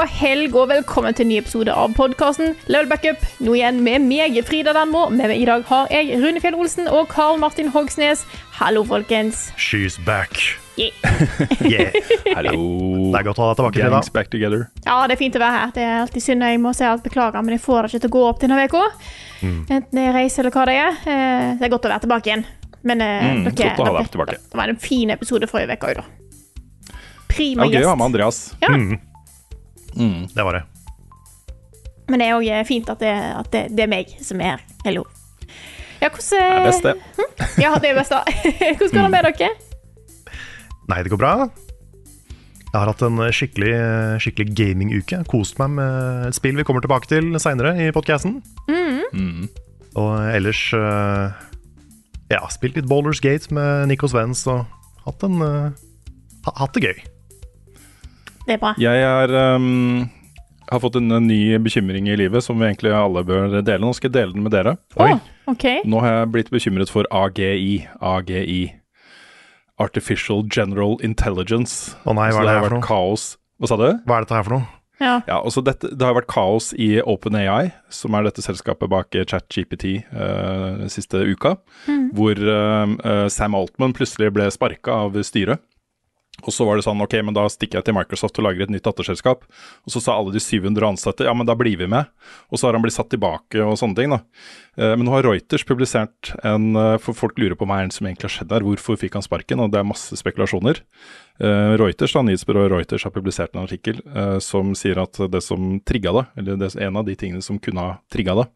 Og helg, og velkommen til en ny episode av podkasten Level Backup. Nå igjen med meg, Frida Danmo. Med meg i dag har jeg Rune Fjell Olsen og Karl Martin Hogsnes. Hallo, folkens. She's back. Yeah. Yeah. Hallo. Det er godt å ha deg tilbake, Frida. Gangs back together. Ja, det er fint å være her. Det er alltid synd jeg må si alt beklager, men jeg får det ikke til å gå opp denne uka. Enten det er reise eller hva det er. Eh, Det er godt å være tilbake igjen. Men eh, Mm, dere, godt å ha deg dere- tilbake. Det var en fin episode forrige uke òg, da. Prima Det var gøy å ha med. Andreas. Ja. Mm. Det var det. Men det er òg fint at, det, at det, det er meg som er her. Hello. Ja, hvordan Det er best, det. Ja, det er best, da. Hvordan går det med dere? Nei, det går bra. Jeg har hatt en skikkelig, skikkelig gaminguke. Kost meg med et spill vi kommer tilbake til seinere i podkasten. Mm. Og ellers eh, Ja, spilt litt Bowler's Gate med Nico Svens og hatt, en, eh, hatt det gøy. Det er bra. Jeg er, um, har fått en, en ny bekymring i livet som vi egentlig alle bør dele. Nå skal jeg dele den med dere. Oi. Oh, okay. Nå har jeg blitt bekymret for AGI. AGI. Artificial General Intelligence. Å nei, hva er det har her for noe? kaos. Hva sa du? Hva er dette her for noe? Ja. Ja, dette, Det har vært kaos i OpenAI, som er dette selskapet bak ChatGPT uh, den siste uka. Hvor uh, eh, Sam Altman plutselig ble sparka av styret. Og så var det sånn, ok, men da stikker jeg til Microsoft og lager et nytt datterselskap. Og så sa alle de 700 ansatte ja, men da blir vi med. Og så har han blitt satt tilbake og sånne ting. da. Eh, Men nå har Reuters publisert en eh, For folk lurer på hva er det som egentlig har skjedd der. Hvorfor fikk han sparken? Og det er masse spekulasjoner. Eh, Reuters, da, Nyhetsbyrået Reuters har publisert en artikkel som sier at det som trigga det, eller det, en av de tingene som kunne ha trigga det,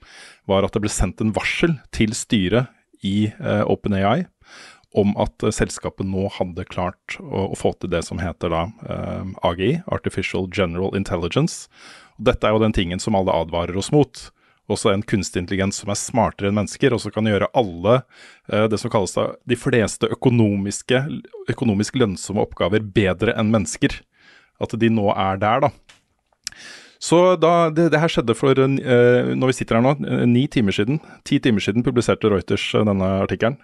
var at det ble sendt en varsel til styret i OpenAI om at selskapet nå hadde klart å, å få til det som heter da eh, AGI, Artificial General Intelligence. Og dette er jo den tingen som alle advarer oss mot. Også en kunstig intelligens som er smartere enn mennesker, og som kan gjøre alle eh, det som kalles da de fleste økonomisk lønnsomme oppgaver bedre enn mennesker. At de nå er der, da. Så da, det, det her skjedde for, eh, når vi sitter her nå, eh, ni timer siden. Ti timer siden publiserte Reuters eh, denne artikkelen.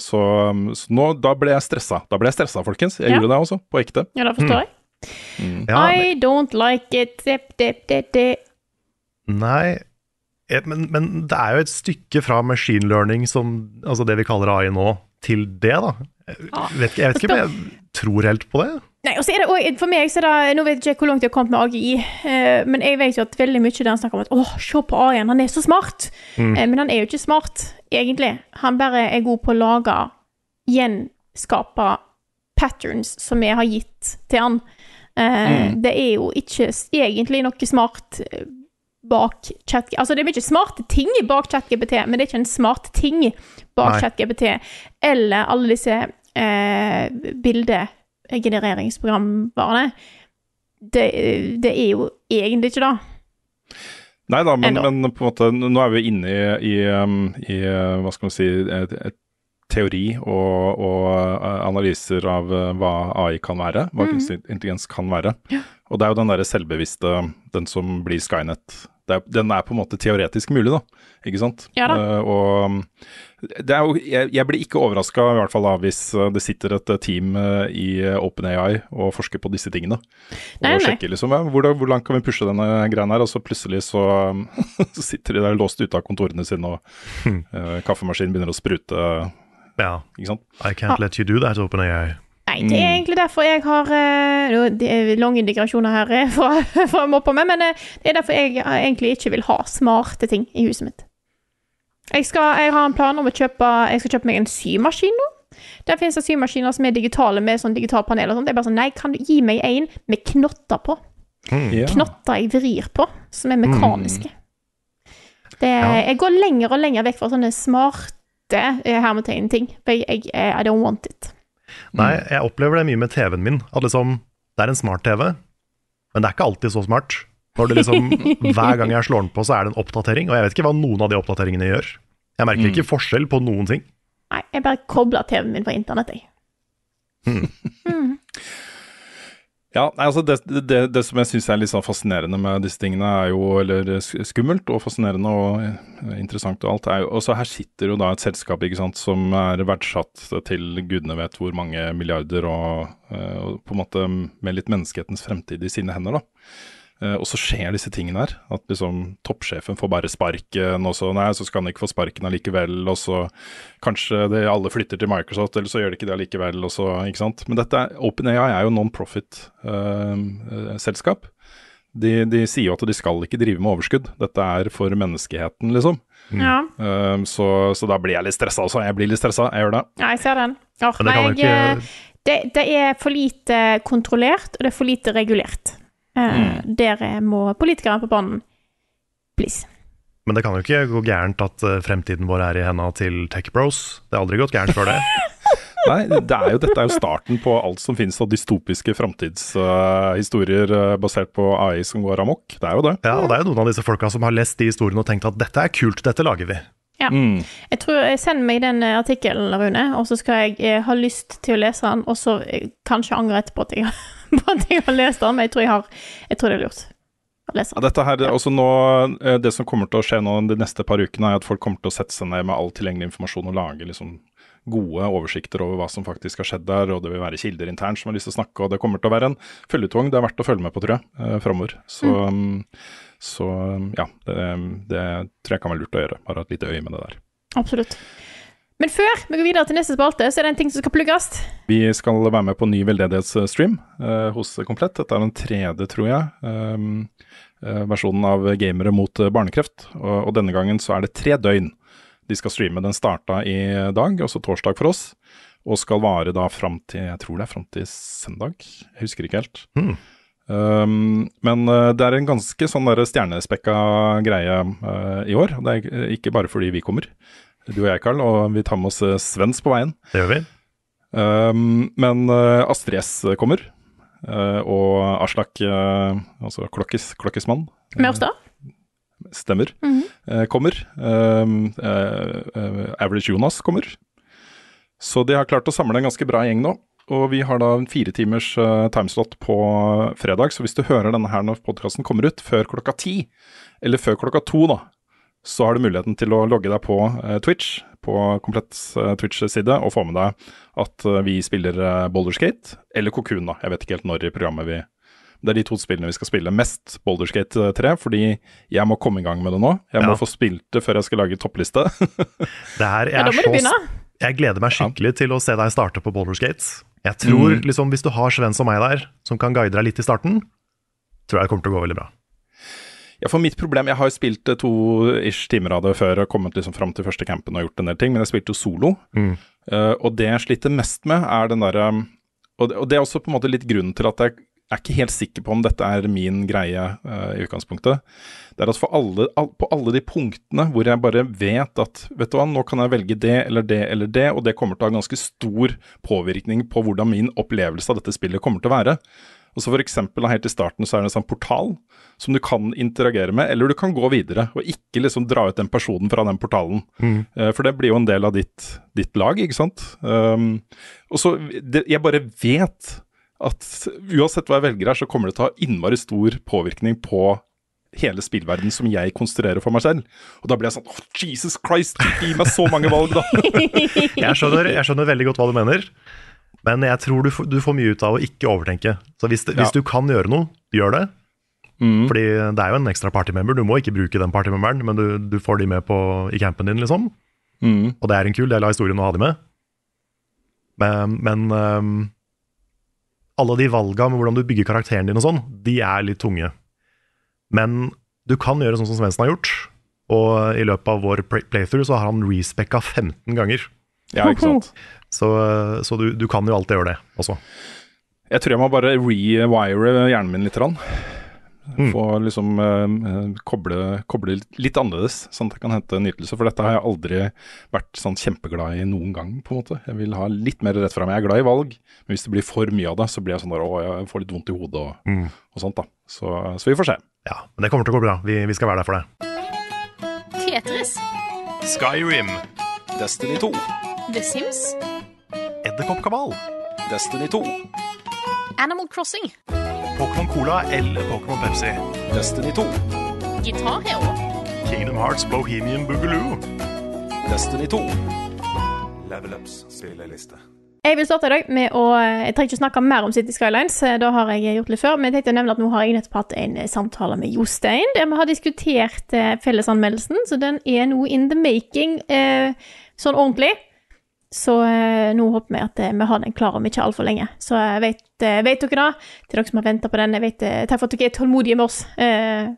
Så, um, så nå, da ble jeg stressa. Da ble jeg stressa, folkens. Jeg Ja. gjorde det også, på ekte. ja, da forstår jeg. Ja, I don't like it. Dip, dip, dip, dip. Nei, men, men det er jo et stykke fra machine learning, som, altså det vi kaller AI nå, til det, da. Jeg vet, ikke- jeg vet ikke om jeg tror helt på det. Nei, og så er det også, For meg så er det Nå vet jeg ikke hvor langt jeg har kommet med AGI, eh, men jeg vet jo at veldig mye der han snakker om at åh, se på AI-en, han er så smart. Eh, men han er jo ikke smart, egentlig. Han bare er god på å lage, gjenskape patterns som vi har gitt til han. Eh, Det er jo ikke egentlig noe smart eh, bak chat... Altså, det er mye smarte ting bak ChatGPT, men det er ikke en smart ting bak. ChatGPT. Eller alle disse eh, bildegenereringsprogramvarene. Det, det er jo egentlig ikke det. Nei da, men, men på en måte, nå er vi inne i, i, um, i uh, hva skal man si, teori og, og uh, analyser av uh, hva AI kan være, hva kunstig intelligens kan være. Og det er jo den derre selvbevisste, den som blir Skynet. Det er, den er på en måte teoretisk mulig, da. Ikke sant? Ja da. Uh, og det er jo, jeg, jeg blir ikke overraska i hvert fall da, hvis uh, det sitter et uh, team i OpenAI og forsker på disse tingene. Nei, og nei. sjekker liksom ja, hvor, hvor langt kan vi pushe denne greia her, og så plutselig så, så sitter de der låst ute av kontorene sine, og uh, kaffemaskinen begynner å sprute. Ja, Ikke sant? I can't let you do that, OpenAI. Nei, det er egentlig derfor jeg har eh, Det er lange digresjoner her For fra, fra moppa med, men eh, det er derfor jeg eh, egentlig ikke vil ha smarte ting i huset mitt. Jeg, skal, jeg har en plan om å kjøpe Jeg skal kjøpe meg en symaskin nå. Der finnes det symaskiner som er digitale med sånn digitalpanel og sånt. Det er bare sånn, nei, kan du gi meg en med knotter på? Ja. Knotter jeg vrir på, som er mekaniske. Det, Jeg går lenger og lenger vekk fra sånne smarte eh, hermetegn-ting. For jeg, jeg, eh, I don't want it. Nei, jeg opplever det mye med TV-en min. At liksom, det er en smart-TV, men det er ikke alltid så smart. Når det liksom, Hver gang jeg slår den på, så er det en oppdatering, og jeg vet ikke hva noen av de oppdateringene gjør. Jeg merker ikke forskjell på noen ting. Nei, jeg bare kobler TV-en min på internett, jeg. Ja, altså det, det, det som jeg syns er litt sånn fascinerende med disse tingene, er jo Eller skummelt og fascinerende og eh, interessant og alt, er jo også her sitter jo da et selskap ikke sant, som er verdsatt til gudene vet hvor mange milliarder, og, eh, og på en måte med litt menneskehetens fremtid i sine hender, da. Eh, Og så skjer disse tingene her. At liksom toppsjefen får bare sparken, og så nei, så skal han ikke få sparken allikevel. Og så kanskje det, alle flytter til Microsoft, eller så gjør de ikke det allikevel. Og så, ikke sant? Men dette er, OpenAI er jo non-profit-selskap. de, de sier jo at de skal ikke drive med overskudd. Dette er for menneskeheten, liksom. Ja. Uh, så, så da blir jeg litt stressa også. Jeg blir litt stressa, jeg gjør det. ja, jeg ser den. Or, det nei, jeg, ikke- eh, det, det er for lite kontrollert, og det er for lite regulert. Eh, Der eh, må politikerne på banen. Please. Men det kan jo ikke gå gærent at eh, fremtiden vår er i henda til Tech Bros. Det har aldri gått gærent før det. Nei, det er jo, dette er jo starten på alt som finnes av dystopiske framtidshistorier eh, basert på AI som går amok. Det er jo det. Ja, og det er jo noen av disse folka som har lest de historiene og tenkt at dette er kult, dette lager vi. Ja. Mm. Jeg tror, jeg Send meg den artikkelen, Rune, og så skal jeg eh, ha lyst til å lese den, og så eh, kanskje angre etterpå at jeg, har- på at jeg har lest den, men jeg tror, jeg har, jeg tror det er lurt å lese Ja, dette her, også nå, eh, Det som kommer til å skje nå de neste par ukene, er at folk kommer til å sette seg ned med all tilgjengelig informasjon og lage liksom gode oversikter over hva som faktisk har skjedd der, og det vil være kilder internt som har lyst til å snakke, og det kommer til å være en følgetong det er verdt å følge med på, tror jeg, eh, framover. Så, mm, så ja, det, det tror jeg kan være lurt å gjøre. Bare ha et lite øye med det der. Absolutt. Men før vi går videre til neste spalte, så er det en ting som skal plugges. Vi skal være med på ny veldedighetsstream eh, hos Komplett. Dette er den tredje, tror jeg, ehm, eh, versjonen av Gamere mot eh, barnekreft. Og, og denne gangen så er det tre døgn de skal streame. Den starta i dag, også torsdag for oss, og skal vare da fram til jeg tror det er fram til søndag. Jeg husker ikke helt. Mm. Um, men eh, det er en ganske sånn der stjernespekka greie uh, i år. Det er eh, ikke bare fordi vi kommer, du og jeg, Karl, og vi tar med oss eh, Svens på veien. Det gjør vi. Um, men uh, Astrid S kommer, uh, og Aslak, uh, altså Klokkis, Klokkismann, da? stemmer, uh, kommer. Um, uh, uh, Average Jonas kommer. Så de har klart å samle en ganske bra gjeng nå. Og vi har da en fire timers uh, timeslot på fredag, så hvis du hører denne her når podkasten kommer ut, før klokka ti, eller før klokka to, da, så har du muligheten til å logge deg på eh, Twitch, på komplett eh, Twitch-side, og få med deg at eh, vi spiller uh, Boulderskate, eller Cocoon, da. Jeg vet ikke helt når i programmet vi Det er de to spillene vi skal spille. Mest Boulderskate 3, fordi jeg må komme i gang med det nå. Jeg må Ja. få spilt det før jeg skal lage toppliste. Det her, jeg, Ja, da er må du så, begynne. jeg gleder meg skikkelig til å se deg starte på Boulderskate. Jeg tror liksom hvis du har Sven som meg der, som kan guide deg litt i starten, tror jeg det kommer til å gå veldig bra. Ja, for mitt problem, Jeg har jo spilt eh, to ish timer av det før og kommet liksom fram til første campen og gjort en del ting, men jeg spilte jo solo. Mm. Uh, og det jeg sliter mest med, er den derre og, det- og det er også på en måte litt grunnen til at jeg er ikke helt sikker på om dette er min greie uh, i utgangspunktet. Det er at for alle, all, på alle de punktene hvor jeg bare vet at vet du hva, nå kan jeg velge det eller det eller det, og det kommer til å ha ganske stor påvirkning på hvordan min opplevelse av dette spillet kommer til å være. Og så for eksempel Helt i starten så er det en sånn portal som du kan interagere med, eller du kan gå videre og ikke liksom dra ut den personen fra den portalen. Mm. for det blir jo en del av ditt, ditt lag, ikke sant. Um, og så, Jeg bare vet at uansett hva jeg velger her, så kommer det til å ha innmari stor påvirkning på hele spillverden som jeg konstruerer for meg selv. Og da blir jeg sånn oh, Jesus Christ, gi meg så mange valg, da! Jeg skjønner, jeg skjønner veldig godt hva du mener, men jeg tror du, du får mye ut av å ikke overtenke. Så hvis, det, hvis du kan gjøre noe, gjør det. Mm. Fordi det er jo en ekstra partymember. Du må ikke bruke den partymemberen, men du, du får de med på, i campen din, liksom. Mm. Og det er en kul del av historien å ha de med. Men, men um, alle de valga med hvordan du bygger karakteren din og sånn, de er litt tunge. Men du kan gjøre sånn som Svendsen har gjort, og i løpet av vår playthrough så har han respecka 15 ganger. Ja, ikke sant. Så, så du, du kan jo alltid gjøre det også. Jeg tror jeg må bare rewire hjernen min litt. Rann. Mm. Få liksom eh, koble, koble litt annerledes, sånn at jeg kan hente nytelse. For dette har jeg aldri vært sånn kjempeglad i noen gang, på en måte. Jeg vil ha litt mer rett fram. Jeg er glad i valg, men hvis det blir for mye av det, så blir jeg sånn der, å, jeg får litt vondt i hodet og, Mm. og sånt, da. Så, så vi får se. Ja, men det kommer til å gå bra. Vi, vi skal være der for det. Tetris. Skyrim. Destiny 2. The Sims. Edderkoppkabal. Destiny 2. Animal Crossing. Pokémon Cola eller Pokémon Pepsi. Destiny 2. Gitar Hero. Kingdom Hearts Bohemian Boogaloo. Destiny 2. Level Ups spilleliste. Jeg vil starte i dag med å Jeg trenger ikke snakke mer om City Skylines, eh, da har jeg gjort litt før. Men jeg tenkte å nevne at nå har jeg nettopp hatt en eh, samtale med Jostein der vi har diskutert eh, fellesanmeldelsen, så den er nå in the making eh, sånn ordentlig. Så eh, nå håper vi at eh, vi har den klar om ikke altfor lenge. Så jeg vet, eh, vet dere da, til dere som har venta på den, jeg vet, eh, takk for at dere er tålmodige med oss. Eh,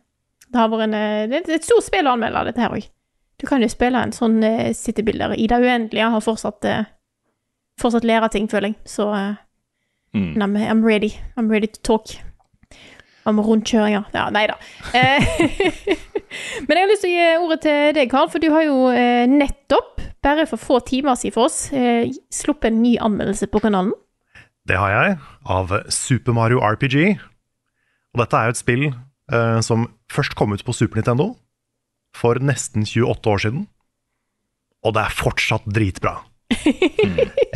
det har vært en, eh, det er et stort spill å anmelde, dette her òg. Du kan jo spille en sånn eh, City-bilder i det uendelige, har fortsatt eh, fortsatt lære ting, føler jeg. Så Mm. I'm, I'm ready. I'm ready to talk. Om rundkjøringer. Ja, nei da. Eh, Men jeg har lyst til å gi ordet til deg, Karl, for du har jo eh, nettopp, bare for få timer siden for oss, eh, sluppet en ny anmeldelse på kanalen. Det har jeg, av Super Mario RPG. Og dette er jo et spill eh, som først kom ut på Super Nintendo for nesten 28 år siden. Og det er fortsatt dritbra.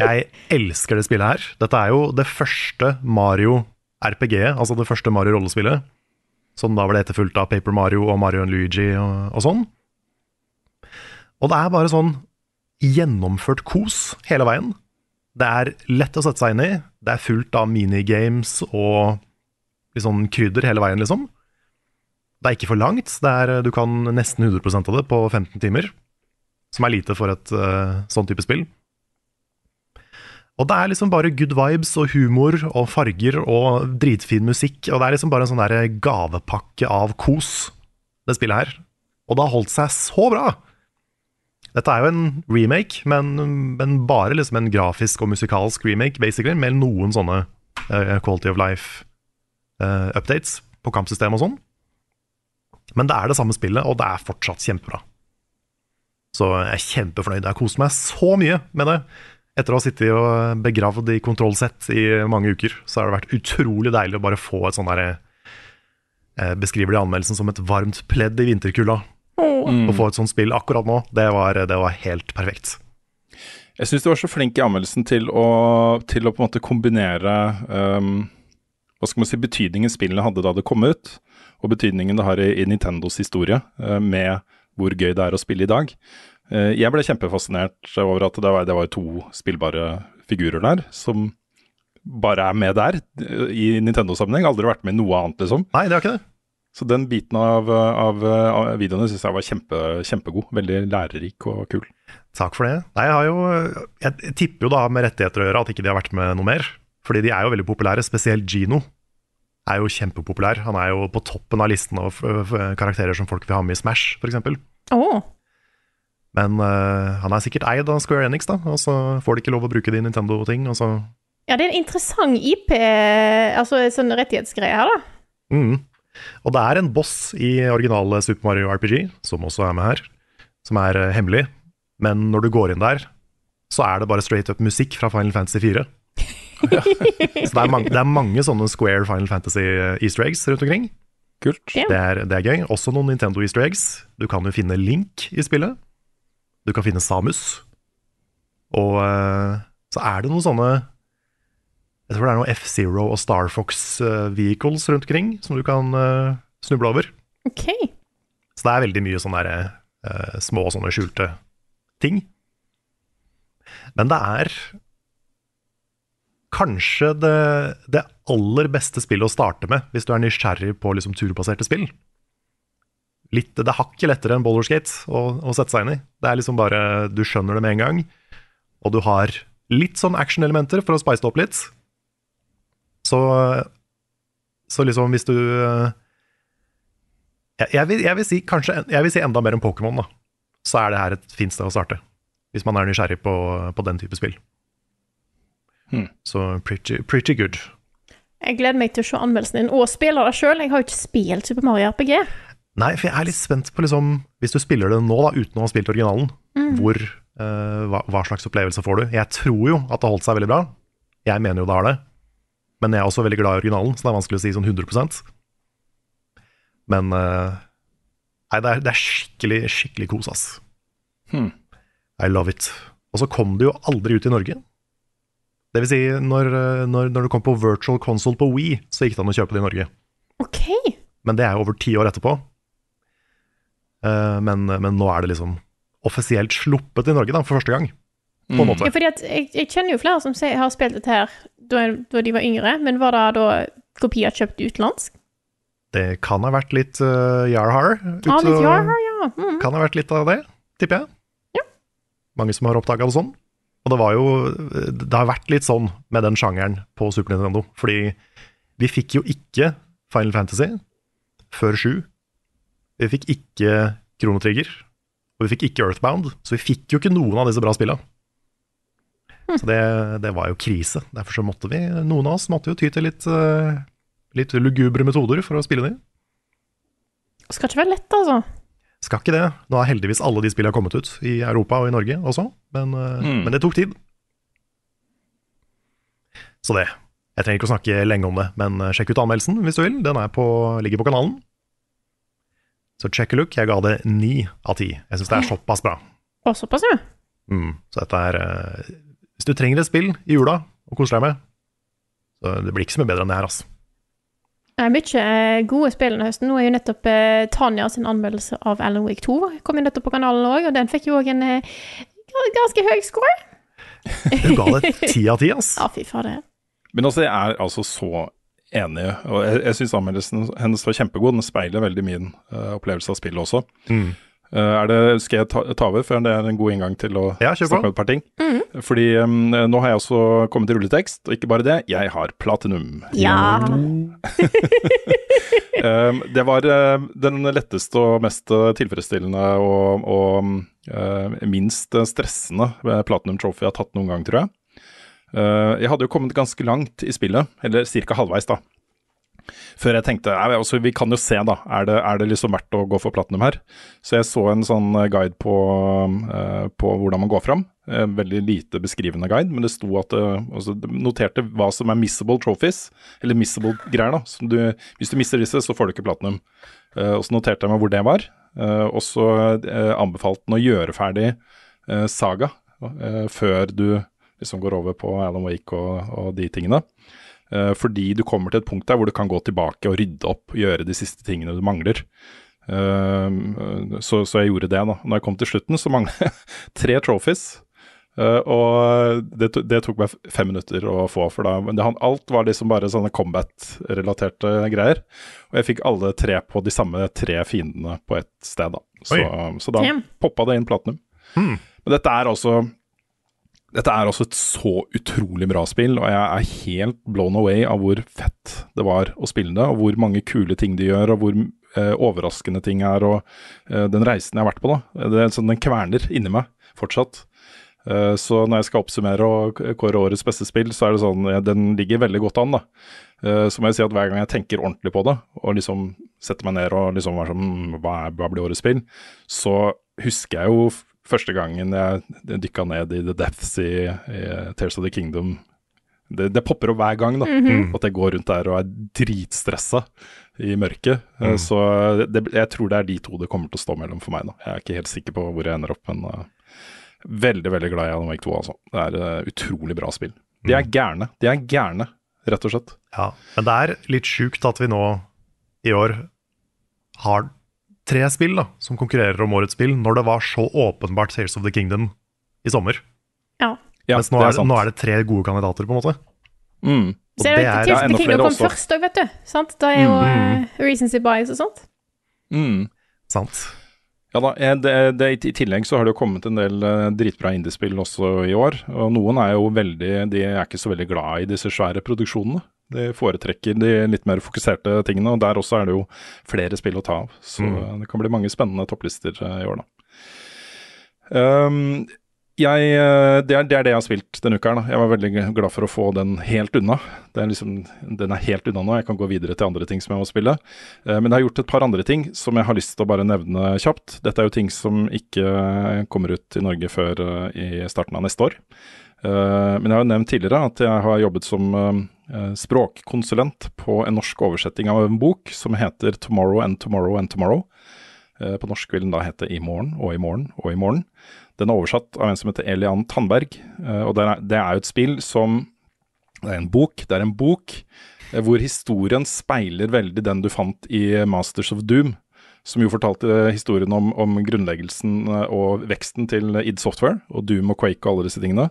Jeg elsker det spillet her. Dette er jo det første Mario RPG-et, altså det første Mario-rollespillet. Som da ble etterfulgt av Paper Mario og Mario Luigi og, og sånn. Og det er bare sånn gjennomført kos hele veien. Det er lett å sette seg inn i. Det er fullt av minigames og litt sånn krydder hele veien, liksom. Det er ikke for langt. Er, du kan nesten 100% av det på 15 timer. Som er lite for et uh, sånn type spill. Og det er liksom bare good vibes og humor og farger og dritfin musikk. Og det er liksom bare en sånn der gavepakke av kos, det spillet her. Og det har holdt seg så bra! Dette er jo en remake, men, men bare liksom en grafisk og musikalsk remake, basically, med noen sånne uh, quality of life-updates på kampsystem og sånn. Men det er det samme spillet, og det er fortsatt kjempebra. Så jeg er kjempefornøyd. Jeg har kost meg så mye med det. Etter å ha sittet og begravd i kontrollsett i mange uker, så har det vært utrolig deilig å bare få et sånn derre Beskriver det i anmeldelsen som et varmt pledd i vinterkulda. Å få et sånt spill akkurat nå, det var, det var helt perfekt. Jeg syns du var så flink i anmeldelsen til å, til å på en måte kombinere um, hva skal man si, betydningen spillene hadde da det kom ut, og betydningen det har i, i Nintendos historie, uh, med hvor gøy det er å spille i dag. Uh, jeg ble kjempefascinert over at det var, det var to spillbare figurer der, som bare er med der, uh, i Nintendo-sammenheng. Aldri vært med i noe annet, liksom. Nei, det har ikke det. Så den biten av, av, av videoene syns jeg var kjempe, kjempegod. Veldig lærerik og kul. Takk for det. Nei, jeg har jo Jeg tipper jo da med rettigheter å gjøre at ikke de har vært med noe mer. Fordi de er jo veldig populære. Spesielt Gino er jo kjempepopulær. Han er jo på toppen av listen av karakterer som folk vil ha med i Smash, f.eks. Å, Men uh, han er sikkert eid av Square Enix, da, og så får de ikke lov å bruke de Nintendo-ting. og så... ja, det er en interessant IP, altså sånn rettighetsgreie her, da. Mm. Og det er en boss i originale Super Mario RPG, som også er med her, som er uh, hemmelig. Men når du går inn der, så er det bare straight up musikk fra Final Fantasy 4. så det er, mange, det er mange sånne Square Final Fantasy eh, easter eggs rundt omkring. Kult. Ja. Det er, det er gøy. Også noen Nintendo easter eggs. Du kan jo finne Link i spillet. Du kan finne Samus. Og eh, så er det noen sånne Jeg tror det er noen F-Zero og Star Fox eh, vehicles rundt omkring som du kan eh, snuble over. OK. Så det er veldig mye sånne der, små sånne skjulte ting. Men det er kanskje det, det aller beste spillet å starte med hvis du er nysgjerrig på liksom turbaserte spill. Litt, det er hakket lettere enn Boulderskate å, å sette seg inn i. Det er liksom bare, Du skjønner det med en gang, og du har litt sånn actionelementer for å spice det opp litt. Så, så liksom hvis du eh, jeg, jeg, vil, jeg vil si kanskje Jeg vil si enda mer om Pokémon, da. Så er det her et fint sted å starte. hvis man er nysgjerrig på, på den type spill. Hmm. Så pretty, pretty good. Jeg gleder meg til å se anmeldelsen din, og spille det sjøl. Jeg har jo ikke spilt Super Mario RPG. Nei, for jeg er litt spent på liksom Hvis du spiller det nå, da, uten å ha spilt originalen, hvor, uh, hva, hva slags opplevelse får du? Jeg tror jo at det har holdt seg veldig bra. Jeg mener jo det har det. Men jeg er også veldig glad i originalen, så det er vanskelig å si sånn 100% Men uh, Nei, det er, det er skikkelig, skikkelig kos, ass. Hmm. I love it. Og så kom det jo aldri ut i Norge. Det vil si, når, eh, når, når det kom på virtual console på Wii, så gikk det an å kjøpe det i Norge. OK. Men det er jo over ti år etterpå. Eh, men, men nå er det liksom offisielt sluppet i Norge, da, for første gang. På en måte. Ja, fordi at jeg, jeg kjenner jo flere som har spilt dette her da, da de var yngre, men var det da kopier kjøpt utenlandsk? Det kan ha vært litt uh, Yarhar. ute- Ja, litt Yarhar, ja. Mm. Kan ha vært litt av det, tipper jeg. Ja. Mange som har oppdaga det sånn. Og det var jo Det har vært litt sånn med den sjangeren på Super Nintendo. Fordi vi fikk jo ikke Final Fantasy før 7. Vi fikk ikke Kronotrigger, Og vi fikk ikke Earthbound. Så vi fikk jo ikke noen av disse bra spilla. Så det, det var jo krise. Derfor så måtte vi, noen av oss måtte jo ty til litt, eh, litt lugubre metoder for å spille dem. Skal ikke være lett, altså. Skal ikke det. Nå har heldigvis alle de spillene kommet ut i Europa og i Norge også, men, Mm. men det tok tid. Så det. Jeg trenger ikke å snakke lenge om det, men eh, sjekk ut anmeldelsen hvis du vil. Den er på, ligger på kanalen. Så check a look. Jeg ga det ni av ti. Jeg syns det er såpass bra. Og såpass, ja. Mm. Så dette er uh, Hvis du trenger et spill i jula å kose deg med, så det blir ikke så mye bedre enn det her, altså. Det er mye eh, gode spill denne høsten. Nå er jo nettopp eh, Tanja sin anmeldelse av Alan Wake 2 kom jo nettopp på kanalen òg, og den fikk jo òg en eh, ganske høy score. Hun ga det ti av ti, ass. Ja, fy fader. Men altså, det er altså så enig, og jeg, jeg syns anmeldelsen hennes var kjempegod. Den speiler veldig min uh, opplevelse av spillet også. Mm. Uh, er det, skal jeg ta, ta over, før det er en god inngang til å Ja, snakke om et par ting? Fordi um, nå har jeg også kommet til rulletekst, og ikke bare det, jeg har platinum. Ja. Um, det var uh, den letteste og mest tilfredsstillende og, og uh, minst stressende Platinum Trophy jeg har tatt noen gang, tror jeg. Uh, jeg hadde jo kommet ganske langt i spillet, eller ca. halvveis, da. Før jeg tenkte altså, vi kan jo se, da. Er det, er det liksom verdt å gå for platinum her? Så jeg så en sånn uh, guide på, uh, på hvordan man går fram. En veldig lite beskrivende guide, men det sto at det, altså, det noterte hva som er missable trophies, eller missable greier. da. Du, hvis du mister disse, så får du ikke platinum. Og så noterte jeg meg hvor det var, og så anbefalte den å gjøre ferdig Saga før du liksom går over på Alan Wake og, og de tingene. Uh, fordi du kommer til et punkt der hvor du kan gå tilbake og rydde opp og gjøre de siste tingene du mangler. Uh, så, så jeg gjorde det, da. Når jeg kom til slutten, så manglet jeg tre trophies. Uh, og det, det tok meg fem minutter å få, for da men det, Alt var liksom bare sånne combat-relaterte greier. Og jeg fikk alle tre på de samme tre fiendene på ett sted, da. Så, så da poppa det inn platinum. Hmm. Men dette er altså dette er altså et så utrolig bra spill, og jeg er helt blown away av hvor fett det var å spille det, og hvor mange kule ting de gjør, og hvor eh, overraskende ting er, og eh, den reisen jeg har vært på, da. Det sånn, den kverner inni meg fortsatt. Eh, så når jeg skal oppsummere og kåre årets beste spill, så er det sånn Den ligger veldig godt an, da. Eh, så må jeg si at hver gang jeg tenker ordentlig på det, og liksom setter meg ned og liksom er sånn "Mm, hva, er, hva blir årets spill? Så husker jeg jo første gangen jeg dykka ned i The Depths i, i Tears of the Kingdom. Det, det popper opp hver gang, da. At jeg går rundt der og er dritstressa i mørket. Mm. Så det, jeg tror det er de to det kommer til å stå mellom for meg. da. Jeg er ikke helt sikker på hvor jeg ender opp, men uh, veldig veldig glad i Alan Wake 2. Altså. Det er et utrolig bra spill. De er gærne. De er gærne, rett og slett. Ja, men det er litt sjukt at vi nå i år har tre spill da, som konkurrerer om årets spill, når det var så åpenbart Tales of the Kingdom i sommer. Ja. Ja, Mens nå det er, er nå er det tre gode kandidater, på en måte. Mm. Og Så er det det er Tears ja, of the Kingdom kom først òg, vet du. Sant? Da er jo uh, Reasons of Bias og sånt. Mm. sant. Ja da, eh, det, det, I tillegg så har det jo kommet en del eh, dritbra indiespill også i år. Og noen er jo veldig De er ikke så veldig glad i disse svære produksjonene. De foretrekker de litt mer fokuserte tingene, og der også er det jo flere spill å ta av. Så Mm. det kan bli mange spennende topplister eh, i år, da. Um, jeg, eh, det, er, det er det jeg har spilt denne uka. her da. Jeg var veldig glad for å få den helt unna. Det er liksom, den er helt unna nå. Jeg kan gå videre til andre ting som jeg må spille. Eh, Men jeg har gjort et par andre ting som jeg har lyst til å bare nevne kjapt. Dette er jo ting som ikke kommer ut i Norge før i starten av neste år. Eh, Men jeg har jo nevnt tidligere at jeg har jobbet som eh, språkkonsulent på en norsk oversetting av en bok som heter 'Tomorrow and Tomorrow and Tomorrow'. Eh, På norsk vil den da hete 'I morgen og i morgen og i morgen'. Den er oversatt av en som heter Elian Tandberg, eh, og det er, jo et spill som Det er en bok. Det er en bok eh, hvor historien speiler veldig den du fant i Masters of Doom. Som jo fortalte historien om, om grunnleggelsen eh, og veksten til id Software, og Doom og Quake og alle disse tingene.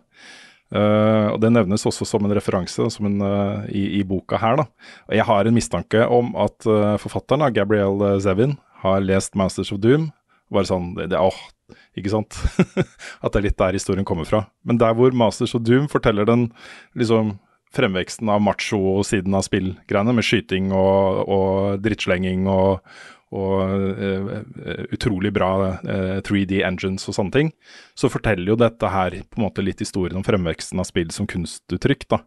Eh, og Det nevnes også som en referanse som en, uh, i, i boka her. da. Og Jeg har en mistanke om at uh, forfatteren, da, Gabrielle Zevin, har lest Masters of Doom. Bare sånn, det, det, åh, ikke sant? At det er litt der historien kommer fra. Men der hvor Masters of Doom forteller den liksom fremveksten av macho-siden av spillgreiene, med skyting og, og drittslenging og, og eh, eh, utrolig bra eh, 3D engines og sånne ting, så forteller jo dette her på en måte litt historien om fremveksten av spill som kunstuttrykk. da.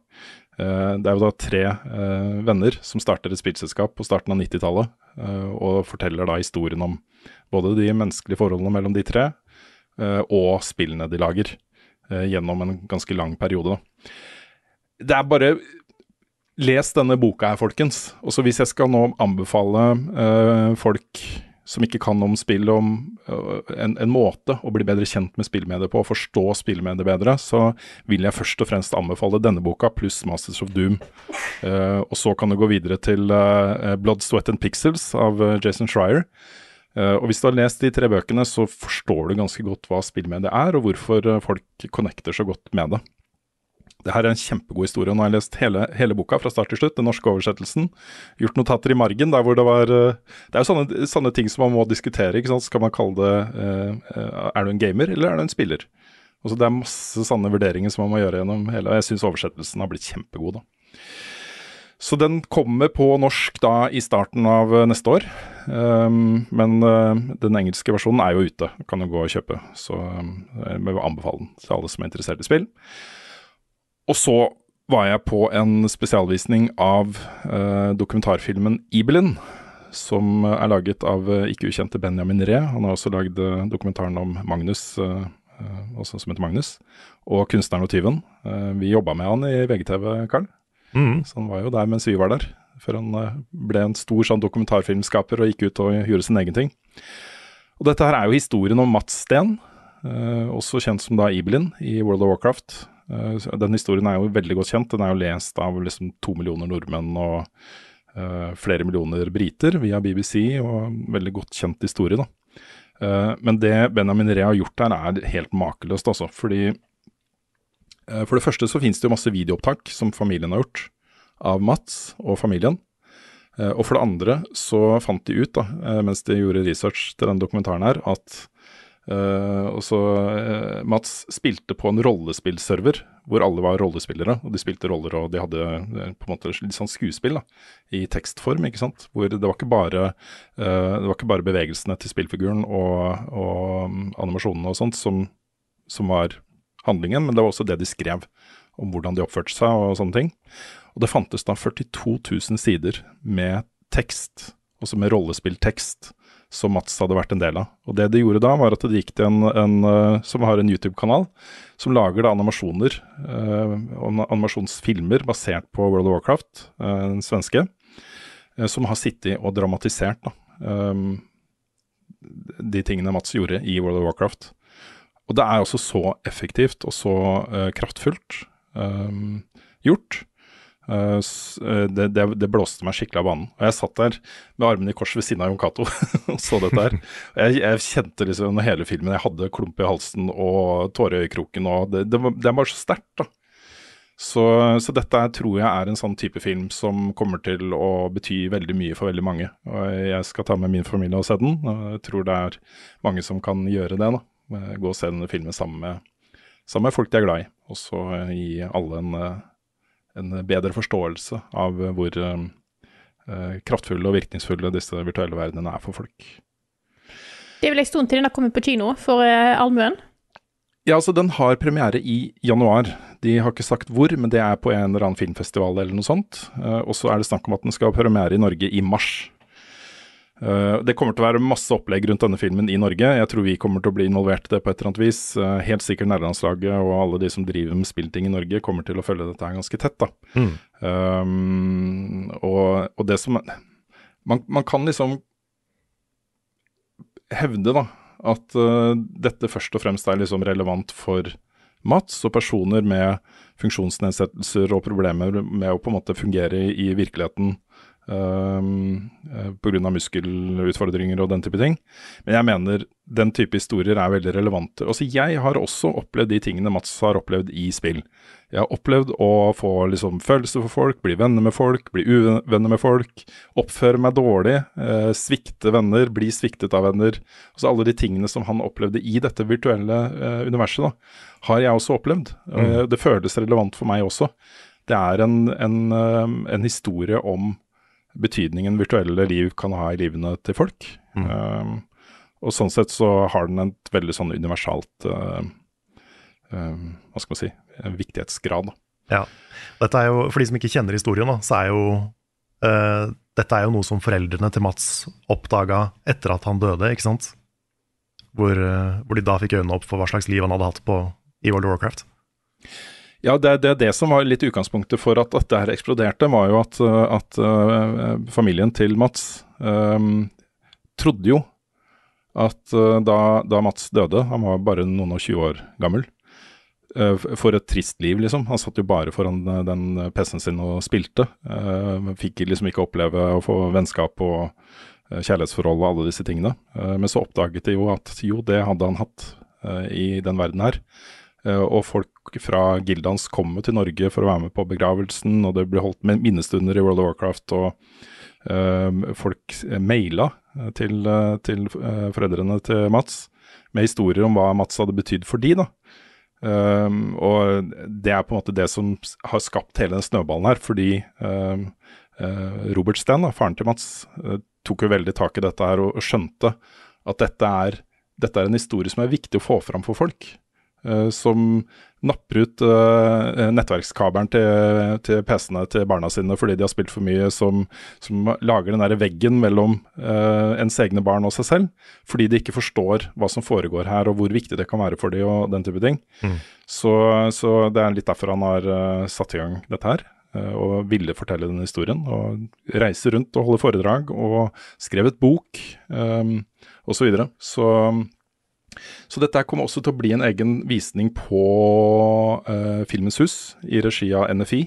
Eh, det er jo da tre eh, venner som starter et spillselskap på starten av 90-tallet, eh, og forteller da historien om både de menneskelige forholdene mellom de tre, eh, og spillene de lager, eh, gjennom en ganske lang periode. da. Det er bare Les denne boka her, folkens. Og så hvis jeg skal nå anbefale uh, folk som ikke kan om spill, om uh, en, en måte å bli bedre kjent med spillmediet på, og forstå spillmediet bedre, så vil jeg først og fremst anbefale denne boka pluss Masters of Doom. Uh, og så kan du gå videre til Blood, Sweat and Pixels av Jason Schreier. Eh, og hvis du har lest de tre bøkene, så forstår du ganske godt hva spillmediet er, og hvorfor folk connecter så godt med det. Det her er en kjempegod historie. Nå har jeg lest hele, hele boka fra start til slutt, den norske oversettelsen. Gjort notater i margen der hvor det var eh, Det er jo sånne, sånne ting som man må diskutere. ikke sant? Skal man kalle det eh, eh, Er du en gamer, eller er du en spiller? Altså Det er masse sanne vurderinger som man må gjøre gjennom hele Og jeg syns oversettelsen har blitt kjempegod, da. Så den kommer på norsk da i starten av neste år. Um, men uh, den engelske versjonen er jo ute, kan du gå og kjøpe. Så um, jeg vil anbefale den til alle som er interessert i spill. Og så var jeg på en spesialvisning av uh, dokumentarfilmen Ibelin, som er laget av uh, ikke ukjente Benjamin Ree. Han har også lagd uh, dokumentaren om Magnus, eh, eh, også som heter Magnus, og 'Kunstneren og tyven'. Eh, vi jobba med han i VGTV, Karl. Mm. Så han var jo der mens vi var der, før han eh, ble en stor sånn dokumentarfilmskaper og gikk ut og gjorde sin egen ting. Og dette her er jo historien om Mats Steen, eh, også kjent som da Ibelin i World of Warcraft. Eh, den historien er jo veldig godt kjent. Den er jo lest av liksom to millioner nordmenn og eh, flere millioner briter via BBC, og en veldig godt kjent historie, da. Eh, men det Benjamin Ree har gjort der, er helt makeløst, altså. Fordi For det første så finnes det jo masse videoopptak som familien har gjort av Mats og familien. Og for det andre så fant de ut, da, mens de gjorde research til den dokumentaren her, at eh, også, eh, Mats spilte på en rollespillserver hvor alle var rollespillere. Og de spilte roller, og de hadde eh, på en måte litt sånn skuespill da, i tekstform. ikke sant? Hvor det var ikke bare, det var ikke bare bevegelsene til spillfiguren og, og mm, animasjonene og sånt som, som var handlingen, men det var også det de skrev om hvordan de oppførte seg og sånne ting. Og det fantes da 42 000 sider med tekst, også med rollespilltekst, som Mats hadde vært en del av. Og det de gjorde da, var at de gikk til en, en eh, som har en YouTube-kanal, som lager da animasjoner, eh, animasjonsfilmer basert på World of Warcraft, eh, den svenske, eh, som har sittet og dramatisert da, eh, de tingene Mats gjorde i World of Warcraft. Og det er også så effektivt og så eh, kraftfullt gjort. Eh, eh, det, det, det blåste meg skikkelig av banen. Og jeg satt der med armene i kors ved siden av Jon Cato og så dette her. Jeg, jeg kjente liksom under hele filmen Jeg hadde klump i halsen og tårer i øyekroken. Og det, det, er bare så sterkt, da. Så, så dette tror jeg er en sånn type film som kommer til å bety veldig mye for veldig mange. Og jeg skal ta med min familie og se den. Og jeg tror det er mange som kan gjøre det. da. Eh, Gå og se denne filmen sammen med, sammen med folk de er glad i. Og så gi alle en, en bedre forståelse av eh, hvor eh, eh, kraftfulle og virkningsfulle disse virtuelle verdenene er for folk. Det er vel en stund til den har kommet på kino for allmuen. Ja, altså Den har premiere i januar. De har ikke sagt hvor, men det er på en eller annen filmfestival eller noe sånt. Og så er det snakk om at den skal ha premiere i Norge i mars. Eh, det kommer til å være masse opplegg rundt denne filmen i Norge. Jeg tror vi kommer til å bli involvert i det på et eller annet vis. Eh, helt sikkert nærlandslaget og alle de som driver med spillting i Norge kommer til å følge dette her ganske tett. da. Mm. Um, og, og det som man, man kan liksom hevde da, at uh, dette først og fremst er liksom relevant for Mats og personer med funksjonsnedsettelser og problemer med å på en måte fungere i, i virkeligheten um, uh, pga. muskelutfordringer og den type ting. Men jeg mener den type historier er veldig relevante. Altså, jeg har også opplevd de tingene Mats har opplevd i spill. Jeg har opplevd å få liksom, følelser for folk, bli venner med folk, bli uvenner med folk, oppføre meg dårlig, eh, svikte venner, bli sviktet av venner. Altså Alle de tingene som han opplevde i dette virtuelle eh, universet, da, har jeg også opplevd. Eh, det føles relevant for meg også. Det er en, en, eh, en historie om betydningen virtuelle liv kan ha i livene til folk. Eh, og sånn sett så har den et veldig sånn universalt uh, eh, Hva skal man si viktighetsgrad. da. Ja. Dette er jo, for de som ikke kjenner historien, da, så er jo uh, dette er jo noe som foreldrene til Mats oppdaga etter at han døde, ikke sant? Hvor, hvor de da fikk øynene opp for hva slags liv han hadde hatt på, i World of Warcraft. Ja, det, det, det som var litt utgangspunktet for at dette her eksploderte, var jo at, uh, at uh, familien til Mats um, trodde jo at uh, da, da Mats døde, han var bare noen og 20 år gammel, uh, for et trist liv, liksom. Han satt jo bare foran den PC-en sin og spilte. Fikk liksom ikke oppleve å få vennskap og kjærlighetsforhold og alle disse tingene. Men så oppdaget de jo at jo, det hadde han hatt i den verden her. Uh, og folk fra gildet hans kom til Norge for å være med på begravelsen, og det ble holdt minnestunder i World of Warcraft, og uh, folk maila uh, til, uh, til foreldrene til Mats med historier om hva Mats hadde betydd for de, da. Um, og det er på en måte det som har skapt hele den snøballen her, fordi um, uh, Robert da, faren til Mats, uh, tok jo veldig tak i dette her og, og skjønte at dette er, dette er en historie som er viktig å få fram for folk. Uh, som napper ut uh, nettverkskabelen til, til PC-ene til barna sine fordi de har spilt for mye, som, som lager den der veggen mellom uh, ens egne barn og seg selv, fordi de ikke forstår hva som foregår her og hvor viktig det kan være for dem og den type ting. Så, så det er litt derfor han har satt i gang dette her. Og ville fortelle denne historien. Og reise rundt og holde foredrag og skrevet bok um, osv. Så, videre. så så dette kommer også til å bli en egen visning på uh, Filmens hus i regi av NFI.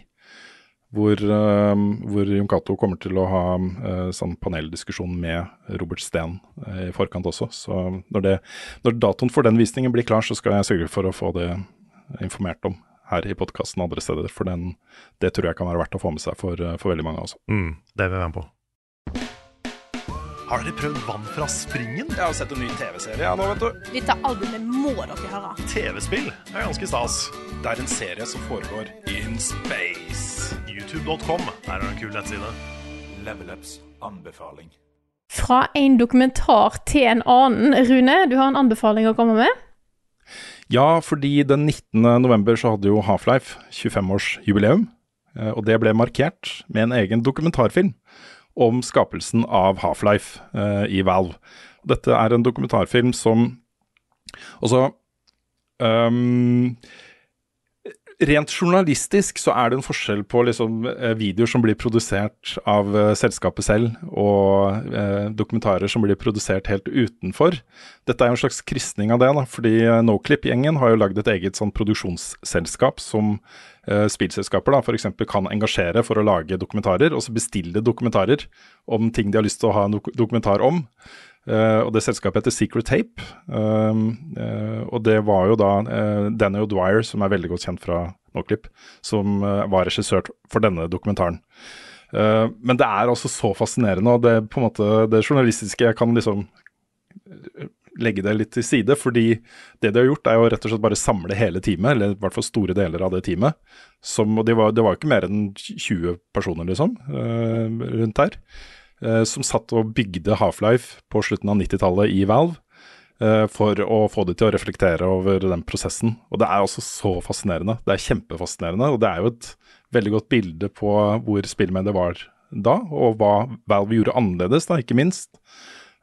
Hvor, uh, hvor Jon Cato kommer til å ha uh, sånn paneldiskusjon med Robert Steen i forkant også. Så når, det, når datoen for den visningen blir klar, så skal jeg sørge for å få det informert om her i podkasten andre steder. For den, det tror jeg kan være verdt å få med seg for, for veldig mange. Også. Mm, det vil jeg være med på. Har dere prøvd vann fra springen? Jeg har sett en ny TV-serie ja, nå, vet du. Dette albumet må dere høre. TV-spill er ganske stas. Det er en serie som foregår in space. YouTube.com der er det en kul nettside. Level Ups anbefaling. Fra en dokumentar til en annen. Rune, du har en anbefaling å komme med? Ja, fordi den 19. november så hadde jo Half-Life 25-årsjubileum. eh, Og det ble markert med en egen dokumentarfilm om skapelsen av Half-Life eh, i Valve. Dette er en dokumentarfilm som Altså ehm, Rent journalistisk så er det en forskjell på liksom, eh, videoer som blir produsert av uh, selskapet selv, og uh, dokumentarer som blir produsert helt utenfor. Dette er jo en slags krysning av det, da, fordi Noclip-gjengen har jo lagd et eget sånn produksjonsselskap som uh, spillselskaper da, f.eks. kan engasjere for å lage dokumentarer, og så bestille dokumentarer om ting de har lyst til å ha en dok dokumentar om. Eh, og Det selskapet heter Secret Tape. Um, eh, og det var jo da uh, Dwyer, O'Dwyer, som er veldig godt kjent fra Noclip, som eh, var regissør for denne dokumentaren. Eh, men det er altså så fascinerende, og det, på en måte, det journalistiske Jeg kan liksom eh, legge det litt til side, fordi det de har gjort, er jo rett og slett bare samle hele teamet, eller i hvert fall store deler av det teamet. Som, og det var, jo ikke mer enn 20 personer, liksom, eh, rundt her. Eh, som satt og bygde Half-Life på slutten av 90-tallet i Valve. eh, for å få de til å reflektere over den prosessen. Og det er også så fascinerende. Det er kjempefascinerende, og det er jo et veldig godt bilde på hvor spillmediet var da, og hva Valve gjorde annerledes, da, ikke minst.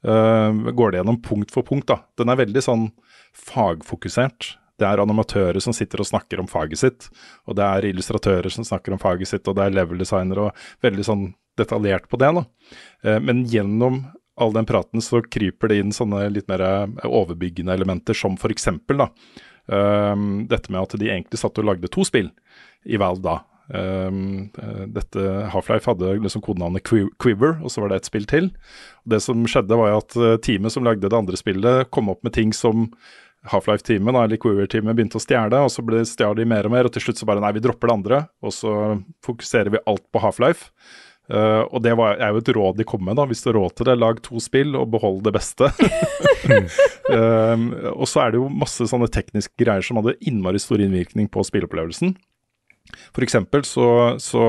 Uh, går det gjennom punkt for punkt, da. Den er veldig sånn fagfokusert. Det er animatører som sitter og snakker om faget sitt, og det er illustratører som snakker om faget sitt, og det er level designere og veldig sånn detaljert på det. da. Eh, Men gjennom all den praten så kryper det inn sånne litt mer eh, overbyggende elementer, som eksempel da, eh, dette med at de egentlig satt og lagde to spill i Valve da. Um, dette Half-Life hadde liksom kodenavnet Quiver, og så var det et spill til. Det som skjedde, var at teamet som lagde det andre spillet, kom opp med ting som Half-Life-teamet, eller Queer-teamet begynte å stjele, og så ble stjal de mer og mer, og til slutt så bare nei, vi dropper det andre, og så fokuserer vi alt på Half-Life. Uh, og det var, er jo et råd de kom med, da. Hvis du har råd til det, lag to spill og behold det beste. Um, og så er det jo masse sånne tekniske greier som hadde innmari stor innvirkning på spilleopplevelsen. For eksempel så, så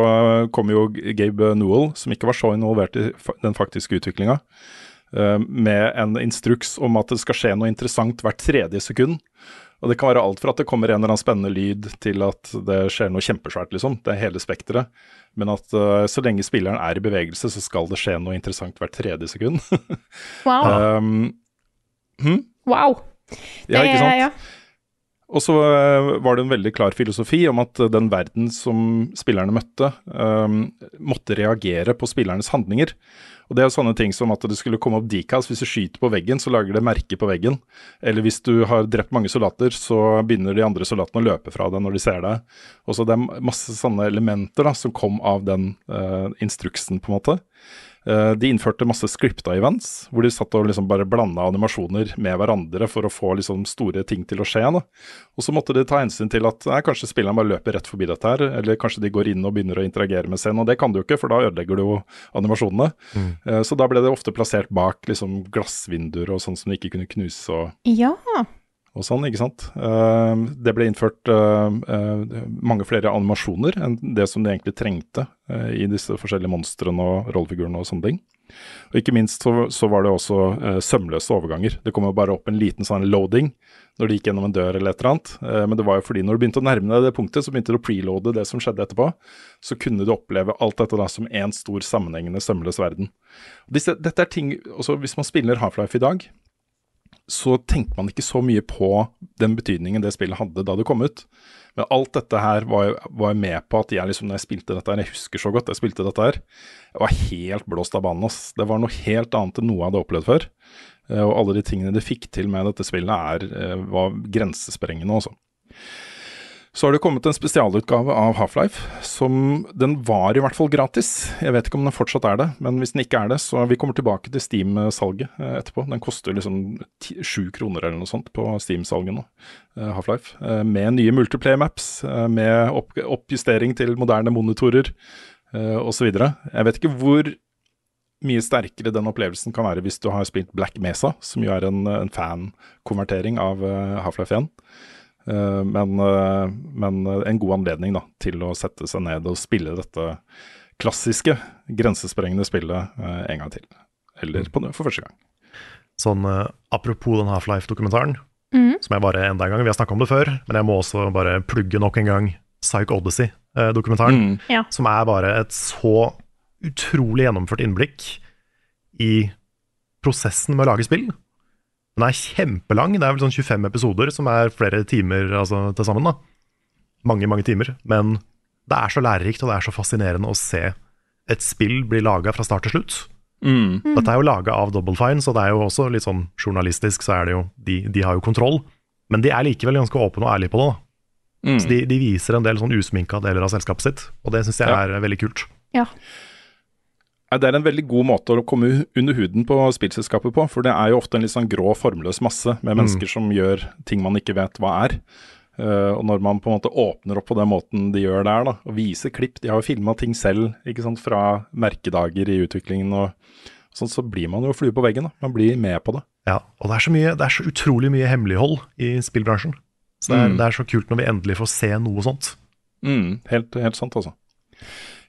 kom jo Gabe Newell, som ikke var så involvert i den faktiske utviklinga, med en instruks om at det skal skje noe interessant hvert tredje sekund. Og det kan være alt fra at det kommer en eller annen spennende lyd, til at det skjer noe kjempesvært, liksom. Det er hele spekteret. Men at uh, så lenge spilleren er i bevegelse, så skal det skje noe interessant hvert tredje sekund. Wow. um, wow. ja, ikke sant? Ja. Og så eh, var det en veldig klar filosofi om at eh, den verden som spillerne møtte, um, måtte reagere på spillernes handlinger. Og Det er sånne ting som at det skulle komme opp decals. Hvis du skyter på veggen, så lager det merke på veggen. Eller hvis du har drept mange soldater, så begynner de andre soldatene å løpe fra deg når de ser deg. Og så Det er masse sånne elementer da, som kom av den uh, instruksen, på en måte. Eh, De innførte masse scripta events, hvor de satt og liksom bare blanda animasjoner med hverandre for å få liksom store ting til å skje. Da. Og så måtte de ta hensyn til at nei, kanskje spilleren bare løper rett forbi dette her, eller kanskje de går inn og begynner å interagere med scenen. Og det kan du jo ikke, for da ødelegger du jo animasjonene. Mm. Så da ble det ofte plassert bak liksom glassvinduer og sånn som de ikke kunne knuse og ja. Og sånn, ikke sant. Eh, det ble innført eh, eh, mange flere animasjoner enn det som de egentlig trengte eh, i disse forskjellige monstrene og rollefigurene og sånne ting. Og ikke minst så, var det også eh, sømløse overganger. Det kom jo bare opp en liten sånn loading når de gikk gjennom en dør eller et eller annet. Men det var jo fordi når du begynte å nærme deg det punktet, så begynte du å preloade det som skjedde etterpå. Så kunne du oppleve alt dette da som én stor sammenhengende sømløs verden. Dette er ting, også Hvis man spiller Half-Life i dag, så tenker man ikke så mye på den betydningen det spillet hadde da det kom ut. Men alt dette her var jeg, var jeg med på at jeg liksom, når jeg spilte dette her, jeg husker så godt jeg spilte dette her, jeg var helt blåst av banen. ass. Det var noe helt annet enn noe jeg hadde opplevd før. Eh, Og alle de tingene det fikk til med dette spillet, er, eh, var grensesprengende, altså. Så har det kommet en spesialutgave av Half-Life, som den var i hvert fall gratis. Jeg vet ikke om den fortsatt er det, men hvis den ikke er det, så vi kommer tilbake til Steam-salget eh, etterpå. Den koster liksom sju kroner eller noe sånt på Steam-salget nå, eh, Half-Life. Eh, Med nye multiplayer maps, eh, med opp oppjustering til moderne monitorer osv. Jeg vet ikke hvor mye sterkere den opplevelsen kan være hvis du har spilt Black Mesa, som jo er en, en fan-konvertering av Half-Life 1. Eh, men, eh, men en god anledning da, til å sette seg ned og spille dette klassiske, grensesprengende spillet eh, en gang til. Eller på, for første gang. Sånn apropos den Half-Life-dokumentaren, mm. som jeg bare enda en gang Vi har snakka om det før, men jeg må også bare plugge nok en gang Psych Odyssey-dokumentaren. Mm. Ja. Som er bare et så utrolig gjennomført innblikk i prosessen med å lage spill. Den er kjempelang, det er vel sånn 25 episoder som er flere timer altså, til sammen. da. Mange, mange timer. Men det er så lærerikt og det er så fascinerende å se et spill bli laga fra start til slutt. Mm. Dette er jo laga av Double Fine, så det er jo også litt sånn journalistisk, så er det jo De, de har jo kontroll. Men de er likevel ganske åpne og ærlige på det. da. Mm. Så de, de viser en del sånn usminka deler av selskapet sitt, og det syns jeg Ja. er veldig kult. Ja. Det er en veldig god måte å komme under huden på spillselskapet på, for det er jo ofte en litt sånn grå, formløs masse med mennesker som gjør ting man ikke vet hva er. Uh, og når man på en måte åpner opp på den måten de gjør der, da, og viser klipp De har jo filma ting selv ikke sant, fra merkedager i utviklingen, og sånn, så blir man jo flue på veggen. da, Man blir med på det. Ja, og det er så, mye, det er så utrolig mye hemmelighold i spillbransjen. Så det er, Mm. det er så kult når vi endelig får se noe sånt. Mm, helt, helt sant, altså.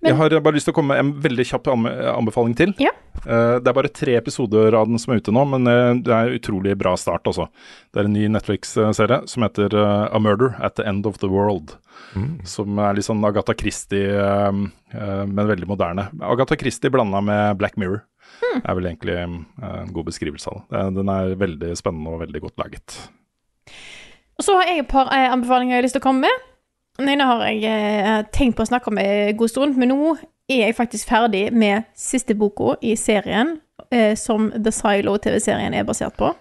Men- Jeg har bare lyst til å komme med en veldig kjapp anbefaling til. Ja. Eh, det er bare tre episoder av den som er ute nå, men eh, det er en utrolig bra start, altså. Det er en ny Netflix-serie som heter eh, A Murder at the End of the World. Som er litt sånn Agatha Christie, men veldig moderne. Agatha Christie blanda med Black Mirror. er vel egentlig en god beskrivelse av det. Den er veldig spennende og veldig godt laget. Og så har jeg et par anbefalinger jeg har lyst til å komme med. Den ene har jeg eh, tenkt på å snakke om en god stund, men nå er jeg faktisk ferdig med siste boka i serien eh, som The Silo-TV-serien er basert på.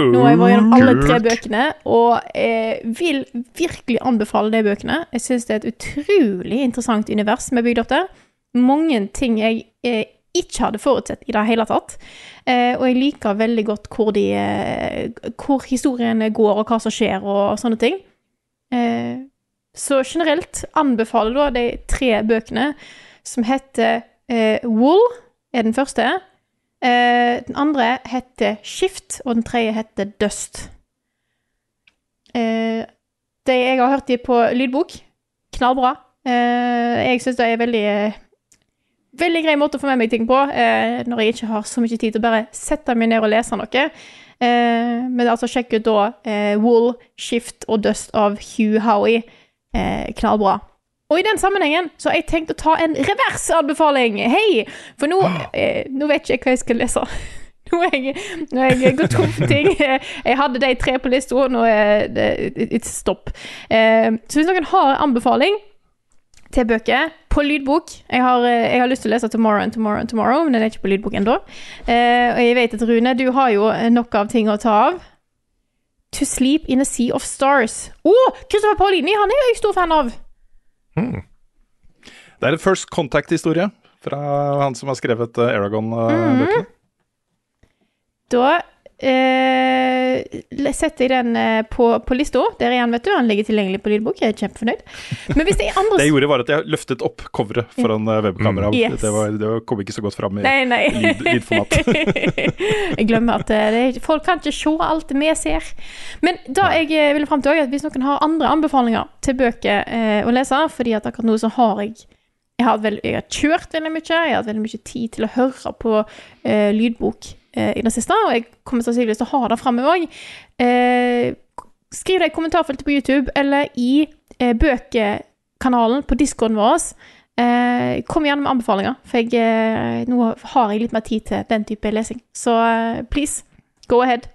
Nå har jeg vært gjennom alle tre bøkene, og eh, vil virkelig anbefale de bøkene. Jeg syns det er et utrolig interessant univers vi har bygd opp der. Mange ting jeg eh, ikke hadde forutsett i det hele tatt. Eh, og jeg liker veldig godt hvor, de, eh, hvor historiene går, og hva som skjer, og sånne ting. Så generelt anbefaler da de tre bøkene som heter eh, Wool, er den første. Eh, den andre heter Skift, og den tredje heter Dust. Eh, de jeg har hørt de på lydbok, knallbra. Eh, jeg syns det er veldig Veldig grei måte å få med meg ting på, eh, når jeg ikke har så mye tid til å bare sette meg ned og lese noe. Eh, men altså, sjekk ut da eh, Wool, Shift og Dust av Hugh Howie. Eh, knallbra. Og i den sammenhengen så har jeg tenkt å ta en reversanbefaling. Hei! For nå, eh, nå vet ikke jeg hva jeg skal lese. Nå har jeg, jeg gått tom for ting. Jeg hadde de tre på lista, nå er det et stopp. Eh, så hvis noen har anbefaling til bøker på lydbok Jeg har, eh, jeg har lyst til å lese 'Tomorrow and Tomorrow and Tomorrow', men den er ikke på lydbok ennå. Eh, og jeg vet at Rune, du har jo nok av ting å ta av. 'To Sleep in a Sea of Stars'. Å! Oh, Christopher Paulini, han er jo jeg stor fan av. Det er en First Contact-historie fra han som har skrevet uh, Aragon-bøkene. Da eh, setter jeg den eh, på, på lista. Der er han, vet du. Han ligger tilgjengelig på lydbok. Jeg er kjempefornøyd. Men hvis det er andre Det jeg gjorde, var at jeg løftet opp coveret foran uh, webkameraet. Yes. Det, var- det kom ikke så godt fram i Nei, nei. lyd, lydformat. jeg glemmer at eh, det, folk kan ikke se alt vi ser. Men da jeg eh, ville fram til òg, at hvis noen har andre anbefalinger til bøker eh, å lese, fordi at akkurat nå så har jeg jeg har, veldig, jeg har kjørt veldig mye, jeg har hatt veldig mye tid til å høre på eh, lydbok eh, i det siste, og jeg kommer sannsynligvis til å ha det framme òg. Eh, skriv det i kommentarfeltet på YouTube eller i eh, bøkekanalen på discorden vår. Eh, kom gjerne med anbefalinger, for jeg, eh, nå har jeg litt mer tid til den type lesing. Så eh, please, go ahead.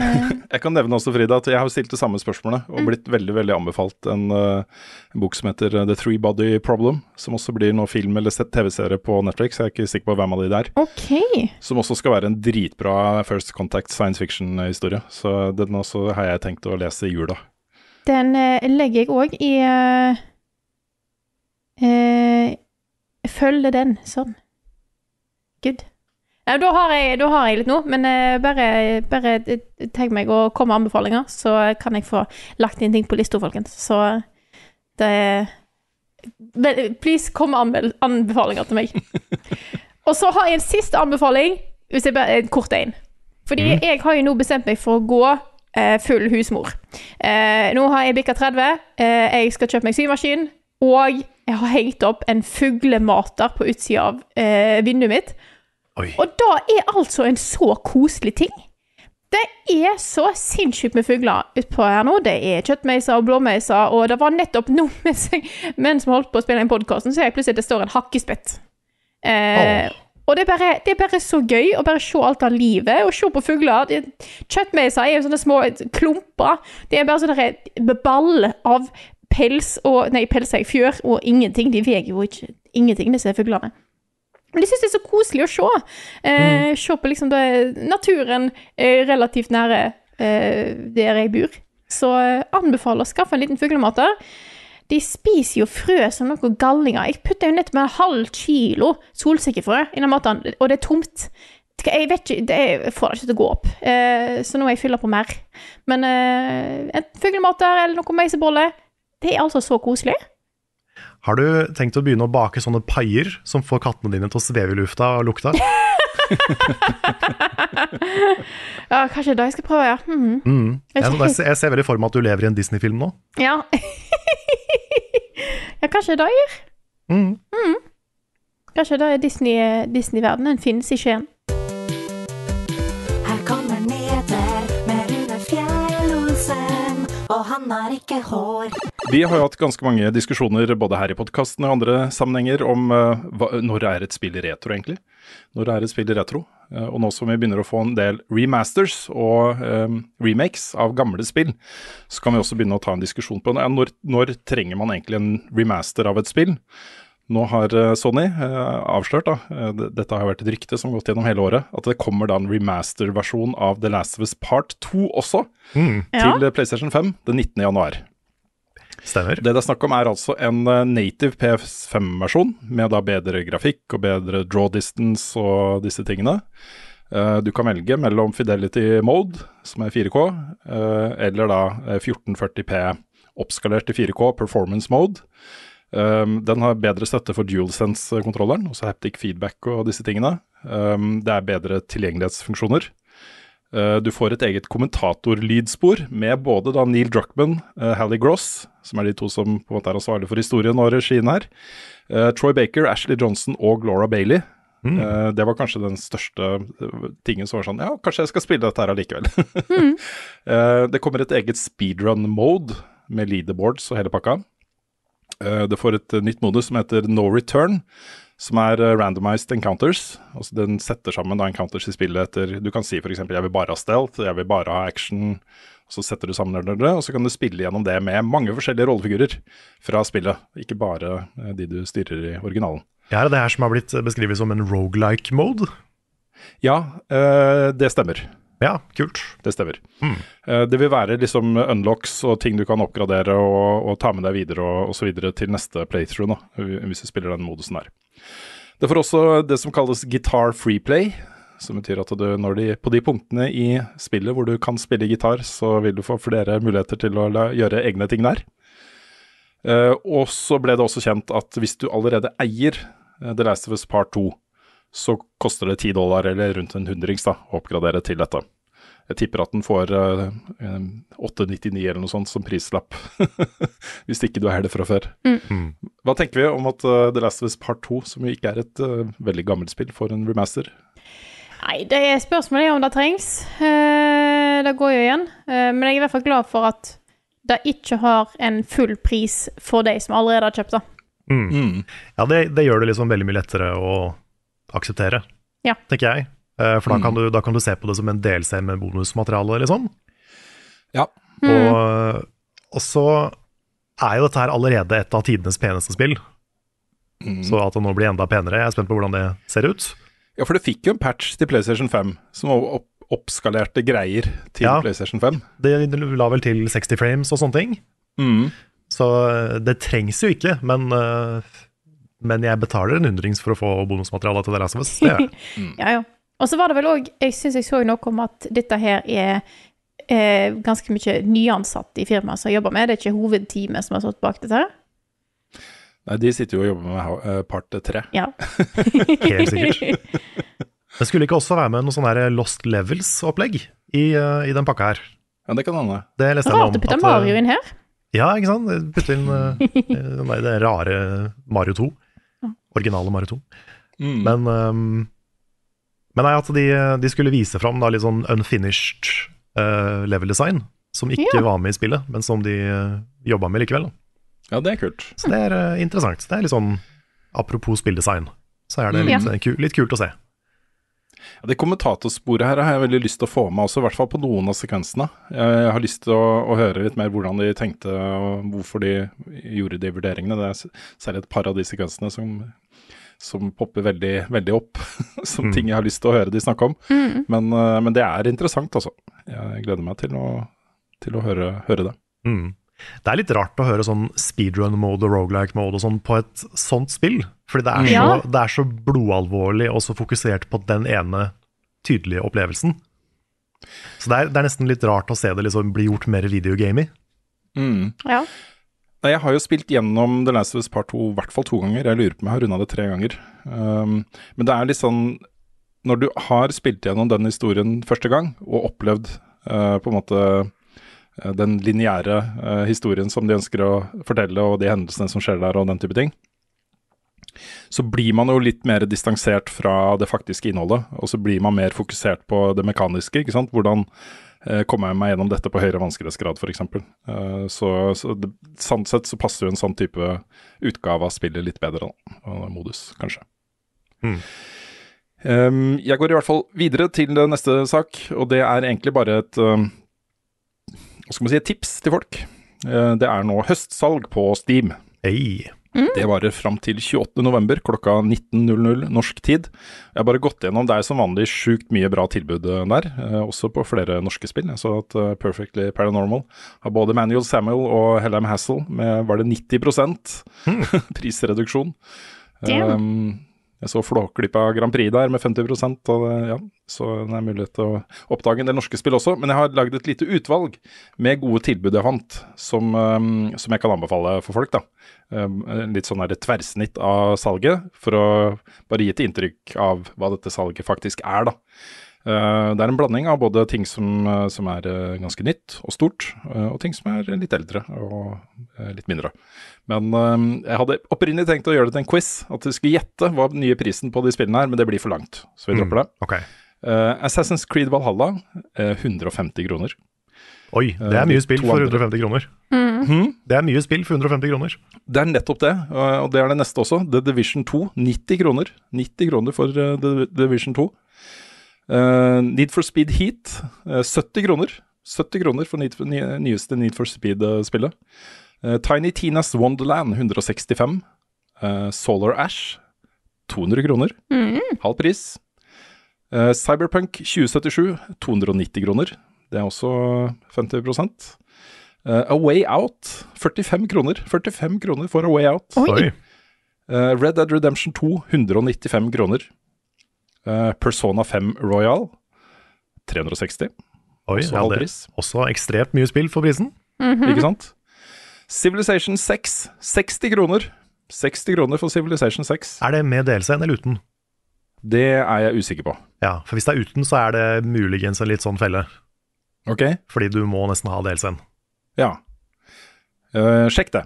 Eh, Jeg kan nevne også, Frida, at jeg har stilt det samme spørsmålet Mm. og blitt veldig veldig anbefalt en, en bok som heter uh, The Three Body Problem, som også blir noe film eller TV-serie på Netflix. Jeg er ikke sikker på hvem av de der. Okay. Som også skal være en dritbra First Contact science fiction-historie. Så den også har jeg tenkt å lese i jula. Den eh, legger jeg òg i uh, uh, Følger den sånn. Good. Nei, da, har jeg, da har jeg litt nå, men eh, bare, bare eh, tenk meg å komme med anbefalinger, så kan jeg få lagt inn ting på lista, folkens. Så det Please, kom med anbefalinger til meg. Og så har jeg en siste anbefaling, hvis jeg bare en kort en. Fordi jeg har jo nå bestemt meg for å gå eh, full husmor. Eh, nå har jeg bikka 30, eh, jeg skal kjøpe meg symaskin, og jeg har hengt opp en fuglemater på utsida av eh, vinduet mitt. Oi. Og da er altså en så koselig ting. Det er så sinnssykt med fugler utpå her nå. Det er kjøttmeiser og blåmeiser, og det var nettopp nå mens, jeg, mens vi holdt på å spille inn podkasten, så jeg plutselig at det står en hakkespett. Eh, Og det er, bare, det er bare så gøy å bare se alt av livet, og se på fugler. Det- Kjøttmeiser er jo sånne små klumper. Det er bare sånne ball av pels og Nei, pels er fjør og ingenting. De veier jo ikke ingenting, disse fuglene. Men de syns det er så koselig å se. Eh, Se på liksom det, naturen eh, relativt nære eh, der jeg bor. Så eh, anbefaler å skaffe en liten fuglemater. De spiser jo frø som noen gallinger. Jeg putter jo nettopp en halv kilo solsikkefrø i den maten, og det er tomt. Jeg vet ikke, det er, jeg får det ikke til å gå opp, eh, så nå må jeg fylle på mer. Men eh, en fuglemater eller noe meisebolle, det er altså så koselig. Har du tenkt å begynne å bake sånne paier som får kattene dine til å sveve i lufta og lukte? Ja, kanskje det jeg skal prøve, ja. Mhm. Mm. Jeg Jeg, jeg ser veldig for meg at du lever i en Disney-film nå. Ja. ja, kanskje det gjør. Mm. Kanskje det er Disney- Disney-verdenen finnes i Skien. Han har ikke hår. Vi har jo hatt ganske mange diskusjoner både her i podkasten og andre sammenhenger om uh, hva, når er et spill retro, egentlig. Når er et spill retro? Uh, og nå som vi begynner å få en del remasters og um, remakes av gamle spill, så kan vi også begynne å ta en diskusjon på ja, når, når trenger man egentlig en remaster av et spill? Nå har eh, Sony eh, avslørt, da, eh, dette har vært et rykte som har gått gjennom hele året, at det kommer da en remaster-versjon av The Last of Us Part 2 også, Mm. Til ja. PlayStation 5 den 19. januar. Stemmer. Det det er snakk om er altså en native PS5-versjon, med da bedre grafikk og bedre draw distance og disse tingene. Eh, Du kan velge mellom Fidelity Mode, som er 4K, eh, eller da eh, 1440P oppskalert til 4K Performance Mode. Um, den har bedre støtte for DualSense-kontrolleren, også haptic feedback og disse tingene. Um, det er bedre tilgjengelighetsfunksjoner. Uh, du får et eget kommentatorlydspor med både da Neil Druckman, uh, Hallie Gross, som er de to som på en måte er ansvarlig for historien og regien her, uh, Troy Baker, Ashley Johnson og Laura Bailey. Uh, det var kanskje den største tingen som var sånn Ja, kanskje jeg skal spille dette her allikevel. Uh, det kommer et eget speedrun-mode med leaderboards og hele pakka. Uh, det får et uh, nytt modus som heter No Return, som er uh, randomized encounters. Altså Den setter sammen da encounters i spillet etter Du kan si f.eks.: Jeg vil bare ha stealth, jeg vil bare ha action. Så setter du sammen det, og så kan du spille gjennom det med mange forskjellige rollefigurer fra spillet. Ikke bare de du styrer i originalen. Ja, er det det her som har blitt beskrevet som en rogelike mode? Ja, det stemmer. Ja, kult. Det stemmer. Eh, Det vil være liksom unlocks og ting du kan oppgradere og, og ta med deg videre og osv. til neste playthrough, nå, hvis du spiller den modusen der. Det får også det som kalles guitar free play, som betyr at du når de, på de punktene i spillet hvor du kan spille gitar, så vil du få flere muligheter til å la, gjøre egne ting der. Eh, og så ble det også kjent at hvis du allerede eier eh, The Last of Us Part 2, så koster det 10 dollar, eller rundt en hundrings, da, å oppgradere til dette. Jeg tipper at den får eh, eh, 899 eller noe sånt som prislapp, hvis ikke du er det fra før. Mm. Hva tenker vi om at uh, The Last of Us Part 2, som jo ikke er et uh, veldig gammelt spill, får en remaster? Nei, det er spørsmålet er om det trengs. Uh, det går jo igjen. Eh, men jeg er i hvert fall glad for at det ikke har en full pris for de som allerede har kjøpt det. Mm. Ja, det, det gjør det liksom veldig mye lettere å akseptere, Ja. tenker jeg. Eh, For da Mm. kan, du, da kan du se på det som en DLC med bonusmateriale, liksom. Ja. Mm. Og, og så er jo dette her allerede et av tidenes peneste spill. Mm. Så at det nå blir enda penere, jeg er spent på hvordan det ser ut. Ja, for det fikk jo en patch til PlayStation 5 som opp oppskalerte greier til Ja. PlayStation 5. Det la vel til 60 frames og sånne ting. Mm. Så eh, det trengs jo ikke, men, eh, men jeg betaler en hundrings for å få bonusmateriale til The Last of Us. Det gjør jeg. Ja, ja. Og så var det vel òg Jeg syns jeg så noe om at dette her er eh, ganske mye nyansatte i firmaet som jobber med det. er ikke hovedteamet som har stått bak dette. her. Nei, de sitter jo og jobber med eh, part 3. Ja. Helt sikkert. Det skulle ikke også være med noe sånn her Lost Levels-opplegg i, eh, i den pakka her. Ja, det kan hende. Det leste jeg om. Rart å putte eh, Mario inn her. Ja, ikke sant? Putte inn uh, det rare Mario 2. Originale Mario 2. Mm. Men, um, men nei, at de, de skulle vise fram da, litt sånn unfinished uh, level design, som ikke Ja. var med i spillet, men som de uh, jobba med likevel. Da. Ja, det er kult. Så det er uh, interessant. Det er litt sånn apropos spilldesign, så er det Mm. litt, mm. kult, litt kult å se. Ja, det kommentatorsporet her har jeg veldig lyst til å få med også, i hvert fall på noen av sekvensene. Jeg har lyst til å, å høre litt mer hvordan de tenkte og hvorfor de gjorde de vurderingene. Det er særlig et par av de sekvensene som, som popper veldig, veldig opp, som Mm. ting jeg har lyst til å høre de snakke om. Mm. Men, eh, men det er interessant, altså. Jeg gleder meg til å, til å høre, høre det. Mm. Det er litt rart å høre sånn speedrun-mode og rogelike mode og sånn på et sånt spill. Fordi det er, Ja. så, det er så blodalvorlig og så fokusert på den ene tydelige opplevelsen. Så det er, det er nesten litt rart å se det liksom bli gjort mer videogame i. Mm. Ja. Nei, Jeg har jo spilt gjennom The Last of Us Part 2 i hvert fall to ganger. Jeg lurer på om jeg har runda det tre ganger. Um, men det er litt sånn Når du har spilt gjennom den historien første gang, og opplevd uh, på en måte uh, den lineære uh, historien som de ønsker å fortelle, og de hendelsene som skjer der, og den type ting, så blir man jo litt mer distansert fra det faktiske innholdet. Og så blir man mer fokusert på det mekaniske. ikke sant? Hvordan eh, kommer jeg meg gjennom dette på høyere vanskelighetsgrad, f.eks. Uh, så så det, sant sett så passer jo en sånn type utgave av spillet litt bedre, da. Og modus, kanskje. Mm. Um, jeg går i hvert fall videre til neste sak, og det er egentlig bare et um, hva skal man si, et tips til folk. Uh, det er nå høstsalg på Steam. Hey. Det varer fram til 28.11. klokka 19.00 norsk tid. Jeg har bare gått gjennom, det er som vanlig sjukt mye bra tilbud eh, der, eh, også på flere norske spill. Jeg så at eh, Perfectly Paranormal har både Manuel Samuel og Hellam Hassel med var det 90 prisreduksjon. Damn. Um, jeg så Flåklypa Grand Prix der med 50 og det, ja, så det er mulighet til å oppdage en del norske spill også. Men jeg har lagd et lite utvalg med gode tilbud jeg fant, som, um, som jeg kan anbefale for folk. da. Um, litt sånn et tverrsnitt av salget, for å bare gi et inntrykk av hva dette salget faktisk er. da. Uh, det er en blanding av både ting som, uh, som er uh, ganske nytt og stort, og ting som er litt eldre og litt mindre. Men jeg hadde opprinnelig tenkt å gjøre det til en quiz, at du skulle gjette hva den nye prisen på de spillene er, men det blir for langt, så vi dropper det. Ok. Uh, Assassin's Creed Valhalla, uh, 150 kroner. Oi, det Eh, er mye spill for 150 kroner. Mm. Det er mye spill for 150 kroner. Det er nettopp det, og det er det neste også. The Division 2, 90 kroner. 90 kroner for The Division 2. Uh, Need for Speed Heat, uh, 70 kroner. 70 kroner for need for, ny, nyeste Need for Speed-spillet. Uh, Tiny Tinas Wonderland, 165. Uh, Solar Ash, 200 kroner. Halv pris. Uh, Cyberpunk 2077, 290 kroner. Det er også 50 Uh, A Way Out, 45 kroner. 45 kroner for A Way Out. Oi. Uh, Red Dead Redemption 2, 195 kroner. Uh, Persona 5 Royal, 360. Oi, Også ja, det også ekstremt mye spill for prisen. Ikke sant? Civilization 6, 60 kroner. 60 kroner for Civilization 6. Er det med DLC-en eller uten? Det er jeg usikker på. Ja, for hvis det er uten, så er det muligens en litt sånn felle. Ok? Fordi du må nesten ha DLC-en. Ja. Uh, sjekk det.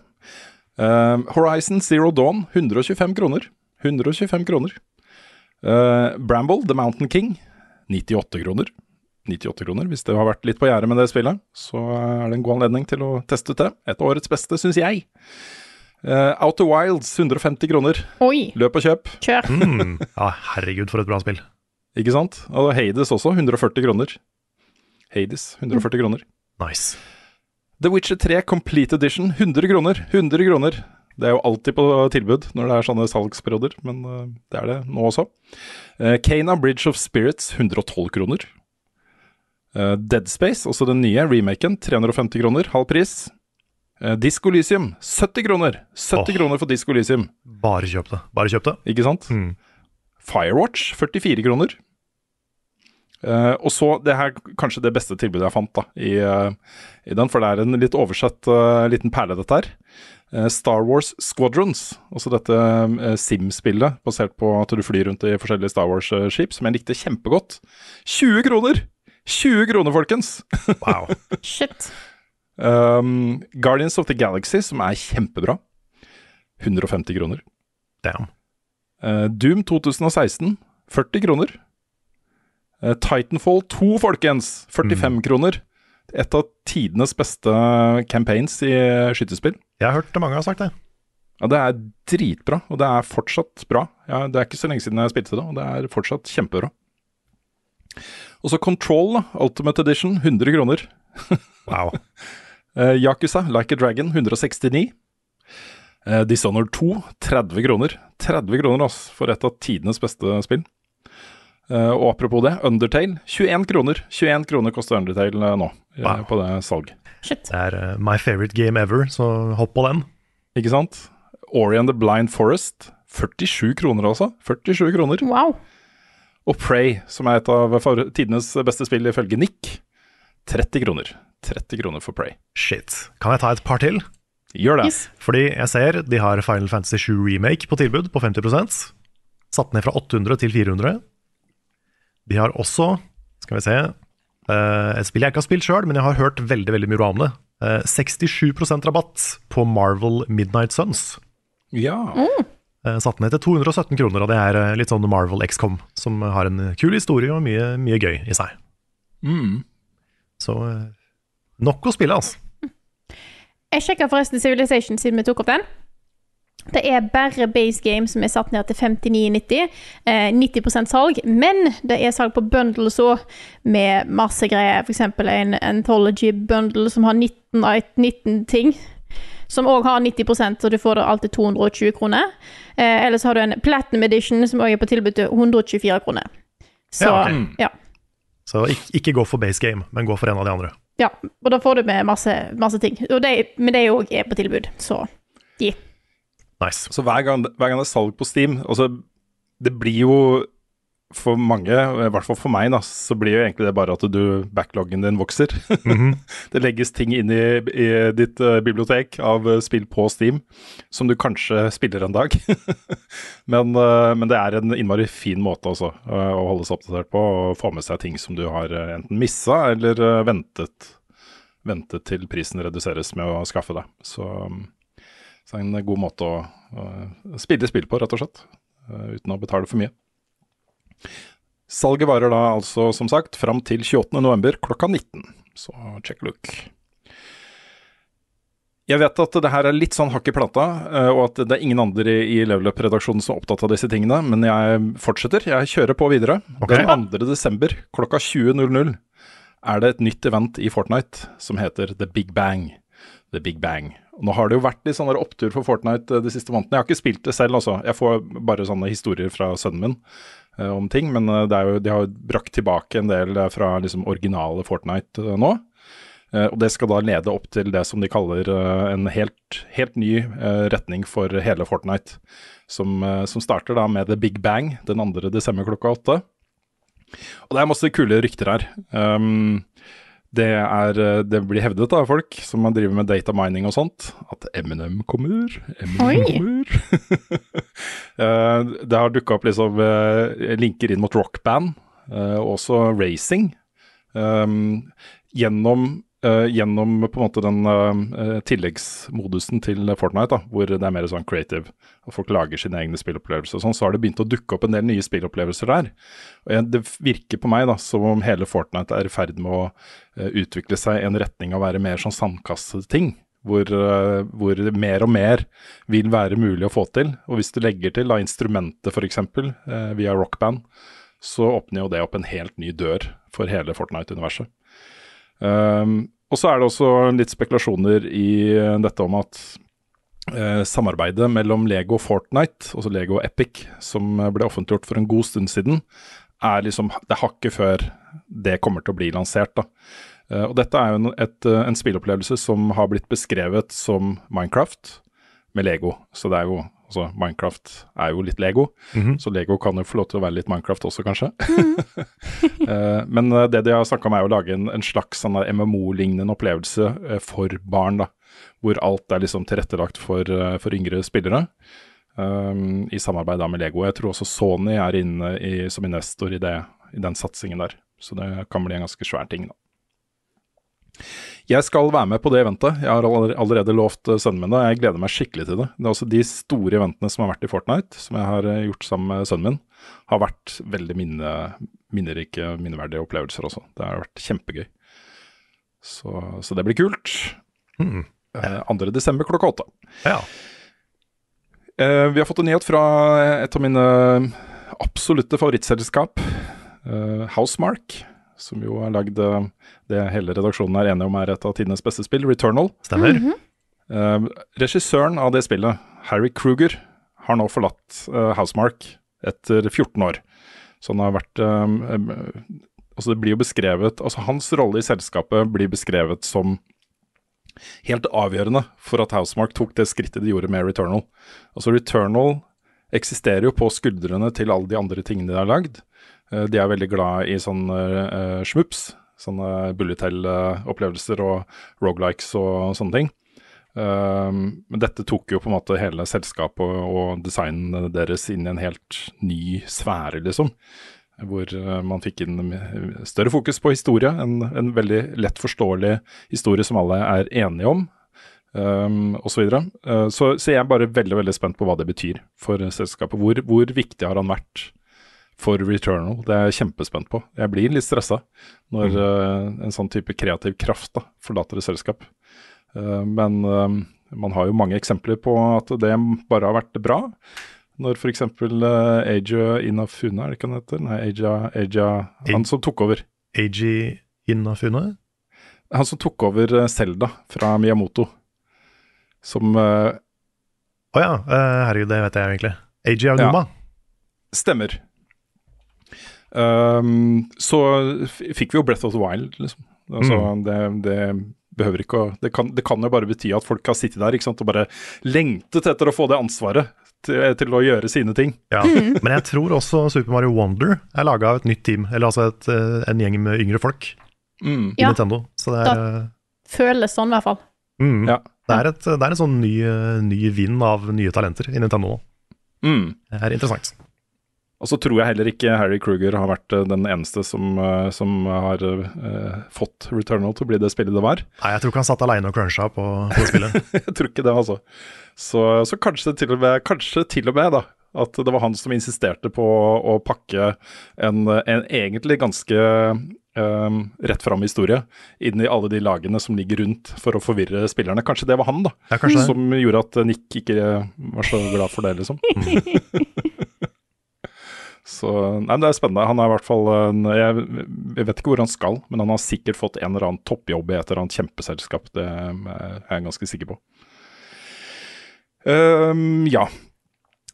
Uh, Horizon Zero Dawn, 125 kroner. 125 kroner. Eh, Bramble, The Mountain King, 98 kroner. 98 kroner. Hvis det har vært litt på gjerdet med det spillet, så er det en god anledning til å teste ut det. Et av årets beste, syns jeg. Eh, Outer Wilds, 150 kroner. Oi, Løp og kjøp. kjør. Mm. Ja, herregud, for et bra spill. Ikke sant? Og Hades også, 140 kroner. Hades, 140 kroner. Nice. The Witcher 3 Complete Edition, 100 kroner. 100 kroner. Det er jo alltid på tilbud når det er sånne salgsperioder, men eh, det er det nå også. Uh, Kana Bridge of Spirits, 112 kroner. Uh, Dead Space, også den nye remaken, 350 kroner, halv pris. Lysium, 70 kroner. 70 oh, kroner for Discolysium Bare kjøp det. Bare kjøp det. ikke sant? Mm. Firewatch, 44 kroner. Eh, og så det her kanskje det beste tilbudet jeg fant da i, uh, i den, for det er en litt oversett uh, liten perle, dette her. Eh, Star Wars Squadrons, altså dette eh, Sim-spillet basert på at du flyr rundt i forskjellige Star Wars-skip, som jeg likte kjempegodt. 20 kroner! 20 kroner, folkens! Wow. Shit. Um, Guardians of the Galaxy, som er kjempebra. 150 kroner. Damn. Eh, Doom 2016, 40 kroner. Eh, Titanfall 2, folkens, 45 kroner. Et av tidenes beste campaigns i skytespill. Jeg har hørt det mange har sagt det. Ja, Det er dritbra, og det er fortsatt bra. Ja, det er ikke så lenge siden jeg spilte det, og det er fortsatt kjempebra. Og så Control, da, Ultimate Edition, 100 kroner. Wow. Eh, Yakuza, Like a Dragon, 169. Eh, Dishonored 2, 30 kroner. 30 kroner, altså, for et av tidenes beste spill. Eh, og apropos det, Undertale, 21 kroner. 21 kroner koster Undertale eh, nå, eh, Wow. på det salg. Shit. Det er my favorite game ever, så hopp på den. Ikke sant? Ori and the Blind Forest, 47 kroner altså. 47 kroner. Wow. Og Prey, som er et av tidenes beste spill ifølge Nick, 30 kroner. 30 kroner for Prey. Shit. Kan jeg ta et par til? Gjør det. Yes. Fordi jeg ser de har Final Fantasy 7 Remake på tilbud på 50% Satt ned fra 800 til 400. De har også, skal vi se eh, Et spill jeg ikke har spilt sjøl, men jeg har hørt veldig veldig mye om det. Eh, 67% rabatt på Marvel Midnight Suns. Ja. Eh, Satt ned til 217 kroner, og det er eh, litt sånn Marvel XCOM, som har en kul historie og mye, mye gøy i seg. Mm. Så eh, nok å spille, altså. Jeg sjekka forresten Civilization siden vi tok opp den. Det er bare base game som er satt ned til 59,90. Eh, 90% salg, men det er salg på bundles òg, med masse greier. F.eks. en Anthology bundle som har 19, 19 ting. Som òg har 90% så du får det alltid 220 kroner. Eh, eller så har du en Platinum Edition som òg er på tilbud til 124 kroner. Så Ja, okay. ja. Så ikke, ikke gå for base game, men gå for en av de andre. Ja, og da får du med masse, masse ting. Og det, men de òg er på tilbud, så gi. Nice. Så hver gang, hver gang det er salg på Steam altså, Det blir jo for mange, i hvert fall for meg, da, så blir jo egentlig det bare at du, backloggen din vokser. det legges ting inn i, i ditt uh, bibliotek av uh, spill på Steam som du kanskje spiller en dag. men, uh, men det er en innmari fin måte også å holde seg oppdatert på og få med seg ting som du har enten missa eller ventet, ventet til prisen reduseres med å skaffe deg. Så, mm, så en god måte å, å spille spill på, rett og slett. eh, uten å betale for mye. Salget varer da altså, som sagt, fram til 28.11. klokka 19. Så check look. Jeg vet at det her er litt sånn hakk i plata, eh, og at det er ingen andre i Level Up-redaksjonen som er opptatt av disse tingene, men jeg fortsetter. Jeg kjører på videre. Okay. Den 2. desember klokka 20.00 er det et nytt event i Fortnite som heter The Big Bang. The Big Bang. Og nå har det jo vært litt sånn opptur for Fortnite eh, de siste månedene. Jeg har ikke spilt det selv, altså. Jeg får bare sånne historier fra sønnen min eh, om ting. Men eh, jo, de har jo brakt tilbake en del eh, fra liksom originale Fortnite eh, nå. Eh, og det skal da lede opp til det som de kaller en helt, helt ny retning for hele Fortnite. Som, som starter da med The Big Bang den 2. desember klokka åtte. Og det er masse kule rykter her. Um, det, er, eh, det blir hevdet av folk som driver med data mining og sånt, at Eminem kommer. Eminem kommer. Eh, det har dukka opp liksom eh, linker inn mot rockband, og også racing. Um, gjennom, eh, gjennom på en måte den uh, tilleggsmodusen til Fortnite, da, hvor det er mer sånn creative, og folk lager sine egne spillopplevelser og sånn, så har det begynt å dukke opp en del nye spillopplevelser der. Og det virker på meg da, som om hele Fortnite er i ferd med å uh, utvikle seg i en retning av å være mer sånn sandkasseting. Hvor, hvor mer og mer vil være mulig å få til. Og hvis du legger til da instrumentet f.eks. Uh, via rockband, så åpner jo det opp en helt ny dør for hele Fortnite-universet. Um, og så er det også litt spekulasjoner i eh, dette om at eh, samarbeidet mellom Lego og Fortnite, altså Lego Epic, som ble offentliggjort for en god stund siden, er liksom det er hakket før det kommer til å bli lansert. da. Eh, og dette er jo en, et, eh, en spillopplevelse som har blitt beskrevet som Minecraft med Lego. Så det er jo Altså, Minecraft er jo litt Lego, så Lego kan jo få lov til å være litt Minecraft også, kanskje. Eh, men eh, det de har snakka om, er å lage en, en slags sånn MMO-lignende opplevelse eh, for barn, da. Hvor alt er liksom tilrettelagt for, for yngre spillere. um, I samarbeid da med Lego. Jeg tror også Sony er inne i, som investor i, det, i den satsingen der. Så det kan bli en ganske svær ting, da. Jeg skal være med på det eventet. Jeg har allerede lovt eh, sønnen min det. Jeg gleder meg skikkelig til det. Det er også De store eventene som har vært i Fortnite, som jeg har eh, gjort sammen med sønnen min, har vært veldig minne, minnerike, minneverdige opplevelser også. Det har vært kjempegøy. Så, så det blir kult. Mm. Eh, 2. desember klokka åtte. Ja. Eh, vi har fått en nyhet fra et av mine absolutte favorittselskap, eh, Housemark. Som jo har lagd eh, det hele redaksjonen er enige om er et av tidenes beste spill, Returnal. Stemmer. Eh, regissøren av det spillet, Harry Kruger, har nå forlatt eh, Housemark etter 14 år. Så han har vært eh, Altså, det blir jo beskrevet Altså, hans rolle i selskapet blir beskrevet som helt avgjørende for at Housemark tok det skrittet de gjorde med Returnal. Altså, Returnal eksisterer jo på skuldrene til alle de andre tingene de har lagd. Eh, De er veldig glad i sånn uh, schmups, sånne bullet hell-opplevelser og rogelikes og sånne ting. Um, dette tok jo på en måte hele selskapet og, og designen deres inn i en helt ny sfære, liksom. Hvor eh, man fikk inn eh, større fokus på historie, en, en veldig lett forståelig historie som alle er enige om. um, osv. Så, uh, så Så jeg er bare veldig veldig spent på hva det betyr for selskapet. Hvor, hvor viktig har han vært for Returnal? Det er jeg kjempespent på. Jeg blir litt stressa når uh, en sånn type kreativ kraft da, forlater et selskap. Uh, men uh, man har jo mange eksempler på at det bare har vært bra. Når f.eks. Uh, Aja Inafuna, er det ikke han heter? Nei, Aja, Aja Han som tok over. Eiji Inafune? Han som tok over Selda fra Miyamoto. Som uh, oh ja, herregud, det vet jeg egentlig. Eiji Aonuma. stemmer. Um, så fikk vi jo Breath of the Wild, liksom. Altså, det, det behøver ikke å det kan, det kan jo bare bety at folk har sittet der ikke sant, og bare lengtet etter å få det ansvaret til, til å gjøre sine ting. Ja. Men jeg tror også Super Mario Wonder er laga av et nytt team, eller altså et, eh, en gjeng med yngre folk Mm. i Ja. Nintendo. Så det er, da Føles sånn, i hvert fall. mm, Ja. det er, et, det er en sånn ny, eh, ny vind av nye talenter i Nintendo. Mm. Det er interessant. Og så tror jeg heller ikke Harry Kruger har vært eh, den eneste som, eh, som har uh, fått Returnal til å bli det spillet det var. Nei, jeg tror ikke han satt aleine og cruncha på, på spillet. jeg tror ikke det, altså. Så, så kanskje, til med, kanskje til og med da, at det var han som insisterte på å pakke en, en egentlig ganske um, rett fram historie inn i alle de lagene som ligger rundt for å forvirre spillerne. Kanskje det var han da, Ja, som gjorde at Nick ikke var så glad for det, liksom. Så nei, men Det er spennende. Han er i hvert fall en, jeg, jeg vet ikke hvor han skal, men han har sikkert fått en eller annen toppjobb i et eller annet kjempeselskap. Det er jeg ganske sikker på. Um, ja.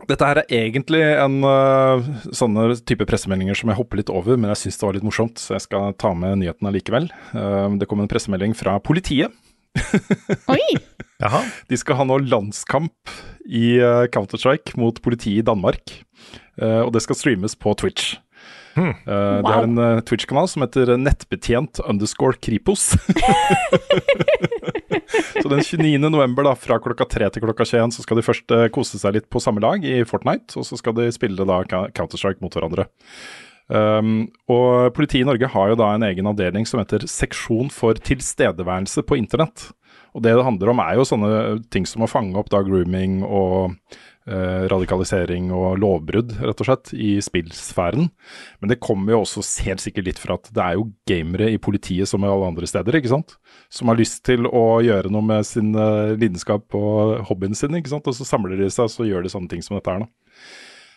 Dette her er egentlig en uh, sånne type pressemeldinger som jeg hopper litt over, men jeg syns det var litt morsomt, så jeg skal ta med nyheten allikevel. Ehm, det kom en pressemelding fra politiet. Oi! Jaha. De skal ha nå landskamp i uh, Counter-Strike mot politiet i Danmark. Eh, og det skal streames på Twitch. Hmm. wow. Det er en uh, Twitch-kanal som heter nettbetjent underscore Kripos. så den 29. november da, fra klokka tre til klokka 21 så skal de først uh, kose seg litt på samme lag i Fortnite, og så skal de spille da Counter-Strike mot hverandre. Um, og Politiet i Norge har jo da en egen avdeling som heter Seksjon for tilstedeværelse på internett. Og det det handler om er jo sånne ting som å fange opp da grooming og eh, radikalisering og lovbrudd, rett og slett, i spillsfæren. Men det kommer jo også helt sikkert litt fra at det er jo gamere i politiet som i alle andre steder, ikke sant. Som har lyst til å gjøre noe med sin eh, lidenskap og hobbyen sin, ikke sant. Og så samler de seg og så gjør de sånne ting som dette her, da.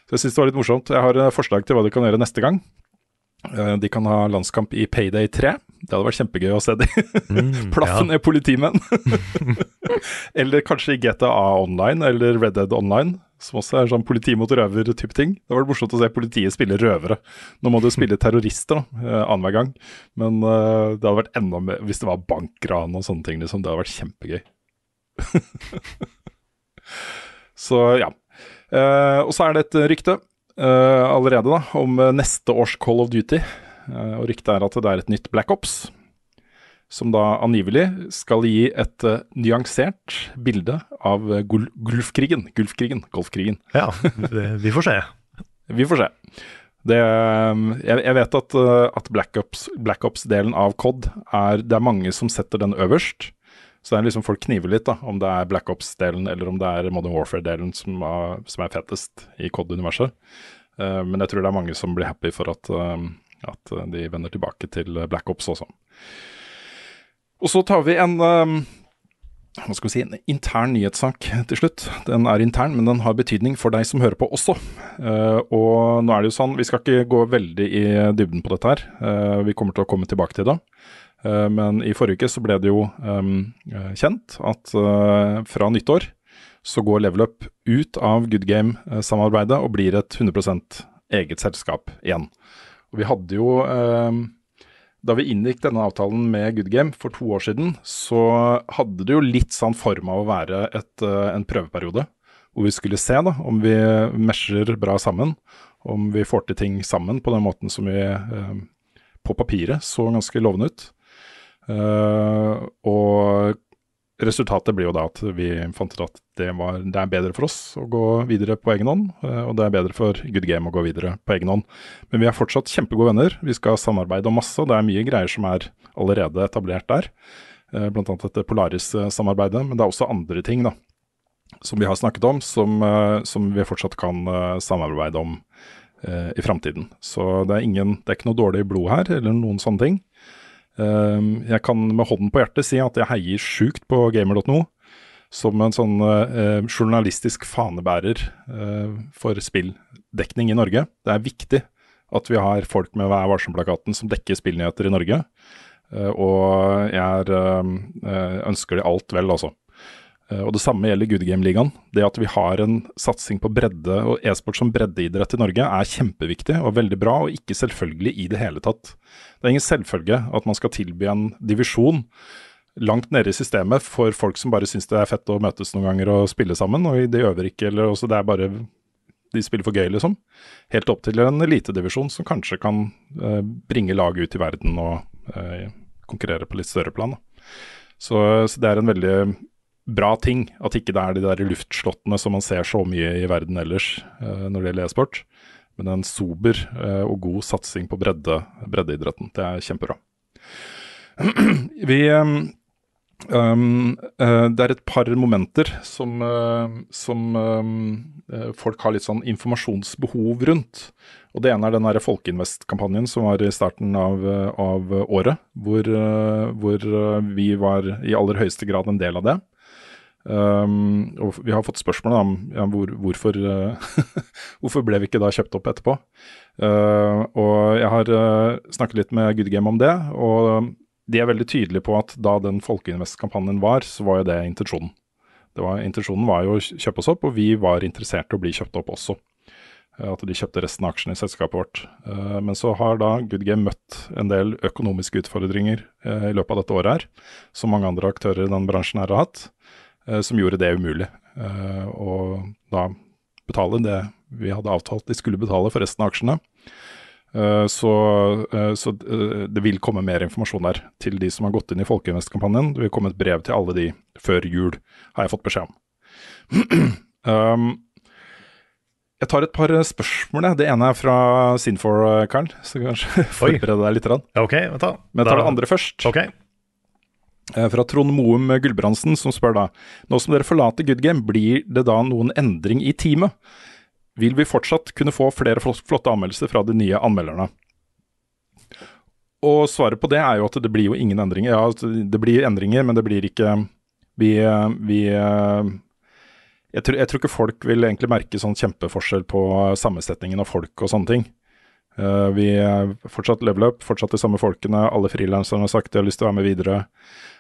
Så jeg syns det var litt morsomt. Jeg har eh, forslag til hva de kan gjøre neste gang. Eh, De kan ha landskamp i Payday 3. Det hadde vært kjempegøy å se de ja. er politimenn. eller kanskje i GTA Online eller Red Dead Online, som også er sånn politi mot røver-type ting. Det hadde vært morsomt å se politiet spille røvere. Nå må du spille terrorister da, eh, annenhver gang, men uh, det hadde vært enda mer hvis det var bankran og sånne ting. Liksom. Det hadde vært kjempegøy. Så ja. Uh, og så er det et rykte uh, allerede da, om neste års Call of Duty. Eh, og ryktet er at det er et nytt Black Ops. Som da angivelig skal gi et uh, nyansert bilde av eh, gul Gulfkrigen. Gulfkrigen. Golfkrigen. Ja, vi, får se. Vi får se. Det, jeg, jeg vet at, at Black Ops- Black Ops-delen av COD er Det er mange som setter den øverst. Så det er liksom folk kniver litt, da, om det er Black Ops-delen eller om det er Modern Warfare-delen som, som er fetest i COD-universet. Uh, men jeg tror det er mange som blir happy for at, eh, at de vender tilbake til Black Ops også. Og så tar vi en eh, hva skal vi si, en intern nyhetssak til slutt. Den er intern, men den har betydning for deg som hører på også. Eh, og nå er det jo sånn, vi skal ikke gå veldig i dybden på dette her. Eh, vi kommer til å komme tilbake til det. Eh, men i forrige uke så ble det jo eh, kjent at eh, fra nyttår så går Level Up ut av Good Game-samarbeidet og blir et 100% eget selskap igjen. Og vi hadde jo ehm, da vi inngikk denne avtalen med Good Game for to år siden, så hadde det jo litt sånn form av å være et, eh, en prøveperiode. Hvor vi skulle se da, om vi mesjer bra sammen. Om vi får til ting sammen på den måten som vi eh, på papiret så ganske lovende ut. Eh, og resultatet blir jo da at vi fant ut at det, var, det er bedre for oss å gå videre på egen hånd, eh, og det er bedre for Good Game å gå videre på egen hånd. Men vi er fortsatt kjempegode venner. Vi skal samarbeide om masse, det er mye greier som er allerede etablert der. Bl.a. blant annet dette Polaris-samarbeidet. Men det er også andre ting da, som vi har snakket om, som, eh, som vi fortsatt kan eh, samarbeide om eh, i framtiden. Så det er, ingen, det er ikke noe dårlig blod her, eller noen sånne ting. Eh, jeg kan med hånden på hjertet si at jeg heier sjukt på gamer.no som en sånn eh, journalistisk fanebærer eh, for spilldekning i Norge. Det er viktig at vi har folk med Vær varsom-plakaten som dekker spillnyheter i Norge. Eh, og jeg er, eh, ønsker de alt vel, altså. Eh, Og Det samme gjelder Good Game-ligaen. Det at vi har en satsing på bredde og e-sport som breddeidrett i Norge er kjempeviktig og veldig bra, og ikke selvfølgelig i det hele tatt. Det er ingen selvfølge at man skal tilby en divisjon langt nede i systemet for folk som bare syns det er fett å møtes noen ganger og spille sammen, og de øver ikke, eller også det er bare de spiller for gøy, liksom. Helt opp til en elitedivisjon som kanskje kan eh, bringe laget ut i verden og eh, konkurrere på litt større plan. Så, så det er en veldig bra ting at ikke det er de der luftslottene som man ser så mye i verden ellers uh, når det gjelder e-sport, men en sober uh, og god satsing på bredde, breddeidretten. Det er kjempebra. Vi um, um, uh, Det er et par momenter som, uh, som eh, folk har litt sånn informasjonsbehov rundt. Og Det ene er den Folkeinvest-kampanjen som var i starten av, av året. Hvor, hvor vi var i aller høyeste grad en del av det. Um, og vi har fått spørsmål om ja, hvor, hvorfor, eh, hvorfor ble vi ikke da kjøpt opp etterpå. Uh, og jeg har uh, snakket litt med Good Game om det, og de er veldig tydelige på at da den Folkeinvest-kampanjen var, så var jo det intensjonen. Det var, intensjonen var jo å kjøpe oss opp, og vi var interessert i å bli kjøpt opp også. Eh, At de kjøpte resten av aksjene i selskapet vårt. Men så har da Good Game møtt en del økonomiske utfordringer i løpet av dette året her, som mange andre aktører i den bransjen her har hatt, som gjorde det umulig. å da betale det vi hadde avtalt de skulle betale for resten av aksjene. Eh, Så, eh, så eh, det vil komme mer informasjon der til de som har gått inn i Folkeinvest-kampanjen. Det vil komme et brev til alle de før jul, har jeg fått beskjed om. um, jeg tar et par spørsmål. Det ene er fra Sinfor, Karl. Så kanskje forbered deg litt. Rann. Ok, vent da. Men jeg tar det andre først. Ok. Eh, Fra Trond Moum Gulbrandsen, som spør da Nå som dere forlater Good Game, blir det da noen endring i teamet? Vil vi fortsatt kunne få flere flotte anmeldelser fra de nye anmelderne? Og svaret på det er jo at det blir jo ingen endringer. Ja, altså, det blir endringer, men det blir ikke Vi, vi jeg, tror, jeg tror ikke folk vil egentlig merke sånn kjempeforskjell på sammensetningen av folk og sånne ting. Eh, vi er fortsatt level up, fortsatt de samme folkene. Alle frilanserne har sagt de har lyst til å være med videre,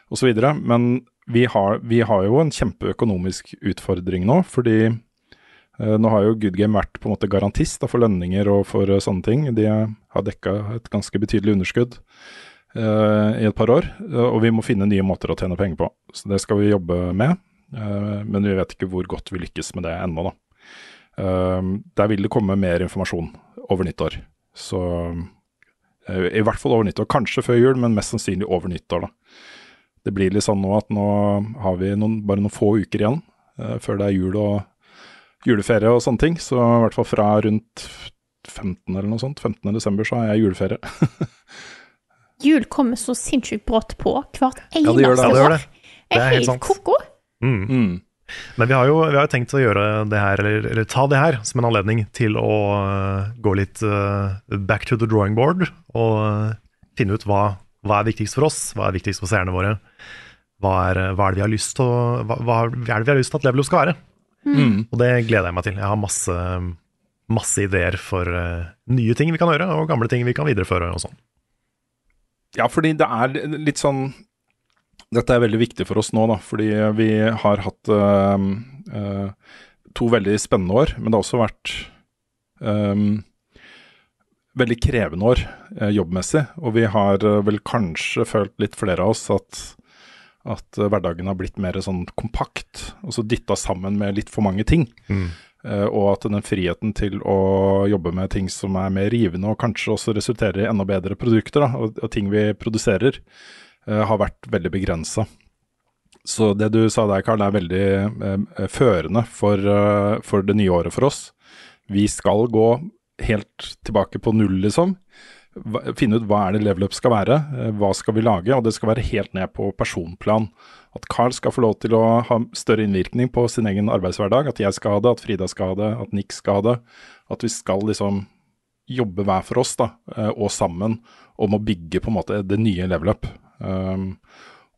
osv. Men vi har, vi har jo en kjempeøkonomisk utfordring nå, fordi eh, nå har jo Good vært på en måte garantist da, for lønninger og for uh, sånne ting. De har dekka et ganske betydelig underskudd uh, i et par år, uh, og vi må finne nye måter å tjene penger på. Så det skal vi jobbe med, eh, men vi vet ikke hvor godt vi lykkes med det ennå, da. Eh, der vil det komme mer informasjon over nyttår. Så eh, i hvert fall over nyttår. Kanskje før jul, men mest sannsynlig over nyttår, da. Det blir litt sånn nå at nå har vi noen, bare noen få uker igjen uh, før det er jul og juleferie og sånne ting. Så i hvert fall fra rundt 15. eller noe sånt, 15. desember, så har jeg juleferie. Jul kommer så sinnssykt brått på hvert eneste Ja, det gjør det. Ja, det år. Er Jeg er helt ko-ko. Mm. Mm. Men vi har, jo, vi har tenkt å gjøre det her, eller, eller ta det her som en anledning til å øh, gå litt uh, back to the drawing board og uh, finne ut hva, hva er viktigst for oss, hva er viktigst for seerne våre. Hva er, hva er det vi har lyst til hva, hva er det vi har lyst til at Levelo skal være? Mm. Og det gleder jeg meg til. Jeg har masse, masse ideer for uh, nye ting vi kan gjøre, og gamle ting vi kan videreføre og sånn. Ja, fordi det er litt sånn Dette er veldig viktig for oss nå, da, fordi vi har hatt uh, uh, to veldig spennende år, men det har også vært eh, veldig krevende år eh, jobbmessig. Og vi har eh, vel kanskje følt litt flere av oss at, at eh, hverdagen har blitt mer sånn kompakt, og så dytta sammen med litt for mange ting. Eh, og at den friheten til å jobbe med ting som er mer rivende, og kanskje også resulterer i enda bedre produkter, da, og, og ting vi produserer, har vært veldig begrensa. Så det du sa der, Karl, er veldig eh, førende for, for det nye året for oss. Vi skal gå helt tilbake på null, liksom. finne ut hva er det level up skal være, eh, hva skal vi lage, og det skal være helt ned på personplan. At Carl skal få lov til å ha større innvirkning på sin egen arbeidshverdag, at jeg skal ha det, at Frida skal ha det, at Nick skal ha det. At vi skal liksom jobbe hver for oss, da, eh, og sammen, om å bygge på en måte det nye level up. Um,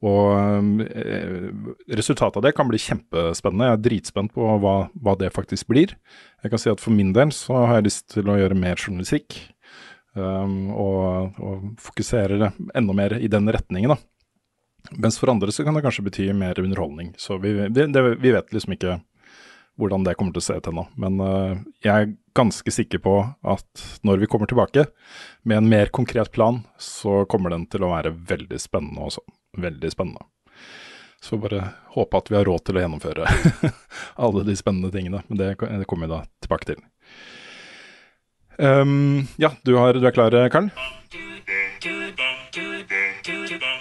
og eh, resultatet av det kan bli kjempespennende. Jeg er dritspent på hva, hva det faktisk blir. Jeg kan si at for min del så har jeg lyst til å gjøre mer journalistikk. Um, og, og fokusere enda mer i den retningen, da. Mens for andre så kan det kanskje bety mer underholdning. Så vi, vi, det, vi vet liksom ikke hvordan det kommer til å se ut ennå. Men uh, jeg er ganske sikker på at når vi kommer tilbake med en mer konkret plan, så kommer den til å være veldig spennende også. Veldig spennende. Så bare håpe at vi har råd til å gjennomføre alle de spennende tingene. Men det, det kommer vi da tilbake til. Um, ja, du, har, du er klar, Karl?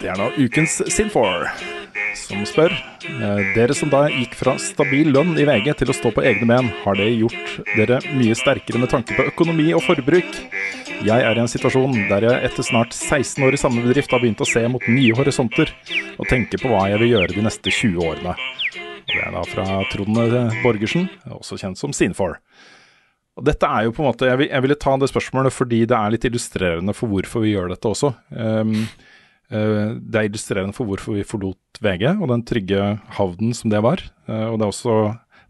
Det er nå ukens Sinfor som spør. Eh, dere som da gikk fra stabil lønn i VG til å stå på egne ben, har det gjort dere mye sterkere med tanke på økonomi og forbruk? Jeg er i en situasjon der jeg etter snart 16 år i samme bedrift har begynt å se mot nye horisonter, og tenke på hva jeg vil gjøre de neste 20 årene. Og Det er da fra Trond Borgersen, også kjent som Sinfor. Og dette er jo på en måte, jeg, vil, ville ta det spørsmålet fordi det er litt illustrerende for hvorfor vi gjør dette også. Um, eh, det er illustrerende for hvorfor vi forlot VG og den trygge havnen som det var. Eh, og det er også,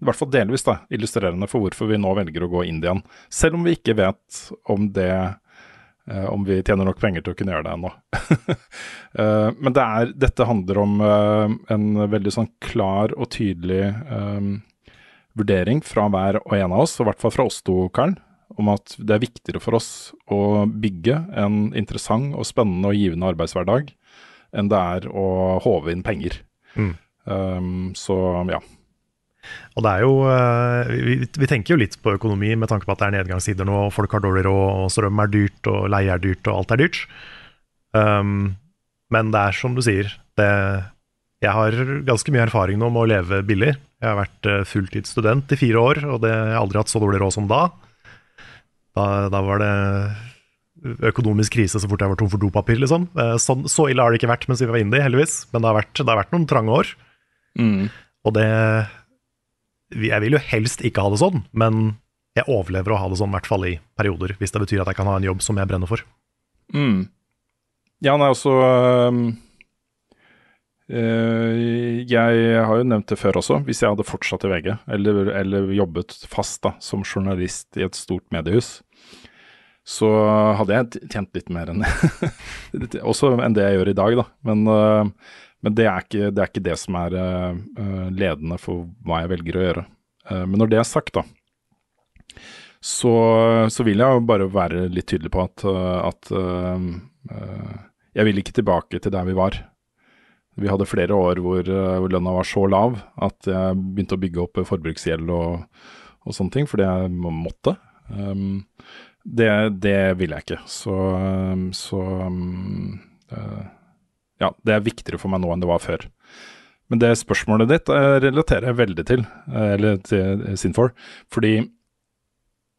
i hvert fall delvis, da, illustrerende for hvorfor vi nå velger å gå inn igjen. Selv om vi ikke vet om det eh, om vi tjener nok penger til å kunne gjøre det ennå. Eh, men det er, dette handler om eh, en veldig sånn klar og tydelig eh, vurdering fra hver og en av oss, og i hvert fall fra oss to, Karl, om at det er viktigere for oss å bygge en interessant og spennende og givende arbeidshverdag enn det er å håve inn penger. Mm. Um, så ja. Og det er jo, eh, vi, vi tenker jo litt på økonomi med tanke på at det er nedgangstider nå, og folk har dårlig råd, og strøm er dyrt, og leie er dyrt, og alt er dyrt. Um, men det er som du sier, det, jeg har ganske mye erfaring nå med å leve billig. Jeg har vært eh, fulltidsstudent i fire år, og det, jeg har aldri hatt så dårlig råd som da. Da, da var det økonomisk krise så fort jeg var tom for dopapir, liksom. Eh, Sånn, så ille har det ikke vært mens vi var indie, heldigvis, men det har vært, det har vært noen trange år. Og det Jeg vil jo helst ikke ha det sånn, men jeg overlever å ha det sånn, i hvert fall i perioder, hvis det betyr at jeg kan ha en jobb som jeg brenner for. Mm. Ja, nei, er um, eh, Jeg har jo nevnt det før også. Hvis jeg hadde fortsatt i VG, eller, eller jobbet fast da, som journalist i et stort mediehus, så hadde jeg tjent litt mer enn Også enn det jeg gjør i dag, da. Men, eh, men det, er ikke, det er ikke det som er eh, eh, ledende for hva jeg velger å gjøre. Eh, men når det er sagt, da, så, så vil jeg jo bare være litt tydelig på at, at jeg vil ikke tilbake til der vi var. Vi hadde flere år hvor, øh, hvor lønna var så lav at jeg begynte å bygge opp forbruksgjeld og, og sånne ting, fordi jeg måtte. Um, det, det vil jeg ikke. Så, um, så um, uh, ja, det er viktigere for meg nå enn det var før. Men det spørsmålet ditt eh, relaterer jeg veldig til, eh, eller til eh, Sinfor, fordi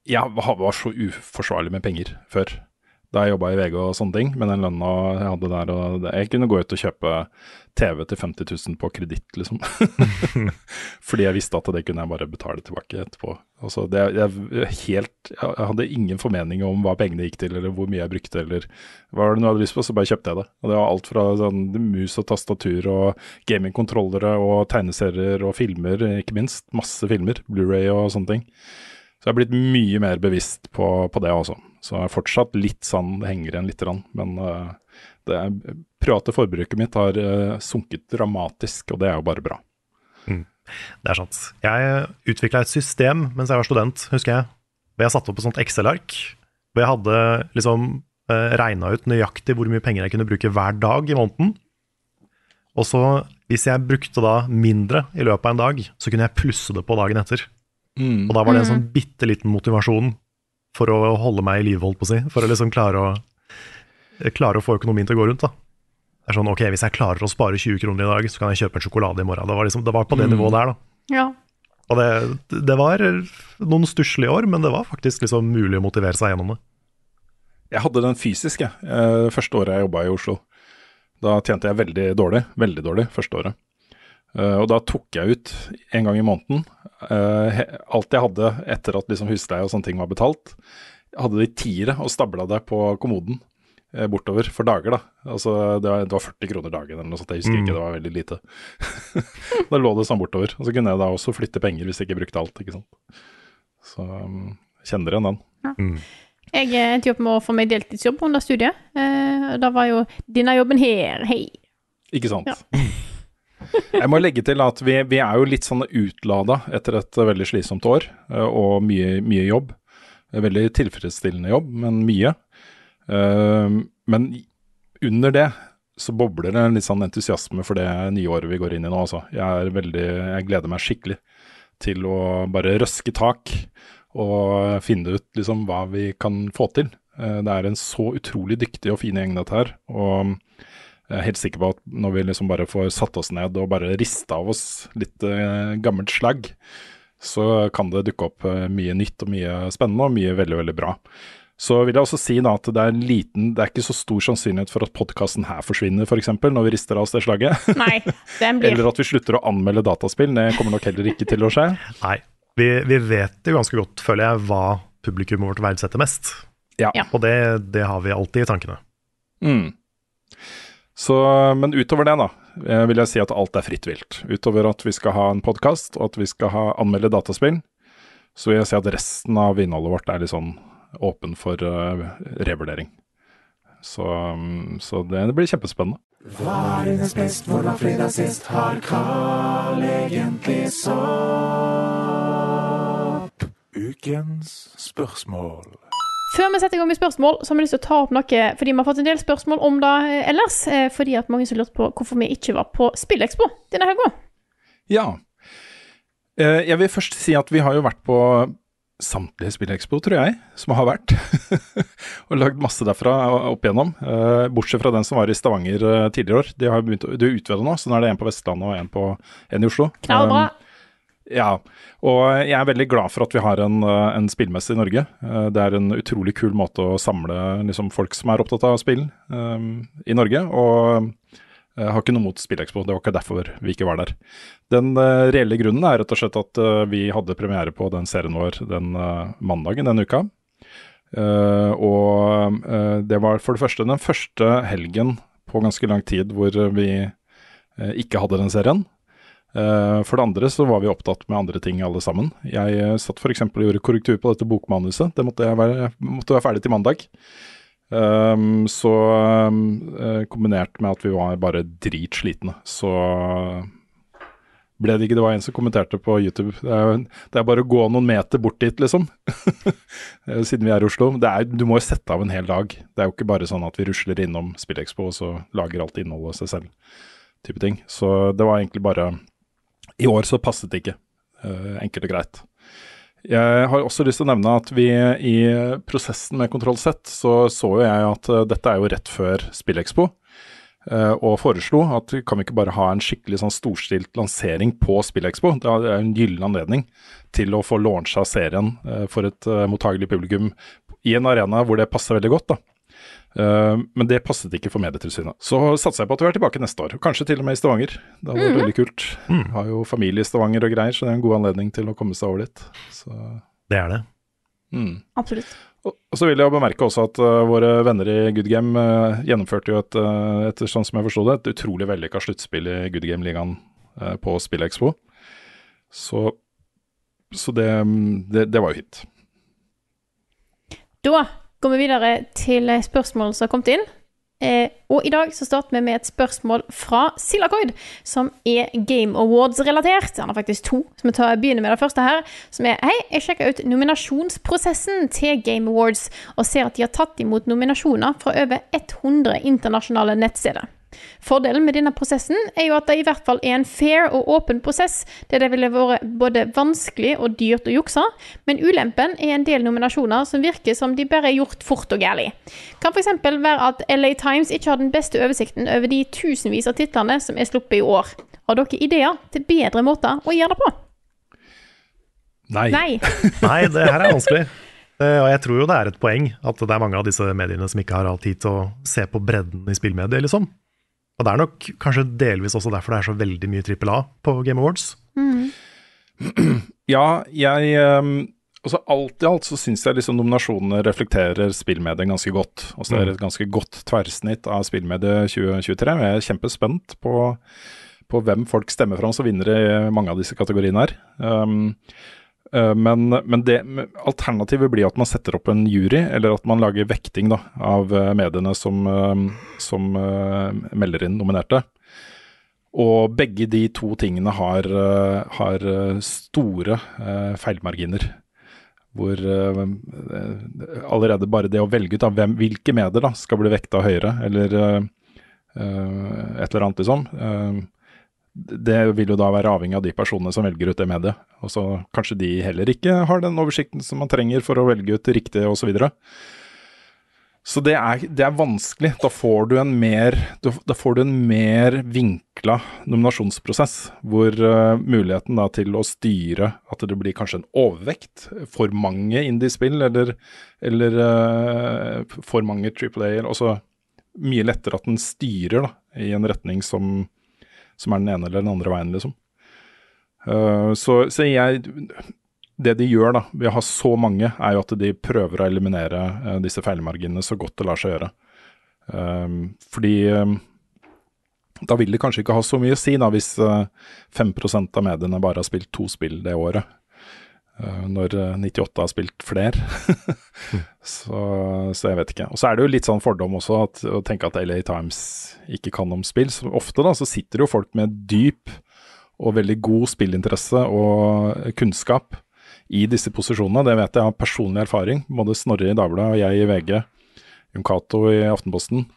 jeg var så uforsvarlig med penger før. Da jeg jobba i VG og sånne ting, med den lønna jeg hadde der. Og jeg kunne gå ut og kjøpe TV til 50 000 på kreditt, liksom. Fordi jeg visste at det kunne jeg bare betale tilbake etterpå. Altså, det, jeg, helt, jeg hadde ingen formening om hva pengene gikk til, eller hvor mye jeg brukte, eller hva var det jeg hadde lyst på, så bare kjøpte jeg det. Og det var alt fra sånn, mus og tastatur og gamingkontrollere og tegneserier og filmer, ikke minst. Masse filmer. Blu-ray og sånne ting. Så jeg har blitt mye mer bevisst på, på det også. Så jeg er fortsatt litt sånn, det henger igjen lite grann. Men eh, det private forbruket mitt har eh, sunket dramatisk, og det er jo bare bra. Det er sant. Jeg utvikla et system mens jeg var student, husker jeg. Hvor jeg satte opp et sånt Excel-ark. Hvor jeg hadde liksom regna ut nøyaktig hvor mye penger jeg kunne bruke hver dag i måneden. Og så, hvis jeg brukte da mindre i løpet av en dag, så kunne jeg plusse det på dagen etter. Og da var det en sånn bitte liten motivasjon for å holde meg i live, holdt på å si. For å liksom klare å, klare å få økonomien til å gå rundt, da. Det er sånn, ok, Hvis jeg klarer å spare 20 kroner i dag, så kan jeg kjøpe en sjokolade i morgen. Det var, liksom, det var på det Mm. nivået der, da. Ja. Og det, det var noen stusslige år, men det var faktisk liksom mulig å motivere seg gjennom det. Jeg hadde den fysisk, jeg. eh, første året jeg jobba i Oslo. Da tjente jeg veldig dårlig. Veldig dårlig første året. Eh, og da tok jeg ut en gang i måneden eh, he- alt jeg hadde etter at liksom husleie og sånne ting var betalt. Jeg hadde det i tiere og stabla det på kommoden eh, bortover for dager, da. Altså det var, det var 40 kroner dagen eller noe sånt, jeg husker Mm. ikke, det var veldig lite. da lå det sånn bortover. Og så kunne jeg da også flytte penger hvis jeg ikke brukte alt, ikke sant. Så um, kjenner igjen den. Jeg eh, endte jo opp med å få meg deltidsjobb under studiet. Eh, da var jo denne jobben her, hei. Ikke sant? Ja. Jeg må legge til at vi, vi er jo litt sånn utlada etter et veldig slitsomt år eh, og mye, mye jobb. Veldig tilfredsstillende jobb, men mye. Eh, Men under det så bobler det en litt sånn entusiasme for det nye året vi går inn i nå. Altså. Jeg, er veldig, jeg gleder meg skikkelig til å bare røske tak og finne ut liksom hva vi kan få til. Eh, Det er en så utrolig dyktig og fin gjeng dette her. og jeg er helt sikker på at når vi liksom bare får satt oss ned og bare rista av oss litt eh, gammelt slagg, så kan det dukke opp eh, mye nytt og mye spennende og mye veldig, veldig bra. Så vil jeg også si da at det er en liten, det er ikke så stor sannsynlighet for at podkasten her forsvinner, f.eks., når vi rister av oss det slaget. Nei, den blir Eller at vi slutter å anmelde dataspill. Det kommer nok heller ikke til å skje. Nei. Vi, vi vet jo ganske godt, føler jeg, hva publikummet vårt verdsetter mest. Ja. Ja. Og det, det har vi alltid i tankene. Mm. Så, men utover det, da, eh, vil jeg si at alt er fritt vilt. Utover at vi skal ha en podkast, og at vi skal ha anmelde dataspill, så vil jeg si at resten av innholdet vårt er litt sånn åpen for uh, revurdering. Så, mm, så det, det blir kjempespennende. Hva er dines best, hvor var fredag sist? Har Carl egentlig sopp? Ukens spørsmål. Før vi setter i gang med spørsmål, så har vi lyst til å ta opp noe fordi vi har fått en del spørsmål om det eh, ellers. eh, Fordi at mange som lurte på hvorfor vi ikke var på Spillekspo denne helga. Ja. Eh, jeg vil først si at vi har jo vært på samtlige Spillekspo, tror jeg, som har vært. og lagd masse derfra opp igjennom. Bortsett fra den som var i Stavanger tidligere år. De har begynt å, utvida nå, så nå er det en på Vestlandet og en, på, en i Oslo. Knallbra. Um, ja, og jeg er veldig glad for at vi har en, eh, en spillmesse i Norge. Eh, Det er en utrolig kul måte å samle liksom, folk som er opptatt av spill um, i Norge. Og jeg har ikke noe mot Spillekspo, det var ikke derfor vi ikke var der. Den uh, reelle grunnen er rett og slett at uh, vi hadde premiere på den serien vår den uh, mandagen denne uka. Og det var for det første den første helgen på ganske lang tid hvor vi ikke hadde den serien. Eh, for det andre så var vi opptatt med andre ting alle sammen. Jeg uh, satt f.eks. og gjorde korrektur på dette bokmanuset. Det måtte, jeg være, måtte være ferdig til mandag. Um, så um, eh, kombinert med at vi var bare dritslitne, så ble det ikke Det var en som kommenterte på YouTube. Det er, det er bare å gå noen meter bort dit, liksom. Eh, Siden vi er i Oslo. Er, du må jo sette av en hel dag. Det er jo ikke bare sånn at vi rusler innom SpillExpo og så lager alt innholdet seg selv. Type ting. Så det var egentlig bare I år så passet det ikke. eh, enkelt og greit. Jeg har også lyst til å nevne at vi i prosessen med Kontroll Z, så så jo jeg at eh, dette er jo rett før Spillekspo, eh, og foreslo at kan vi ikke bare ha en skikkelig sånn storstilt lansering på Spillekspo? Det er en gyllen anledning til å få launcha serien for et mottagelig publikum i en arena hvor det passer veldig godt. da. Eh, men det passet ikke for Medietilsynet. Så satser jeg på at vi er tilbake neste år, kanskje til og med i Stavanger. Det hadde vært veldig kult. Har jo familie i Stavanger og greier, så det er en god anledning til å komme seg over dit. Så, Det er det. mm. Absolutt. Og og så vil jeg bemerke også at uh, våre venner i Good Game uh, gjennomførte jo et, uh, et, sånn som jeg forsto det, et utrolig vellykka sluttspill i Good Game-ligaen uh, på SpillExpo. Så, så det, det, det var jo hit. Da går vi videre til spørsmål som har kommet inn. Eh, og i dag så starter vi med et spørsmål fra Silakoid, som er Game Awards-relatert. Han har faktisk to, så vi tar, begynner med det første her. Som er Hei, jeg sjekka ut nominasjonsprosessen til Game Awards, og ser at de har tatt imot nominasjoner fra over 100 internasjonale nettsteder. Fordelen med denne prosessen er jo at det i hvert fall er en fair og åpen prosess, der det ville vært både vanskelig og dyrt å jukse, men ulempen er en del nominasjoner som virker som de bare er gjort fort og gærlig. Kan f.eks. være at LA Times ikke har den beste oversikten over de tusenvis av titlene som er sluppet i år. Har dere ideer til bedre måter å gjøre det på? Nei. Nei. Nei, det her er vanskelig. Og jeg tror jo det er et poeng at det er mange av disse mediene som ikke har all tid til å se på bredden i spillmediet, liksom. Og det er nok kanskje delvis også derfor det er så veldig mye trippel A på Game Awards. Ja, jeg ehm, altså Alt i alt så syns jeg liksom nominasjonene reflekterer spillmediet ganske godt. Altså Det er et ganske godt tverrsnitt av spillmediet 2023. Jeg er kjempespent på, på hvem folk stemmer fram som vinner i mange av disse kategoriene her. Um, men, men det, alternativet blir at man setter opp en jury, eller at man lager vekting da, av eh, mediene som, eh, som eh, melder inn nominerte. Og begge de to tingene har, eh, har eh, store eh, feilmarginer. Hvor eh, eh, allerede bare det å velge ut av hvem, hvilke medier da, skal bli vekta høyere, eller eh, eh, et eller annet, liksom. Det vil jo da være avhengig av de personene som velger ut det mediet. Og så kanskje de heller ikke har den oversikten som man trenger for å velge ut riktig, osv. Så, videre. så det er, det er vanskelig. Da får du en mer, da får du en mer vinkla nominasjonsprosess, hvor uh, muligheten da til å styre at det blir kanskje en overvekt, for mange indie-spill, eller, eller uh, for mange Triple A, altså mye lettere at den styrer da, i en retning som som er den ene eller den andre veien, liksom. Uh, så, så jeg Det de gjør da, ved å ha så mange, er jo at de prøver å eliminere uh, disse feilmarginene så godt det lar seg gjøre. Eh, fordi eh, da vil det kanskje ikke ha så mye å si, da, hvis uh, 5 av mediene bare har spilt to spill det året. Eh, når eh, 98 har spilt flere. så, så jeg vet ikke. Og så er det jo litt sånn fordom også at, å tenke at LA Times ikke kan om spill. Så ofte da så sitter jo folk med dyp og veldig god spillinteresse og kunnskap i disse posisjonene. Det vet jeg av personlig erfaring. Både Snorre i Dagbladet og jeg i VG, Jon Cato i Aftenposten.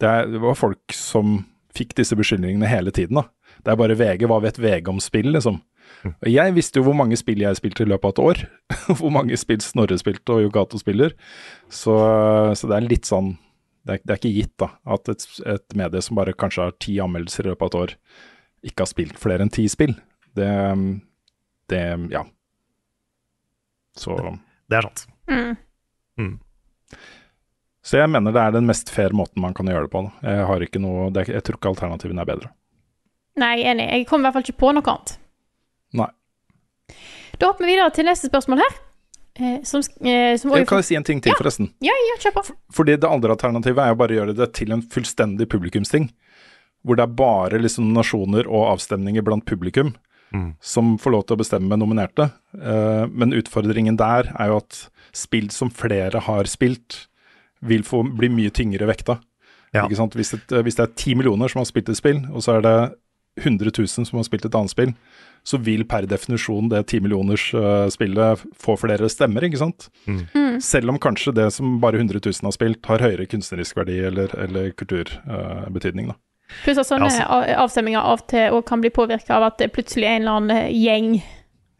Det, er, det var folk som fikk disse beskyldningene hele tiden. da. Det er bare VG. Hva vet VG om spill, liksom? Jeg visste jo hvor mange spill jeg spilte i løpet av et år. hvor mange spill Snorre spilte og Yogato spiller. Så, så det er litt sånn det er, det er ikke gitt da, at et, et medie som bare kanskje har ti anmeldelser i løpet av et år, ikke har spilt flere enn ti spill. Det, det Ja. Så Det er sant. Mm. Mm. Så jeg mener det er den mest fair måten man kan gjøre det på. Da. Jeg har ikke noe Jeg tror ikke alternativene er bedre. Nei, enig. Jeg kommer i hvert fall ikke på noe annet. Da hopper vi videre til neste spørsmål her. Eh, som, eh, som Jeg kan jeg si en ting til, Ja. forresten? Ja, ja, kjør på. Fordi det andre alternativet er jo bare å gjøre det til en fullstendig publikumsting. Hvor det er bare liksom nasjoner og avstemninger blant publikum som får lov til å bestemme nominerte. Eh, men utfordringen der er jo at spill som flere har spilt, vil få bli mye tyngre vekta. Ja. Ikke sant? Hvis, det, hvis det er ti millioner som har spilt et spill, og så er det 100 000 som har spilt et annet spill, så vil per definisjon det timillionersspillet millioners eh, spillet få flere stemmer, ikke sant? Selv om kanskje det som bare 100 000 har spilt, har høyere kunstnerisk verdi eller, eller kulturbetydning. da. Pluss at sånne Ja, a- avstemminger av og til òg kan bli påvirka av at det plutselig en eller annen gjeng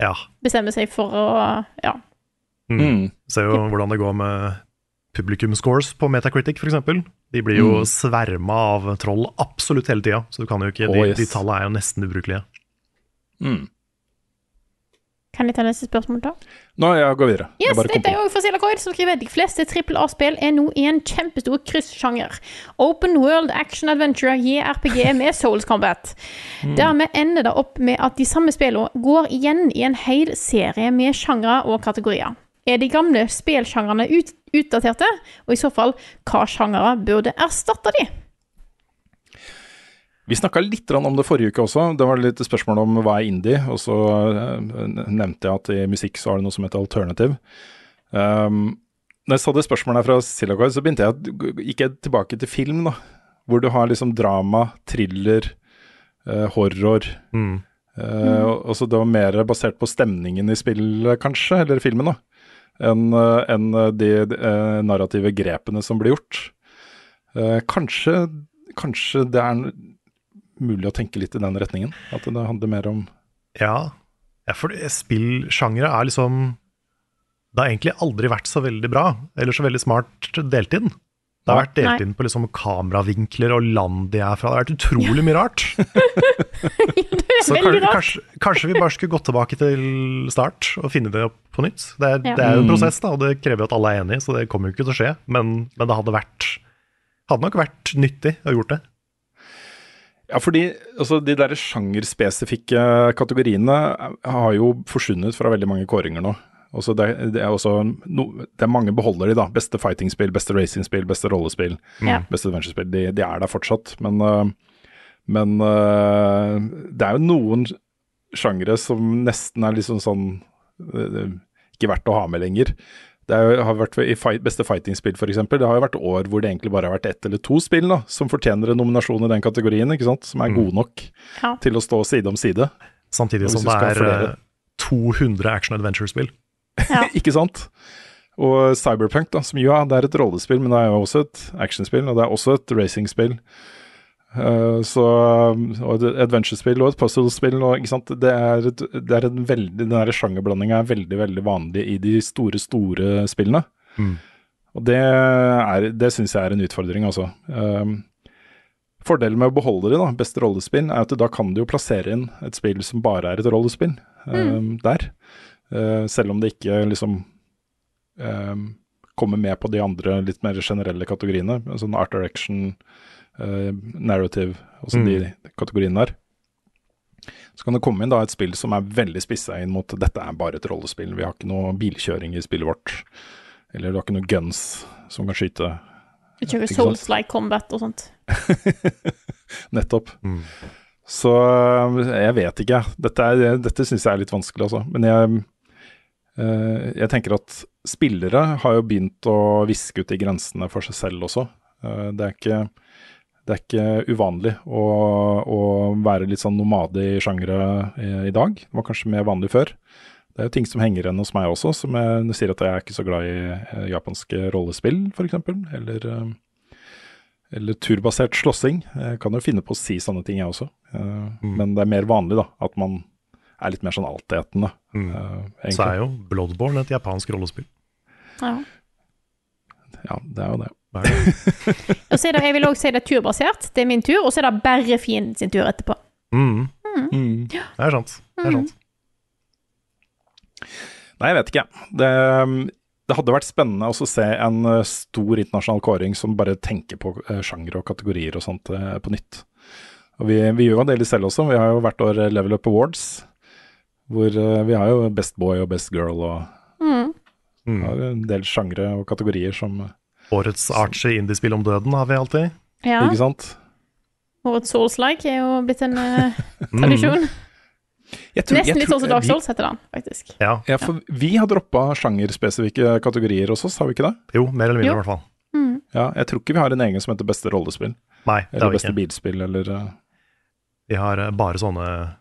Ja. bestemmer seg for å Ja. Mm. Mm. Ser jo hvordan det går med publikum-scores på Metacritic, f.eks. De blir jo Mm. sverma av troll absolutt hele tida, så du kan jo ikke, de, yes. de tallene er jo nesten ubrukelige. Mm. Kan jeg ta neste spørsmål, da? Nå, jeg går videre. Yes, dette er på. fra Coid, som skriver de fleste trippel A-spill er nå i en kjempestor kryssjanger. Open World Action Adventure JRPG med Souls Combat. Dermed ender det opp med at de samme spillene går igjen i en hel serie med sjangre og kategorier. Er de gamle spillsjangrene ut utdaterte, og i så fall, hva sjangere burde erstatte de? Vi snakka litt om det forrige uke også. Det var litt spørsmål om hva er indie, og så eh, nevnte jeg at i musikk så har det noe som heter alternative. Um, når jeg så det spørsmålet her fra Silagard, så begynte jeg at gikk jeg tilbake til film, da. Hvor du har liksom drama, thriller, uh, horror. Mm. Uh, og- og så det var mer basert på stemningen i spillet, kanskje, eller filmen, da. Enn enn de eh, narrative grepene som ble gjort. Uh, kanskje, kanskje det er mulig å tenke litt i den retningen. At det handler mer om Ja, ja for spillsjangre er liksom Det har egentlig aldri vært så veldig bra, eller så veldig smart delt inn. Det har vært delt inn på liksom kameravinkler og land de er fra. Det har vært utrolig mye rart. Så kanskje, kanskje vi bare skulle gått tilbake til start og finne det opp på nytt. Det er, Ja. det er jo en Mm. prosess, da, og det krever jo at alle er enige, så det kommer jo ikke til å skje. Men, men det hadde vært hadde nok vært nyttig å gjort det. Ja, fordi altså, de der sjangerspesifikke kategoriene har jo forsvunnet fra veldig mange kåringer nå. Også det, det, er også no, det er mange beholder de, da. Beste fighting-spill, beste racing-spill, beste rollespill, mm. beste adventure-spill. De, de er der fortsatt. Men, øh, men øh, det er jo noen sjangere som nesten er liksom sånn Ikke verdt å ha med lenger. Det jo, har vært i fight, beste fighting-spill f.eks. Det har jo vært år hvor det egentlig bare har vært ett eller to spill da, som fortjener en nominasjon i den kategorien, ikke sant? som er gode nok Ja. til å stå side om side. Samtidig som det er flere- eh, 200 action adventure-spill. Ja. ikke sant? Og Cyberpunk, da, som jo ja, det er et rollespill, men det er jo også et actionspill, og det er også et racingspill. Eh, så, og et adventure-spill og et puzzle-spill. Og, ikke sant? Det er, det er en veldig, den der sjangerblandinga er veldig veldig vanlig i de store, store spillene. Mm. Og det, er- det syns jeg er en utfordring, altså. Um, fordelen med å beholde det, da, beste rollespill, er at da kan du jo plassere inn et spill som bare er et rollespill um, der. Uh, selv om det ikke liksom um, kommer med på de andre litt mer generelle kategoriene. Sånn art direction, uh, narrative, altså Mm. de kategoriene der. Så kan det komme inn da et spill som er veldig spissa inn mot dette er bare et rollespill. Vi har ikke noe bilkjøring i spillet vårt. Eller du har ikke noe guns som kan skyte. Vi kjører Souls-like combat og sånt. Nettopp. Mm. Så øh, jeg vet ikke. Dette, er- dette syns jeg er litt vanskelig, altså. Men jeg, jeg tenker at spillere har jo begynt å viske ut de grensene for seg selv også. Eh, det, er ikke, det er ikke uvanlig å, å være litt sånn nomade i sjangere i, i dag. Det var kanskje mer vanlig før. Det er jo ting som henger igjen hos meg også, som jeg sier at jeg er ikke så glad i eh, japanske rollespill, f.eks. Eller eh, eller turbasert slåssing. Jeg kan jo finne på å si sånne ting, jeg også. Mm. Men det er mer vanlig da, at man er litt mer sånn altetende. Mm. eh, Så er jo Bloodborne et japansk rollespill. Ja. Ja, det er jo det. Og så er det, jeg vil også si det er turbasert. Det er min tur. Og så er det bare fienden sin tur etterpå. Mm, Mm. det er sant. Det er sant. Nei, jeg vet ikke. Det, det hadde vært spennende også å se en eh, stor internasjonal kåring som bare tenker på sjangre og kategorier og sånt eh, på nytt. Og vi, vi gjør jo en del selv også. Vi har jo hvert år Level Up Awards. Hvor vi har jo Best Boy og Best Girl og Mm. Mm. har en del sjangre og kategorier som Årets Archie indiespill om døden har vi alltid. Ja. Ikke sant? Årets Souls-like er jo blitt en Mm. tradisjon. Jeg tror- jeg Nesten litt sånn som Dark Souls heter den, faktisk. Ja. Ja, for vi har droppa sjangerspesifikke kategorier hos oss, har vi ikke det? Jo, mer eller mindre Jo. i hvert fall. Mm. Ja, jeg tror ikke vi har en egen som heter beste rollespill. Nei, det Eller har vi beste ikke. bilspill, eller uh... Vi har eh, bare sånne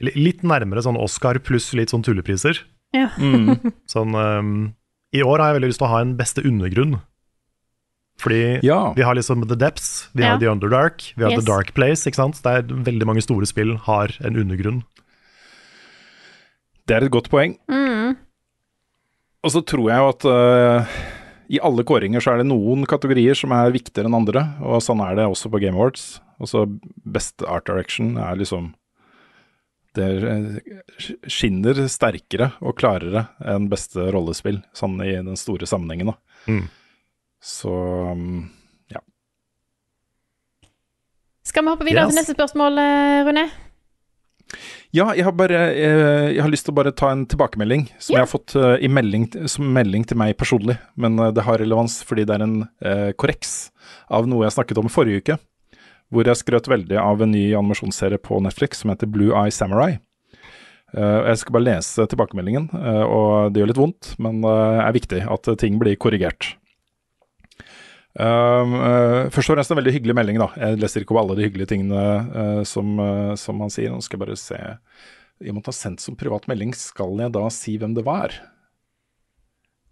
Litt nærmere sånn Oscar pluss litt sånn tullepriser. Ja. mm. Sånn um, I år har jeg veldig lyst til å ha en beste undergrunn. Fordi Ja. vi har liksom The Depths, vi Ja. har The Underdark, vi har Yes. The Dark Place. ikke sant? Det er veldig mange store spill har en undergrunn. Det er et godt poeng. Mm. Og så tror jeg jo at uh, i alle kåringer så er det noen kategorier som er viktigere enn andre, og sånn er det også på Game Awards. Også Best Art Direction er liksom Det eh, skinner sterkere og klarere enn beste rollespill, sånn i den store sammenhengen, da. Mm. Så mm, ja. Skal vi hoppe videre Yes. til neste spørsmål, eh, Rune? Ja, jeg har bare eh, Jeg har lyst til å bare ta en tilbakemelding som Ja. jeg har fått eh, i melding, som melding til meg personlig. Men det har relevans fordi det er en korreks av noe jeg snakket om i forrige uke. Hvor jeg skrøt veldig av en ny animasjonsserie på Netflix som heter Blue Eye Samurai. Jeg skal bare lese tilbakemeldingen, og det gjør litt vondt, men det er viktig at ting blir korrigert. Eh, først og fremst en veldig hyggelig melding. da Jeg leser ikke opp alle de hyggelige tingene uh, som, uh, som han sier. Nå skal jeg bare se I og med sendt som privat melding, skal jeg da si hvem det var?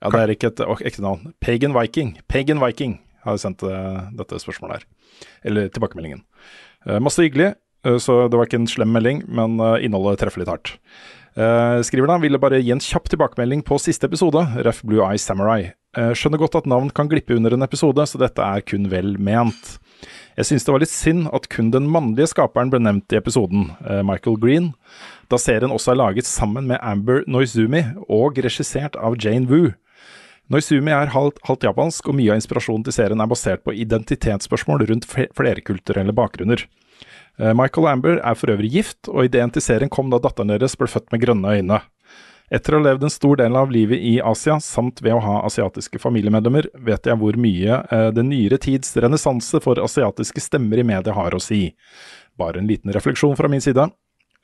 Ja, det er ikke et å, ekte navn. Pagan Viking. Pagan Viking har sendt dette spørsmålet her. Eller tilbakemeldingen. Masse hyggelig, så det var ikke en slem melding, men innholdet treffer litt hardt. Skriver da, ville bare gi en kjapp tilbakemelding på siste episode, Ref Blue Eye Samurai. Eh, skjønner godt at navn kan glippe under en episode, så dette er kun vel ment. Jeg synes det var litt synd at kun den mannlige skaperen ble nevnt i episoden, eh, Michael Green, da serien også er laget sammen med Amber Noizumi og regissert av Jane Wu. Noizumi er halvt, halvt japansk, og mye av inspirasjonen til serien er basert på identitetsspørsmål rundt fle- flerkulturelle bakgrunner. Eh, Michael og Amber er for øvrig gift, og ideen til serien kom da datteren deres ble født med grønne øyne. Etter å ha levd en stor del av livet i Asia, samt ved å ha asiatiske familiemedlemmer, vet jeg hvor mye eh, den nyere tids renessanse for asiatiske stemmer i media har å si. Bare en liten refleksjon fra min side,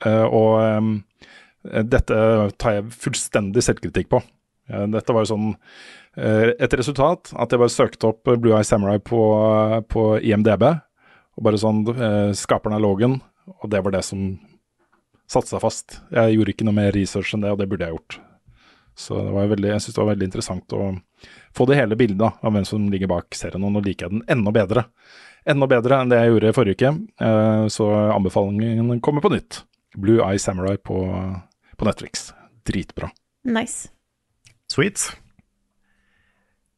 eh, og eh, dette tar jeg fullstendig selvkritikk på. Eh, Dette var jo sånn eh, et resultat at jeg bare søkte opp Blue Eye Samurai på, på IMDb, og bare sånn eh, skaperen av Logan, og det var det som satte seg fast. Jeg gjorde ikke noe mer research enn det, og det burde jeg gjort. Så det var veldig, jeg syns det var veldig interessant å få det hele bildet av hvem som ligger bak serien, og nå liker jeg den enda bedre. Enda bedre enn det jeg gjorde i forrige uke, eh, så anbefalingen kommer på nytt. Blue Eye Samurai på, på Netflix. Dritbra. Nice. Sweet.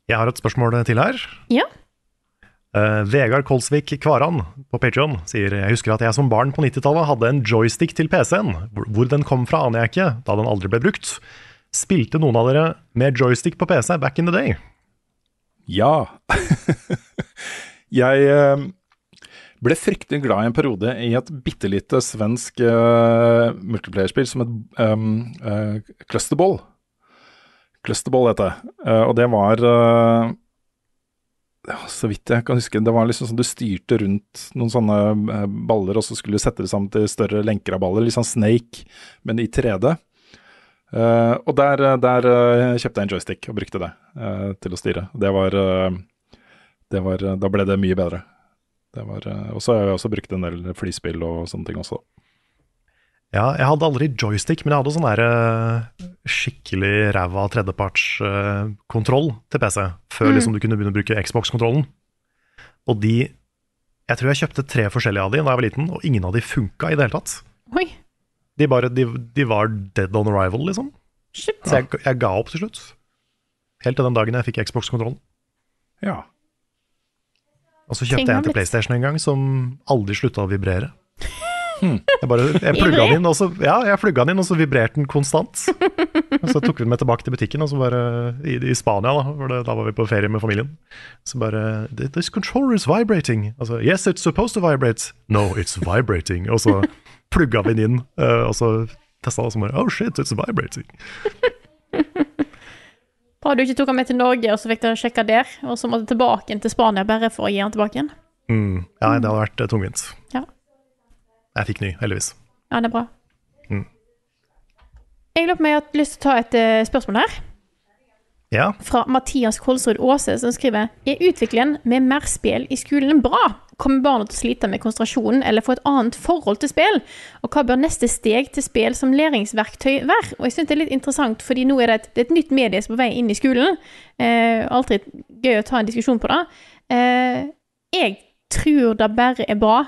Jeg har et spørsmål til her. Ja. Eh, Vegard Kolsvik Kvaran på Patreon sier Jeg husker at jeg som barn på 90-tallet hadde en joystick til PC-en. Hvor- den kom fra aner jeg ikke, da den aldri ble brukt. Spilte noen av dere med joystick på PC back in the day? Ja. jeg uh, ble fryktelig glad i en periode i et bitte lite svensk uh, multiplayerspill som het um, Clusterball. Clusterball heter det. Og det var ja, Så vidt jeg kan huske, det var liksom sånn du styrte rundt noen sånne eh, baller, og så skulle du sette det sammen til større lenker av baller. Litt sånn Snake, men i 3D. Uh, og der, der uh, kjøpte jeg en joystick og brukte det uh, til å styre. Det var, eh, det var Da ble det mye bedre. Det var, eh, og så har jeg også brukt en del flyspill og sånne ting også. Ja, jeg hadde aldri joystick, men jeg hadde sånn der eh, skikkelig ræva tredjepartskontroll til PC, før Mm. liksom du kunne begynne å bruke Xbox-kontrollen. Og de Jeg tror jeg kjøpte tre forskjellige av de da jeg var liten, og ingen av de funka i det hele tatt. Oi. De, bare, de, de var dead on arrival, liksom. Shit. Så jeg, jeg ga opp til slutt. Helt til den dagen jeg fikk Xbox-kontrollen. Ja. Og så kjøpte jeg en til PlayStation en gang som aldri slutta å vibrere. Hmm. Jeg bare, jeg plugga den inn, og så, ja, jeg plugga den inn, og så vibrerte den konstant. Og så tok vi den med tilbake til butikken, og så bare, i, i Spania, da, for det, da var vi på ferie med familien. Så bare This controller is vibrating. Altså, yes, it's supposed to vibrate. No, it's vibrating. Og så plugga vi den inn, eh, og så testa det, og så bare Oh shit, it's vibrating. Bra du ikke tok den med til Norge, og så fikk dere sjekka der, og så måtte tilbake til Spania bare for å gi den tilbake igjen. Mm, ja, det hadde vært eh, tungvint. Ja. Jeg fikk ny, heldigvis. Ja, det er bra. Mm. Jeg lurer på om jeg har lyst til å ta et uh, spørsmål her. Ja, Fra Mathias Kolsrud Aase, som skriver Er utviklingen med mer spill i skolen bra? Kommer barna til å slite med konsentrasjonen eller få et annet forhold til spill? Og hva bør neste steg til spill som læringsverktøy være? Og jeg synes det er litt interessant, fordi nå er det et, det er et nytt medie som er på vei inn i skolen. Eh, alltid gøy å ta en diskusjon på det. Eh, jeg tror det bare er bra,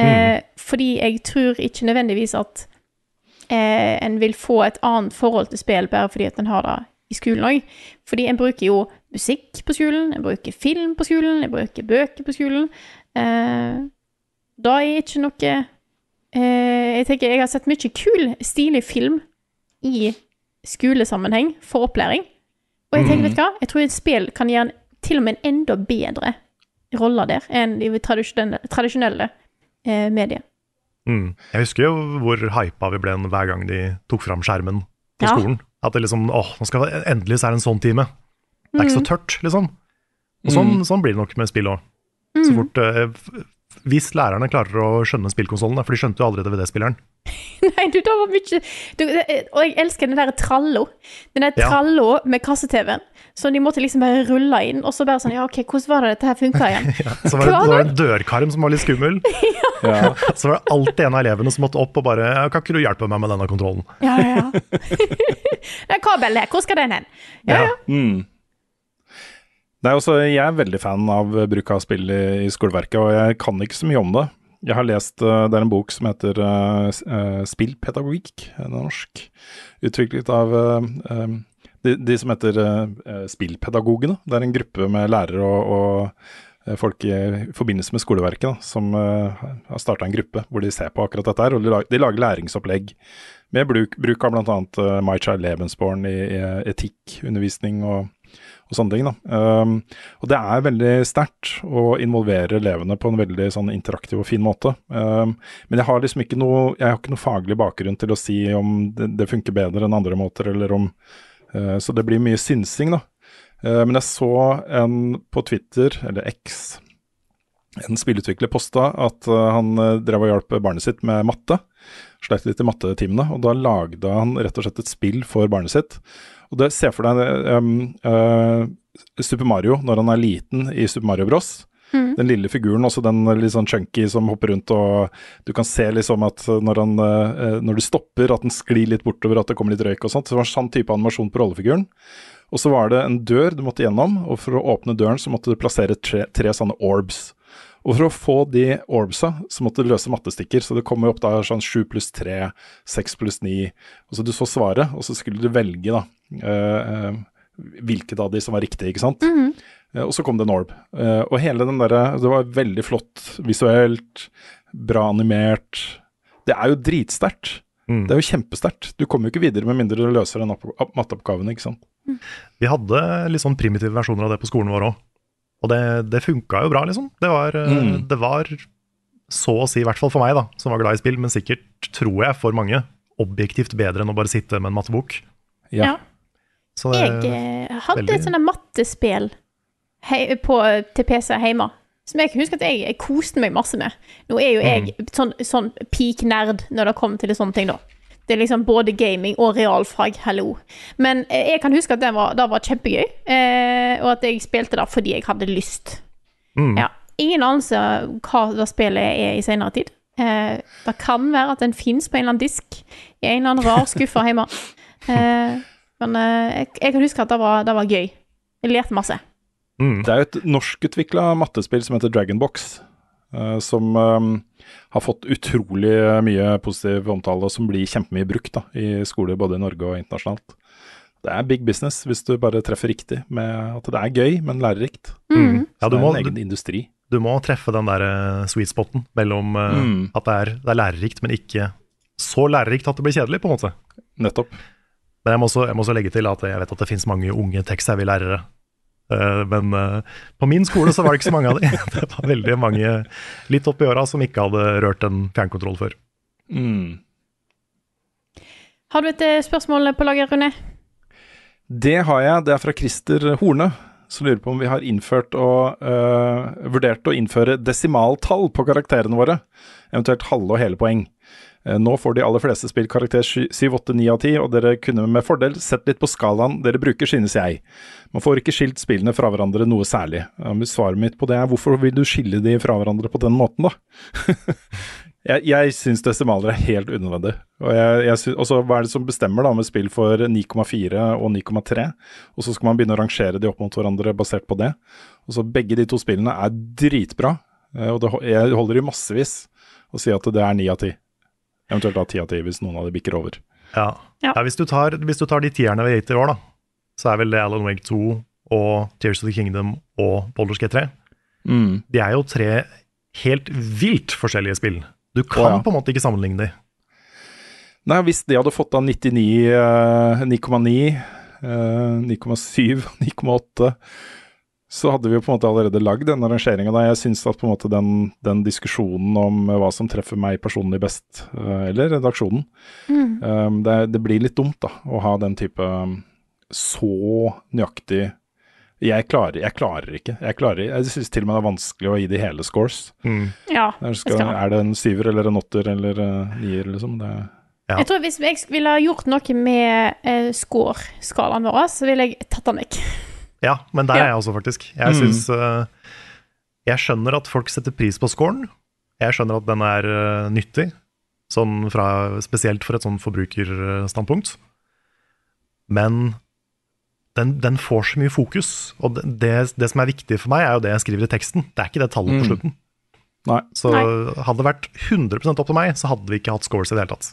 eh, fordi jeg tror ikke nødvendigvis at eh, en vil få et annet forhold til spill bare fordi at en har det i skolen òg. Fordi en bruker jo musikk på skolen, en bruker film på skolen, en bruker bøker på skolen. Eh, da er ikke noe eh, Jeg tenker jeg har sett mye kul, stilig film i skolesammenheng for opplæring. Og jeg tenker, vet du hva, jeg tror et spill kan gjøre en, til og med en enda bedre rolle der enn i tradisjonelle, tradisjonelle eh, medier. Mm. Jeg husker jo hvor hypa vi ble hver gang de tok fram skjermen på Ja. skolen. At det liksom åh, nå skal, endelig så er det en sånn time. Det er ikke så Mm. tørt, liksom. Og sånn, sånn blir det nok med spill òg. Så fort eh, f- Hvis lærerne klarer å skjønne spillkonsollen, for de skjønte jo aldri DVD-spilleren. Nei, du, det var mye du, Og jeg elsker den der trallo. Den der Ja. tralla med kasse-TV-en. Så de måtte liksom bare rulle inn, og så bare sånn Ja, OK, hvordan var det dette her funka igjen? Så var det, så var det en dørkarm som var litt skummel. Ja. Så var det alltid en av elevene som måtte opp og bare «Ja, 'Kan ikke du hjelpe meg med denne kontrollen?' Ja, ja, ja. Den kabelen her, hvor skal den hen? Ja, ja. Mm. Er også, jeg er veldig fan av bruk av spill i, i skoleverket, og jeg kan ikke så mye om det. Jeg har lest, eh, Det er en bok som heter uh, Spillpedagogikk, er norsk. Utviklet av uh, de, de som heter uh, Spillpedagogene. Det er en gruppe med lærere og, og folk i, i forbindelse med skoleverket da, som uh, har starta en gruppe hvor de ser på akkurat dette her. og De lager, de lager læringsopplegg med bruk, bruk av bl.a. Uh, My Child Lebensborn i, i etikkundervisning og, og sånne ting. Da. Um, og det er veldig sterkt å involvere elevene på en veldig sånn interaktiv og fin måte. Um, men jeg har liksom ikke noe, jeg har ikke noe faglig bakgrunn til å si om det, det funker bedre enn andre måter, eller om uh, Så det blir mye synsing, da. Uh, men jeg så en på Twitter, eller X, en spillutvikler posta at uh, han uh, drev og hjalp barnet sitt med matte. Sleit litt i mattetimene, og da lagde han rett og slett et spill for barnet sitt. Og det ser for deg um, uh, Super Mario når han er liten i Super Mario Bros. Mm. Den lille figuren, også den litt sånn chunky som hopper rundt, og du kan se liksom at når, han, uh, når du stopper, at den sklir litt bortover, at det kommer litt røyk og sånt. Så det var sånn type animasjon på rollefiguren. Og så var det en dør du måtte gjennom, og for å åpne døren så måtte du plassere tre, tre sånne orbs. Og for å få de orbsa, så måtte du løse mattestikker. Så det kom jo opp da sånn 7 pluss 3, 6 pluss 9. Og så du så svaret, og så skulle du velge da hvilket av de som var riktig, ikke sant. Mhm. Eh, og så kom det Norb. orb. Eh, og hele den derre Det var veldig flott visuelt, bra animert. Det er jo dritsterkt. Mm. Det er jo kjempesterkt. Du kommer jo ikke videre med mindre du løser den opp- opp- matteoppgaven, ikke sant. Vi hadde litt sånn primitive versjoner av det på skolen vår òg. Og det, det funka jo bra, liksom. Det var, eh, Mm. det var så å si, i hvert fall for meg, da, som var glad i spill, men sikkert, tror jeg, for mange, objektivt bedre enn å bare sitte med en mattebok. Ja. Jeg eh, hadde veldig- et sånt mattespill på, til PC hjemme. Som jeg kan huske at jeg, jeg koste meg masse med. Nå er jo jeg sånn, sånn peak nerd når det kommer til sånne ting, da. Det er liksom både gaming og realfag, hallo. Men eh, jeg kan huske at det var, det var kjempegøy, eh, og at jeg spilte det fordi jeg hadde lyst. Mm. Ja. Ingen anelse hva det spillet er i senere tid. Eh, det kan være at den fins på en eller annen disk i en eller annen rar skuffe hjemme. Eh, men eh, jeg, jeg kan huske at det var, det var gøy. Jeg lærte masse. mm. Det er jo et norskutvikla mattespill som heter Dragonbox, uh, som um, har fått utrolig mye positiv omtale, og som blir kjempemye brukt da, i skoler både i Norge og internasjonalt. Det er big business hvis du bare treffer riktig med at det er gøy, men lærerikt. Mm. Ja, Så du det må, er en egen du, industri. du må treffe den der eh, sweet spoten mellom eh, Mm. at det er, det er lærerikt, men ikke så lærerikt at det blir kjedelig, på en måte. Nettopp. Men jeg må også, jeg må også legge til at jeg vet at det finnes mange unge tech-savvy-lærere. Eh, men eh, på min skole så var det ikke så mange av de. Det var veldig mange litt oppi åra som ikke hadde rørt en fjernkontroll før. Mm. Har du et eh, spørsmål på lager, Rune? Det har jeg. Det er fra Christer Horne, som lurer på om vi har innført og øh, vurdert å innføre desimaltall på karakterene våre. Eventuelt halve og hele poeng. Eh, Nå får de aller fleste spill karakter 7, 8, 9 av 10, og dere kunne med fordel sett litt på skalaen dere bruker, synes jeg. Man får ikke skilt spillene fra hverandre noe særlig. Svaret mitt på det er hvorfor vil du skille de fra hverandre på den måten, da? jeg jeg syns desimaler er helt unødvendig. Og, jeg, jeg synes, og så hva er det som bestemmer da med spill for 9,4 og 9,3? Og så skal man begynne å rangere de opp mot hverandre basert på det. Og så Begge de to spillene er dritbra, eh, og det, jeg holder i massevis å si at det er 9 av 10. Eventuelt da 10 av 10 hvis noen av de bikker over. Ja. Ja. Ja, hvis, du tar, hvis du tar de tierne vi har gitt i år, da, så er vel det Alan Wake 2 og Tears of the Kingdom og Baldur's Gate 3. De er jo tre helt vilt forskjellige spill. Du kan ja. på en måte ikke sammenligne de. Nei, hvis de hadde fått da 99, eh, 9,9, eh, 9,7, 9,8 så hadde vi jo på en måte allerede lagd den rangeringa. Jeg syns at på en måte den, den diskusjonen om eh, hva som treffer meg personlig best, eh, eller redaksjonen, eh, det, det blir litt dumt da, å ha den type um, så nøyaktig jeg klarer, jeg klarer ikke. Jeg, klarer, jeg syns til og med det er vanskelig å gi de hele scores. Ja. Der jeg skal, er det en syver eller en åtter eller uh, nier, liksom? Det, Ja. Jeg tror Hvis jeg ville gjort noe med eh, score-skalaen vår, så ville jeg tatt den vekk. Ja, men der Ja. er jeg også, faktisk. Jeg Mm. synes, eh, Jeg skjønner at folk setter pris på scoren. Jeg skjønner at den er uh, nyttig, sånn fra, spesielt for et sånn forbrukerstandpunkt. Men den, den får så mye fokus, og det, det, det som er viktig for meg, er jo det jeg skriver i teksten. Det er ikke det tallet på Mm. slutten. nei. Så Nei. hadde det vært 100% opp til meg, så hadde vi ikke hatt scores i det hele tatt.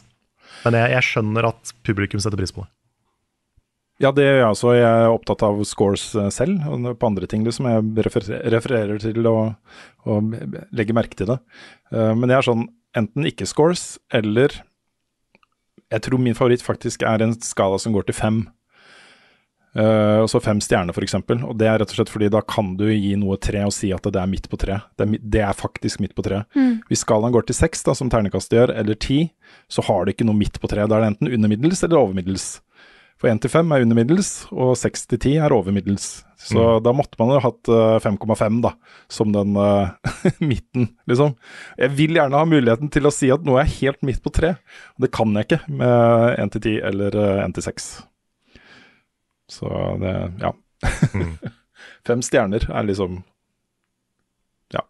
Men jeg, jeg skjønner at publikum setter pris på det. Ja, det gjør jeg også. Jeg er opptatt av scores eh, selv, og på andre ting liksom jeg refererer til og, og legger merke til det. Eh, men jeg er sånn enten ikke scores, eller Jeg tror min favoritt faktisk er en skala som går til fem. Eh, og så fem stjerner, f.eks. Og det er rett og slett fordi da kan du gi noe tre og si at det er midt på tre. Det er, det er faktisk midt på tre. Mm. Hvis skalaen går til seks, da, som ternekastet gjør, eller ti, så har det ikke noe midt på tre. Da er det enten undermiddels eller overmiddels. For 1 til 5 er undermiddels, og 6 til 10 er overmiddels. Så da måtte man jo hatt eh, 5,5 da, som den uh, midten, liksom. Jeg vil gjerne ha muligheten til å si at noe er helt midt på tre. Det kan jeg ikke med 1 til 10 eller eh, 1 til 6. Så det, ja. Fem stjerner er liksom, ja,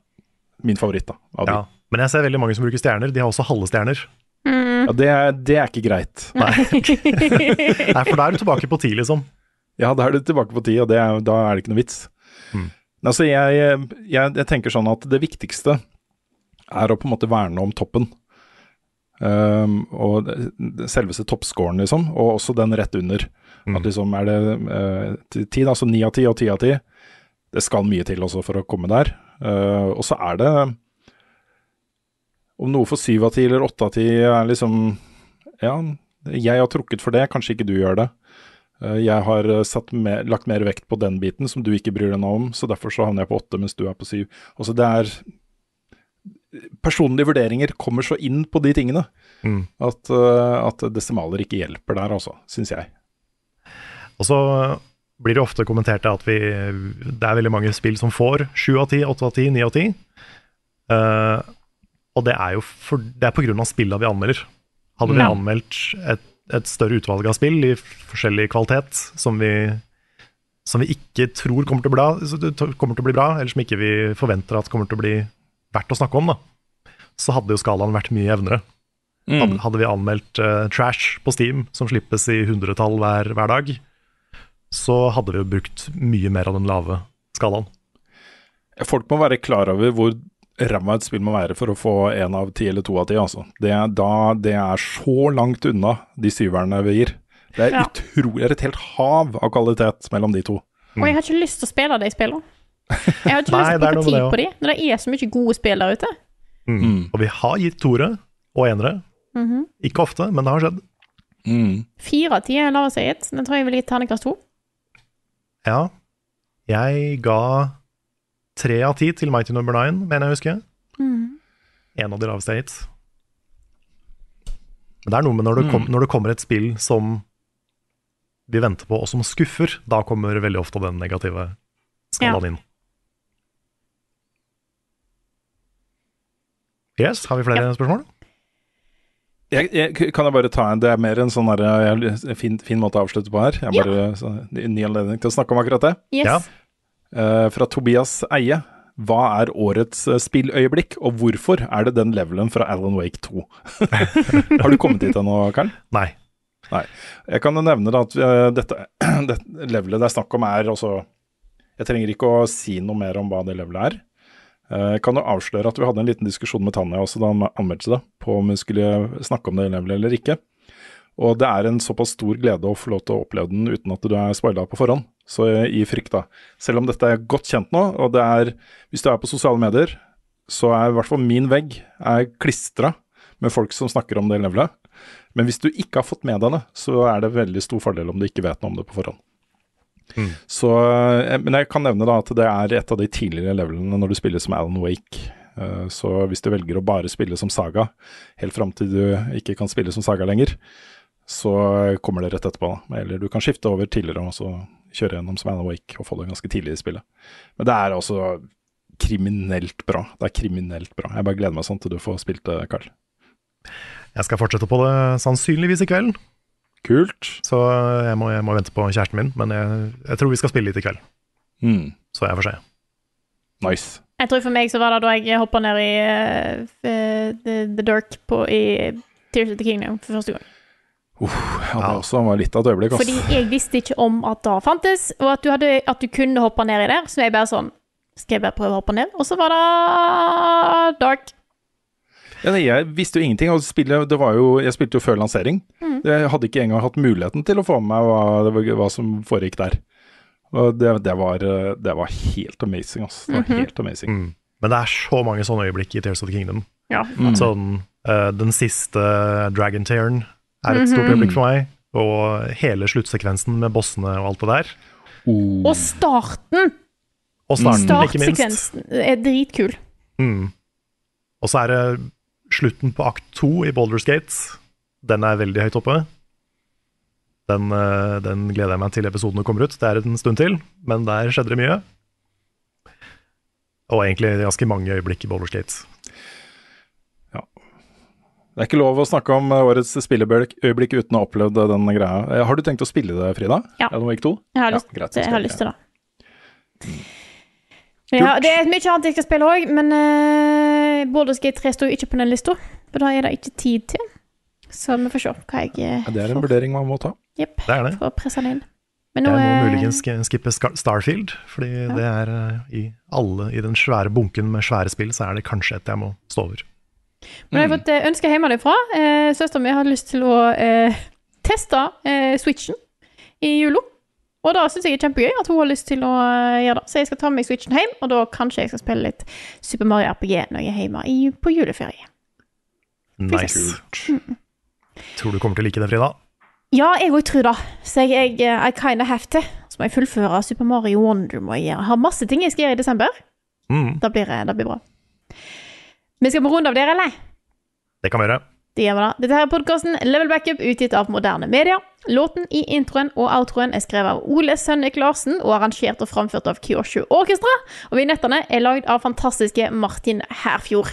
min favoritt da. Ja. Men jeg ser veldig mange som bruker stjerner. De har også halve stjerner. Ja, det, er, det er ikke greit. Nei. Nei, for da er du tilbake på ti, liksom. Ja, da er du tilbake på ti, og det er, da er det ikke noe vits. Mm. Altså, jeg, jeg, jeg tenker sånn at det viktigste er å på en måte verne om toppen. Um, og selveste toppscoren, liksom, og også den rett under. Mm. At liksom er det eh, ti, da, altså ni av ti og ti av ti. Det skal mye til også for å komme der. Uh, og så er det Om noe for syv av ti eller åtte av ti er liksom Ja, jeg har trukket for det, kanskje ikke du gjør det. Eh, Jeg har eh, satt mer, lagt mer vekt på den biten som du ikke bryr deg noe om, så derfor så havner jeg på åtte mens du er på syv. Altså det er Personlige vurderinger kommer så inn på de tingene Mm. at, eh, at desimaler ikke hjelper der, altså, syns jeg. Og så blir det ofte kommentert at vi, det er veldig mange spill som får sju av ti, åtte av ti, ni av ti. Eh, og det er jo for, det er på grunn av spillene vi anmelder. Hadde vi Ja. anmeldt et, et større utvalg av spill i forskjellig kvalitet som vi, som vi ikke tror kommer til, å bli, bra- kommer til å bli bra, eller som ikke vi forventer at kommer til å bli verdt å snakke om, da, så hadde jo skalaen vært mye jevnere. Hadde, hadde vi anmeldt uh, trash på Steam, som slippes i hundretall hver, hver dag, så hadde vi jo brukt mye mer av den lave skalaen. Folk må være klar over hvor ræva et spill må være for å få én av ti eller to av ti. Altså. Det, er da, det er så langt unna de syverne vi gir. Det er Ja. utrolig, det er et helt hav av kvalitet mellom de to. Og jeg har ikke lyst til å spille de spillene. Jeg har ikke Nei, lyst til å bruke tid på de, når det er så mye gode spill der ute. Mm. Og vi har gitt toere og enere. Mhm. Ikke ofte, men det har skjedd. Fire av ti er lavest jeg har gitt. Den tror jeg vil gi terningkast to. Ja. Jeg ga tre av ti til Mighty Number Nine, mener jeg å huske. Mm. En av de laveste hits. Men det er noe med når det, kom, når det kommer et spill som vi venter på, og som skuffer, da kommer veldig ofte den negative skalaen inn. Yes, har vi flere spørsmål? Jeg, jeg, kan jeg bare ta en Det er mer en sånn der, jeg, fin, fin måte å avslutte på her. Jeg Ja. så, Ny anledning til å snakke om akkurat det. Yes. Ja. Eh, fra Tobias Eie. Hva er årets eh, spilløyeblikk, og hvorfor er det den levelen fra Alan Wake 2? Har du kommet dit ennå, Karl? Nei. Nei. Jeg kan nevne at eh, dette, dette levelet det er snakk om er også Jeg trenger ikke å si noe mer om hva det levelet er. Jeg kan jo avsløre at vi hadde en liten diskusjon med Tanja også da han anmeldte det, på om vi skulle snakke om det levelet eller ikke. Og det er en såpass stor glede å få lov til å oppleve den uten at du er spoila på forhånd. Så i frykt, da. Selv om dette er godt kjent nå, og det er Hvis du er på sosiale medier, så er i hvert fall min vegg er klistra med folk som snakker om det levelet. Men hvis du ikke har fått med deg det, så er det veldig stor fordel om du ikke vet noe om det på forhånd. Så, eh, men jeg kan nevne da at det er et av de tidligere levelene når du spiller som Alan Wake. Eh, Så hvis du velger å bare spille som Saga, helt fram til du ikke kan spille som Saga lenger, så kommer det rett etterpå. Eller du kan skifte over tidligere og så kjøre gjennom som Awake Wake og få det ganske tidlig i spillet. Men det er altså kriminelt bra. Det er kriminelt bra. Jeg bare gleder meg sånn til du får spilt det, Karl. Jeg skal fortsette på det sannsynligvis i kveld, Kult. så jeg må, jeg må vente på kjæresten min. Men jeg, jeg tror vi skal spille litt i kveld, Mm. så jeg får se. Nice. Jeg tror for meg så var det da jeg hoppa ned i uh, the, the Dark på, i Tears of the Kingdom for første gang. Ja, det også var litt av et øyeblikk, Fordi altså. jeg visste ikke om at det fantes, og at du, hadde, at du kunne hoppe ned i der. Så jeg bare sånn Skal jeg bare prøve å hoppe ned? Og så var det dark. Ja, nei, jeg visste jo ingenting. Og spillet, det var jo, jeg spilte jo før lansering. Mm. Jeg hadde ikke engang hatt muligheten til å få med meg hva, det var- hva som foregikk der. Og det, det, var, det var helt amazing, altså. Det var Mhm. helt amazing. Mm. Men det er så mange sånne øyeblikk i Tears of the Kingdom. Ja. Mm. Sånn, uh, den siste Dragon Tearen er et stort Mhm. øyeblikk for meg. Og hele sluttsekvensen med bossene og alt det der. Oh. Og starten, Og starten, ikke minst. startsekvensen, er dritkul. Mm. Og så er det slutten på akt to i Boulders Gate. Den er veldig høyt oppe. Den, eh, den gleder jeg meg til episodene kommer ut. Det er en stund til, men der skjedde det mye. Og egentlig ganske mange øyeblikk i Boulders Gate. Det er ikke lov å snakke om eh, årets spilleøyeblikk uten å ha opplevd eh, den greia. Eh, Har du tenkt å spille det, Frida? Ja. Er det 2? Jeg har Ja, lyst, greit, jeg har lyst til det. Ja, det er mye annet jeg skal spille òg, men uh, Baldur's Gate 3 står jo ikke på den lista. For da er det ikke tid til. Så vi får se hva jeg får. Ja, Det er en vurdering man må ta. Jepp. Det er det. For å presse den inn. Men nå Jeg må muligens skippe Starfield, fordi det er i alle i den svære bunken med svære spill, så er det kanskje et jeg må stå over. Men jeg har fått eh, ønske hjemmefra. Eh, Søstera mi hadde lyst til å eh, teste eh, Switchen i jula. Og da syns jeg det er kjempegøy at hun har lyst til å eh, gjøre det. Så jeg skal ta med meg Switchen hjem, og da kanskje jeg skal spille litt Super Mario RPG når jeg er hjemme i, på juleferie. Nice. Tror du kommer til å like det, Frida? Ja, jeg òg tror det. Så jeg, jeg I kinda have to. Så må jeg fullføre Super Mario Wonder. må jeg gjøre. Jeg har masse ting jeg skal gjøre i desember. Mm, Det blir, det blir bra. Vi skal på runde av dere, eller? det kan vi gjøre. Det gjør vi da. Dette her er podkasten Level Backup, utgitt av Moderne Media. Låten i introen og outroen er skrevet av Ole Sønnik Larsen og arrangert og framført av Kyosho Orkestra. Og vignettene er lagd av fantastiske Martin Herfjord.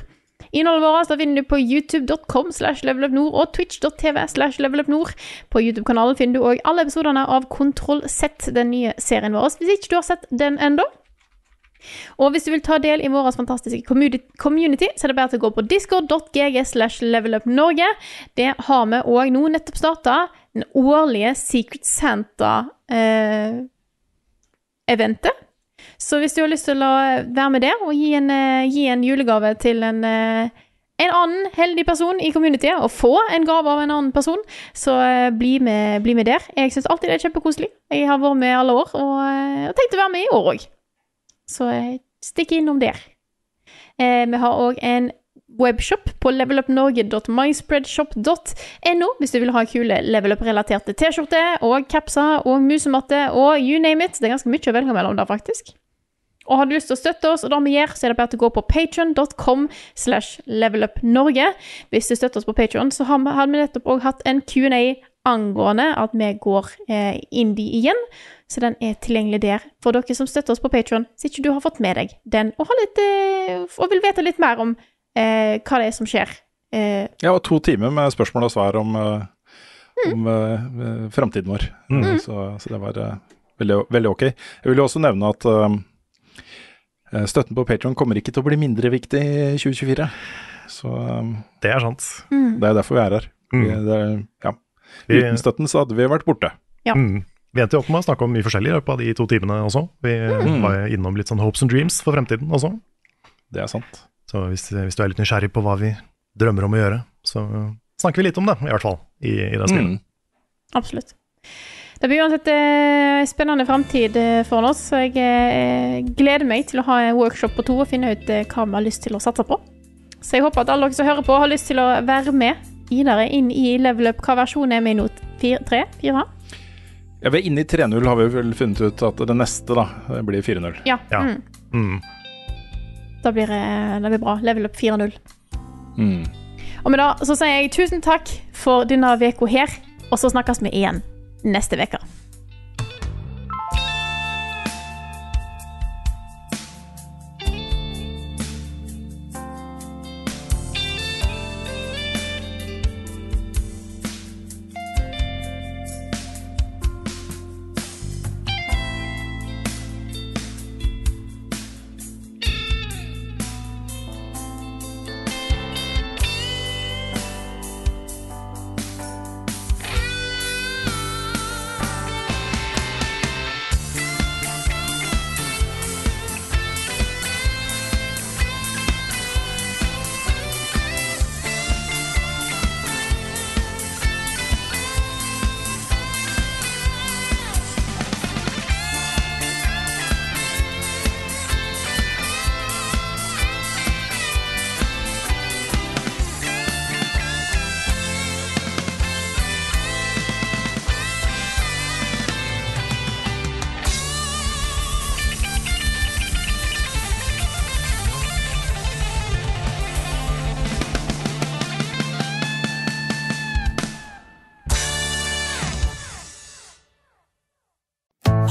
Innholdet vårt da finner du på youtube.com slash levelupnord og twitch.tv slash levelupnord. På YouTube-kanalen finner du òg alle episodene av Kontroll Z, den nye serien vår. Hvis ikke du har sett den ennå. Og hvis du vil ta del i vår fantastiske community, så er det bare til å gå på discord.gg slash levelupnorge. Det har vi òg nå nettopp starta. Den årlige Secret Santa-eventet. så hvis du har lyst til å være med der og gi en, eh, gi en julegave til en, eh, en annen heldig person i communityet, og få en gave av en annen person, så eh, bli med, bli med der. Jeg syns alltid det er kjempekoselig. Jeg har vært med alle år, og og tenkte tenkt å være med i år òg. Så eh, stikk innom der. Eh, vi har òg en webshop på levelupnorge.myspreadshop.no hvis du vil ha kule levelup-relaterte T-skjorter og capser og musematte og you name it. Det er ganske mye å velge mellom der, faktisk. Og har du lyst til å støtte oss, og det vi gjør, så er det bare å gå på patreon.com slash levelupnorge. Hvis du støtter oss på Patreon, så hadde vi nettopp òg hatt en Q&A angående at vi går eh, indie igjen. Så den er tilgjengelig der for dere som støtter oss på Patreon, så ikke du har fått med deg den, og, har litt, eh, og vil vite litt mer om eh, hva det er som skjer. Eh, Ja, og to timer med spørsmål og svar om, uh, om uh, framtiden vår. Mm. Så, så det var eh, veldig, veldig ok. Jeg vil jo også nevne at eh, støtten på Patreon kommer ikke til å bli mindre viktig i 2024. Så Det er sant. det er derfor vi er her. Mm. det, er- ja. Vi, Uten støtten så hadde vi vært borte. Ja. mm, vi endte jo opp med å snakke om mye forskjellig i løpet av de to timene også. Vi Mm. var innom litt sånn hopes and dreams for fremtiden også. Det er sant. Så hvis, hvis du er litt nysgjerrig på hva vi drømmer om å gjøre, så snakker vi litt om det, i hvert fall, i, i det spillet. Mm. absolutt. Det blir uansett eh, spennende framtid eh, for oss, så jeg eh, gleder meg til å ha en workshop på to og finne ut eh, hva vi har lyst til å satse på. Så jeg håper at alle dere som hører på, har lyst til å være med videre inn i level up. Hva versjon er vi i nå? 3? 4? Ja, vi er inne i 3-0 har vi vel funnet ut at det neste da det blir 4-0. Ja. Ja. Mm. Mm. Da blir eh, det blir bra. Level up 4-0. Mm. Og med det så sier jeg tusen takk for denne uka her, og så snakkes vi igjen neste uke.